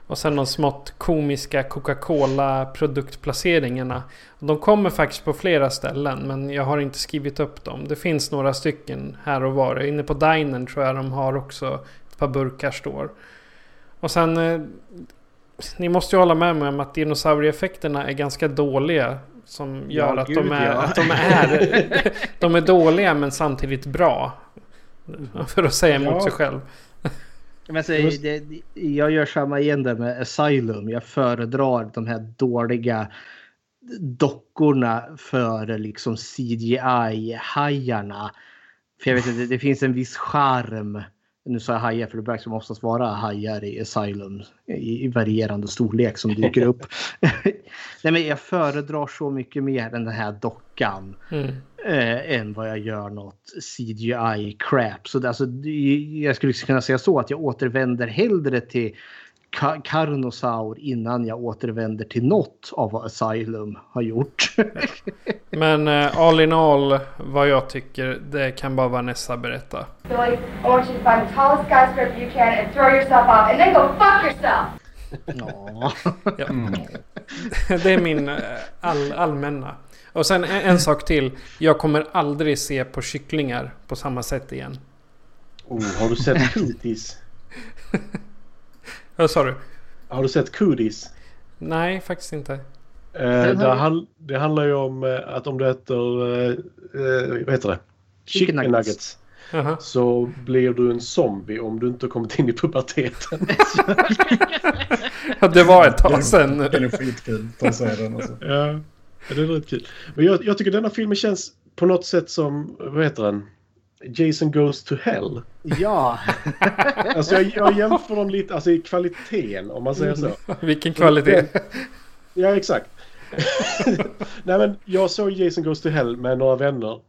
Och sen de smått komiska Coca-Cola produktplaceringarna. De kommer faktiskt på flera ställen men jag har inte skrivit upp dem. Det finns några stycken här och var. Inne på Dinern tror jag de har också ett par burkar står. Och sen eh, ni måste ju hålla med mig om att dinosaurieeffekterna är ganska dåliga. Som gör Ja, att, gud, de är, ja. att de är De är dåliga men samtidigt bra. För att säga emot Ja. sig själv. Men alltså, det, jag gör samma igen där med Asylum. Jag föredrar de här dåliga dockorna före liksom CGI-hajarna. För jag vet inte, det finns en viss charm. Nu sa jag hajar för det brukar som oftast vara hajar i Asylum i, i varierande storlek som dyker upp. Nej, men jag föredrar så mycket mer än den här dockan Mm. Eh, än vad jag gör något CGI-crap. Så det, alltså, jag skulle kunna säga så att jag återvänder hellre till Ka- Carnosaur innan jag återvänder till något av vad Asylum har gjort. Men uh, all in all vad jag tycker det kan bara Vanessa berätta. Billy, I want you to find the tallest skyscraper you can and throw yourself off, and then go fuck yourself! Ja. Det är min eh, all, allmänna. Och sen en, en sak till. Jag kommer aldrig se på kycklingar på samma sätt igen. Oh, har du sett Cooties? Vad sa du? Har du sett Cooties? Nej, faktiskt inte. Eh, det, handl- det handlar ju om eh, att om du äter, eh, eh, vad heter det? Chicken nuggets. nuggets. Jaha. Så blir du en zombie om du inte har kommit in i puberteten. Det var ett tag sedan. Den är skitkul. Ta sig den alltså. Ja, ja, det är rätt kul. Men jag, jag tycker denna filmen känns på något sätt som, vad heter den? Jason Goes to Hell. ja. Alltså jag, jag jämför dem lite, alltså i kvaliteten om man säger så. Vilken kvalitet. Ja, exakt. Nej, men jag såg Jason Goes to Hell med några vänner.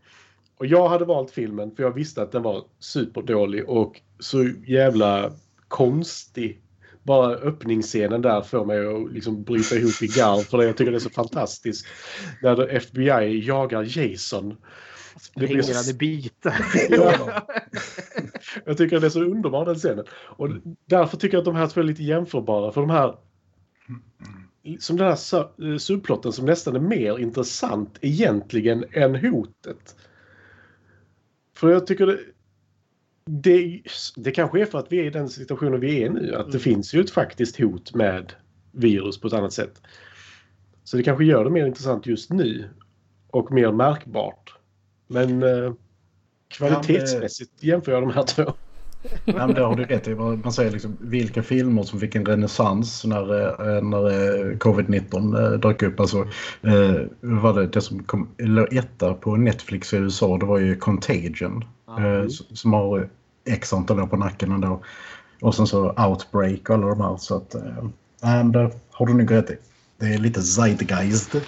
Och jag hade valt filmen för jag visste att den var superdålig och så jävla konstig. Bara öppningsscenen där får mig att liksom bryta ihop i garv för det jag tycker det är så fantastiskt. När FBI jagar Jason. Det blir så- bitar. Ja. Jag tycker det är så underbar den scenen. Och därför tycker jag att de här två är lite jämförbara. För de här... Som den här eh, subplotten som nästan är mer intressant egentligen än hotet. För jag tycker det... Det, det kanske är för att vi är i den situationen vi är nu. Att det finns ju ett faktiskt hot med virus på ett annat sätt. Så det kanske gör det mer intressant just nu. Och mer märkbart. Men eh, kvalitetsmässigt jämför jag de här två. Ja, men det har du rätt i. Man säger liksom vilka filmer som fick en renässans när, eh, när eh, covid-19 eh, dök upp. Alltså, eh, var det, det som kom, eller etta på Netflix i USA det var ju Contagion. S- som har x antal år på nacken ändå. Och sen så Outbreak och alla de här. Så att, men det har du nog rätt i. Det är lite zeitgeist. Eh,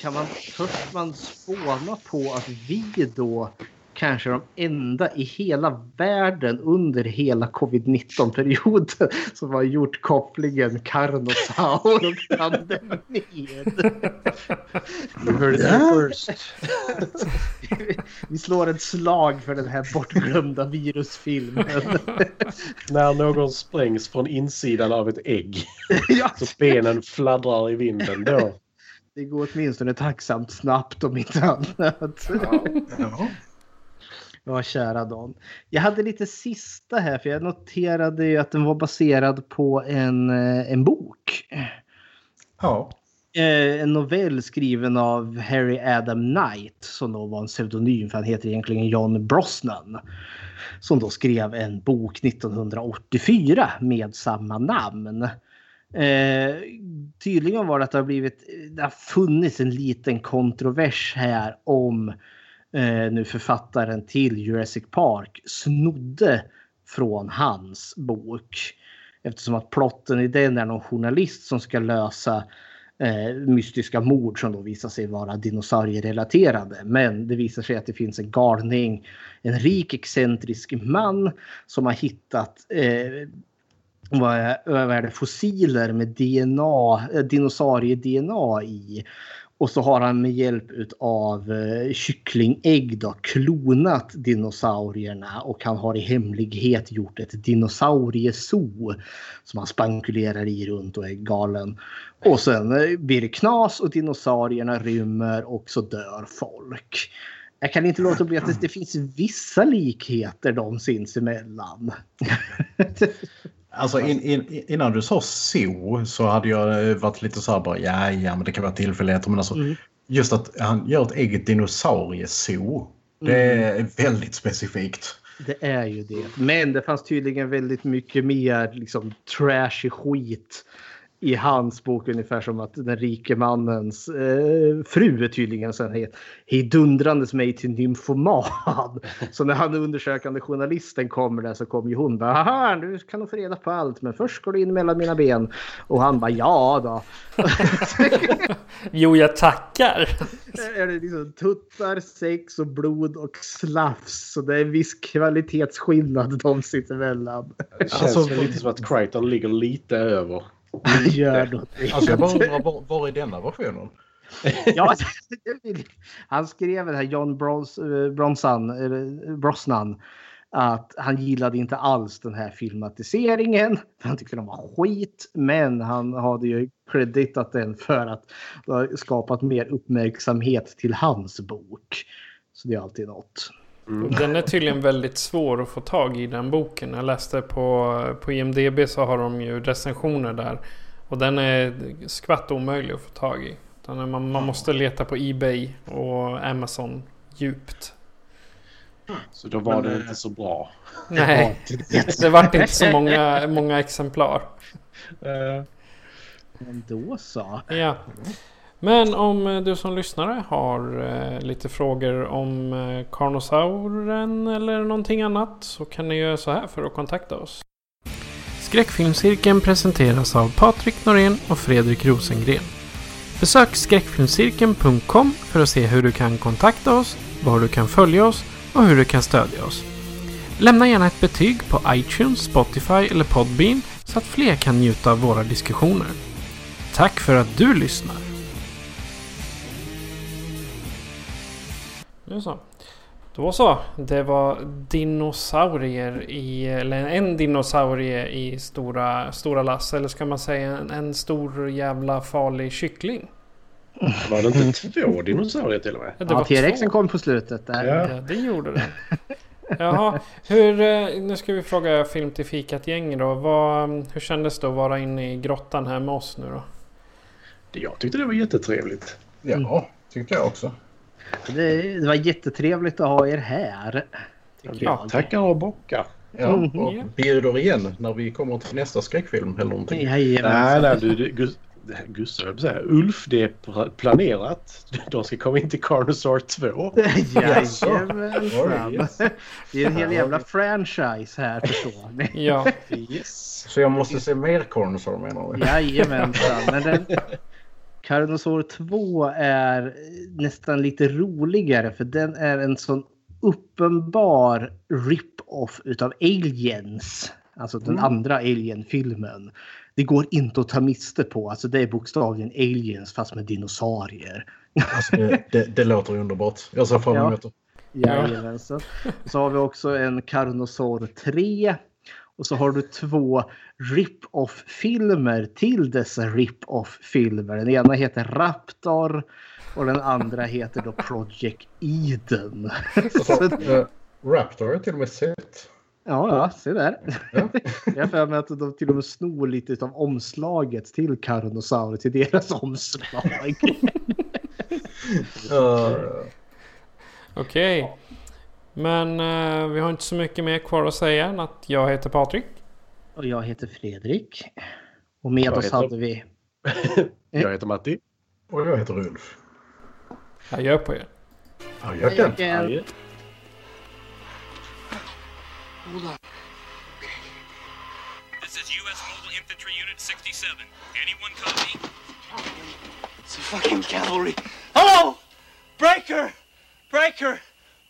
Kan man först man spåna på att vi då kanske de enda i hela världen under hela covid-19-perioden som har gjort kopplingen Carnosaur och pandemin. You heard it first. Vi slår ett slag för den här bortglömda virusfilmen. När någon sprängs från insidan av ett ägg. Så benen fladdrar i vinden då. Det går åtminstone tacksamt snabbt om inte annat. Ja. Ja, kära Dan. Jag hade lite sista här för jag noterade ju att den var baserad på en, eh, en bok. Ja. Eh, En novell skriven av Harry Adam Knight som då var en pseudonym för han heter egentligen John Brosnan. Som då skrev en bok 1984 med samma namn. Eh, tydligen var det att det har blivit, det har funnits en liten kontrovers här om eh, nu författaren till Jurassic Park snodde från hans bok. Eftersom att plotten i den är någon journalist som ska lösa eh, mystiska mord som då visar sig vara dinosaurierelaterade. Men det visar sig att det finns en galning, en rik excentrisk man som har hittat eh, vad är, vad är det, fossiler med DNA, eh, dinosaurie-DNA i. Och så har han med hjälp av eh, kycklingägg då klonat dinosaurierna och han har i hemlighet gjort ett dinosauriezoo som han spankulerar i runt och är galen. Och sen eh, blir det knas och dinosaurierna rymmer och så dör folk. Jag kan inte låta bli att det, det finns vissa likheter de sinsemellan. Alltså in, in, innan du sa zoo så hade jag eh, varit lite så här bara ja, ja men det kan vara tillfälligheter. Men alltså Mm. just att han gör ett eget dinosauriezoo. Det är väldigt specifikt. Det är ju det. Men det fanns tydligen väldigt mycket mer liksom, trashy skit i hans bok. Ungefär som att den rike mannens eh, fru är tydligen sen helt hejdundrandes mig till nymfoman. Så när han undersökande journalisten kommer där så kommer ju hon bara haha nu kan du få reda på allt men först går du in mellan mina ben. Och han bara ja då. Jo, jag tackar. är det liksom tuttar, sex och blod och slafs. Så det är en viss kvalitetsskillnad de sitter emellan. Det känns Alltså, lite som att Crichton ligger lite över. Gör någonting. Alltså jag bara undrar var, var är denna versionen? ja, han skrev det här John Bros, eh, Bronson, eller Brosnan att han gillade inte alls den här filmatiseringen. Han tyckte den var skit, men han hade ju creditat den för att det har skapat mer uppmärksamhet till hans bok. Så det är alltid något. Den är tydligen väldigt svår att få tag i den boken. Jag läste på, på IMDB så har de ju recensioner där. Och den är skvatt omöjlig att få tag i. Man, man måste leta på Ebay och Amazon djupt. Så då var Men, det eh, inte så bra. Nej, det vart inte så många, många exemplar. Men då så. Ja. Men om eh, du som lyssnare har eh, lite frågor om eh, Karnosauren eller någonting annat så kan ni göra så här för att kontakta oss. Skräckfilmscirkeln presenteras av Patrik Norén och Fredrik Rosengren. Besök skräckfilmscirkeln.com för att se hur du kan kontakta oss, var du kan följa oss och hur du kan stödja oss. Lämna gärna ett betyg på iTunes, Spotify eller Podbean så att fler kan njuta av våra diskussioner. Tack för att du lyssnar! Nu så. Då så. Det var dinosaurier i, eller en dinosaurie i stora, stora lass. Eller ska man säga en, en stor jävla farlig kyckling? Var det inte två dinosaurier till och med? Ja, det Ja, T-rexen kom på slutet där. Ja, det gjorde den. Jaha, hur, eh, nu ska vi fråga Film till fikat gäng då. Vad, hur kändes det att vara inne i grottan här med oss nu då? Jag tyckte det var jättetrevligt. Ja, tyckte jag också. Det, det var jättetrevligt att ha er här. Ja, tackar och bockar. Ja, och bjuder igen när vi kommer till nästa skräckfilm eller någonting. Jajamensan. Nej, nej, du, du Gus- Gustav, säga, Ulf, det är pla- planerat. De ska komma in till Carnosaur 2. Jajamensan. Det är en hel jävla franchise här förstår ni. Ja. Yes. Så jag måste se mer Carnosaur menar du? Jajamensan. Men den, Carnosaur 2 är nästan lite roligare för den är en sån uppenbar rip-off utav Aliens. Alltså den Mm. andra Alien-filmen. Det går inte att ta miste på. Alltså det är bokstavligen Aliens fast med dinosaurier. Alltså, det, det, det låter underbart. Jag ser fram emot det. Jajamensan. Så har vi också en Carnosaur 3. Och så har du två rip-off-filmer till dessa rip-off-filmer. Den ena heter Raptor och den andra heter då Project Eden. Så, Eh, Raptor har jag till och med sett. ja, ja, se där. Jag har för mig att de till och med snor lite av omslaget till Carnosaur till deras omslag. Uh, Okej. Men eh, vi har inte så mycket mer kvar att säga än att jag heter Patrik. Och jag heter Fredrik. Och med Jag oss heter- hade vi... Jag heter Matti. och jag heter Ulf. Adjö på er. Adjöken. Adjö. This is U.S. Mobile Infantry Unit 67. Anyone copy? It's a fucking cavalry. Hello! Breaker! Breaker!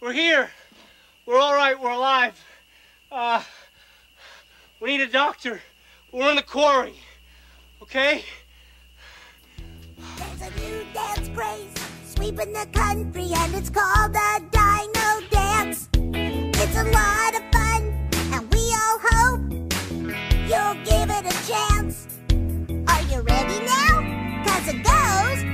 We're here. We're all right. We're alive. Uh, we need a doctor. We're in the quarry. Okay? There's a new dance craze sweeping the country, and it's called the Dino Dance. It's a lot of fun, and we all hope you'll give it a chance. Are you ready now? Cause it goes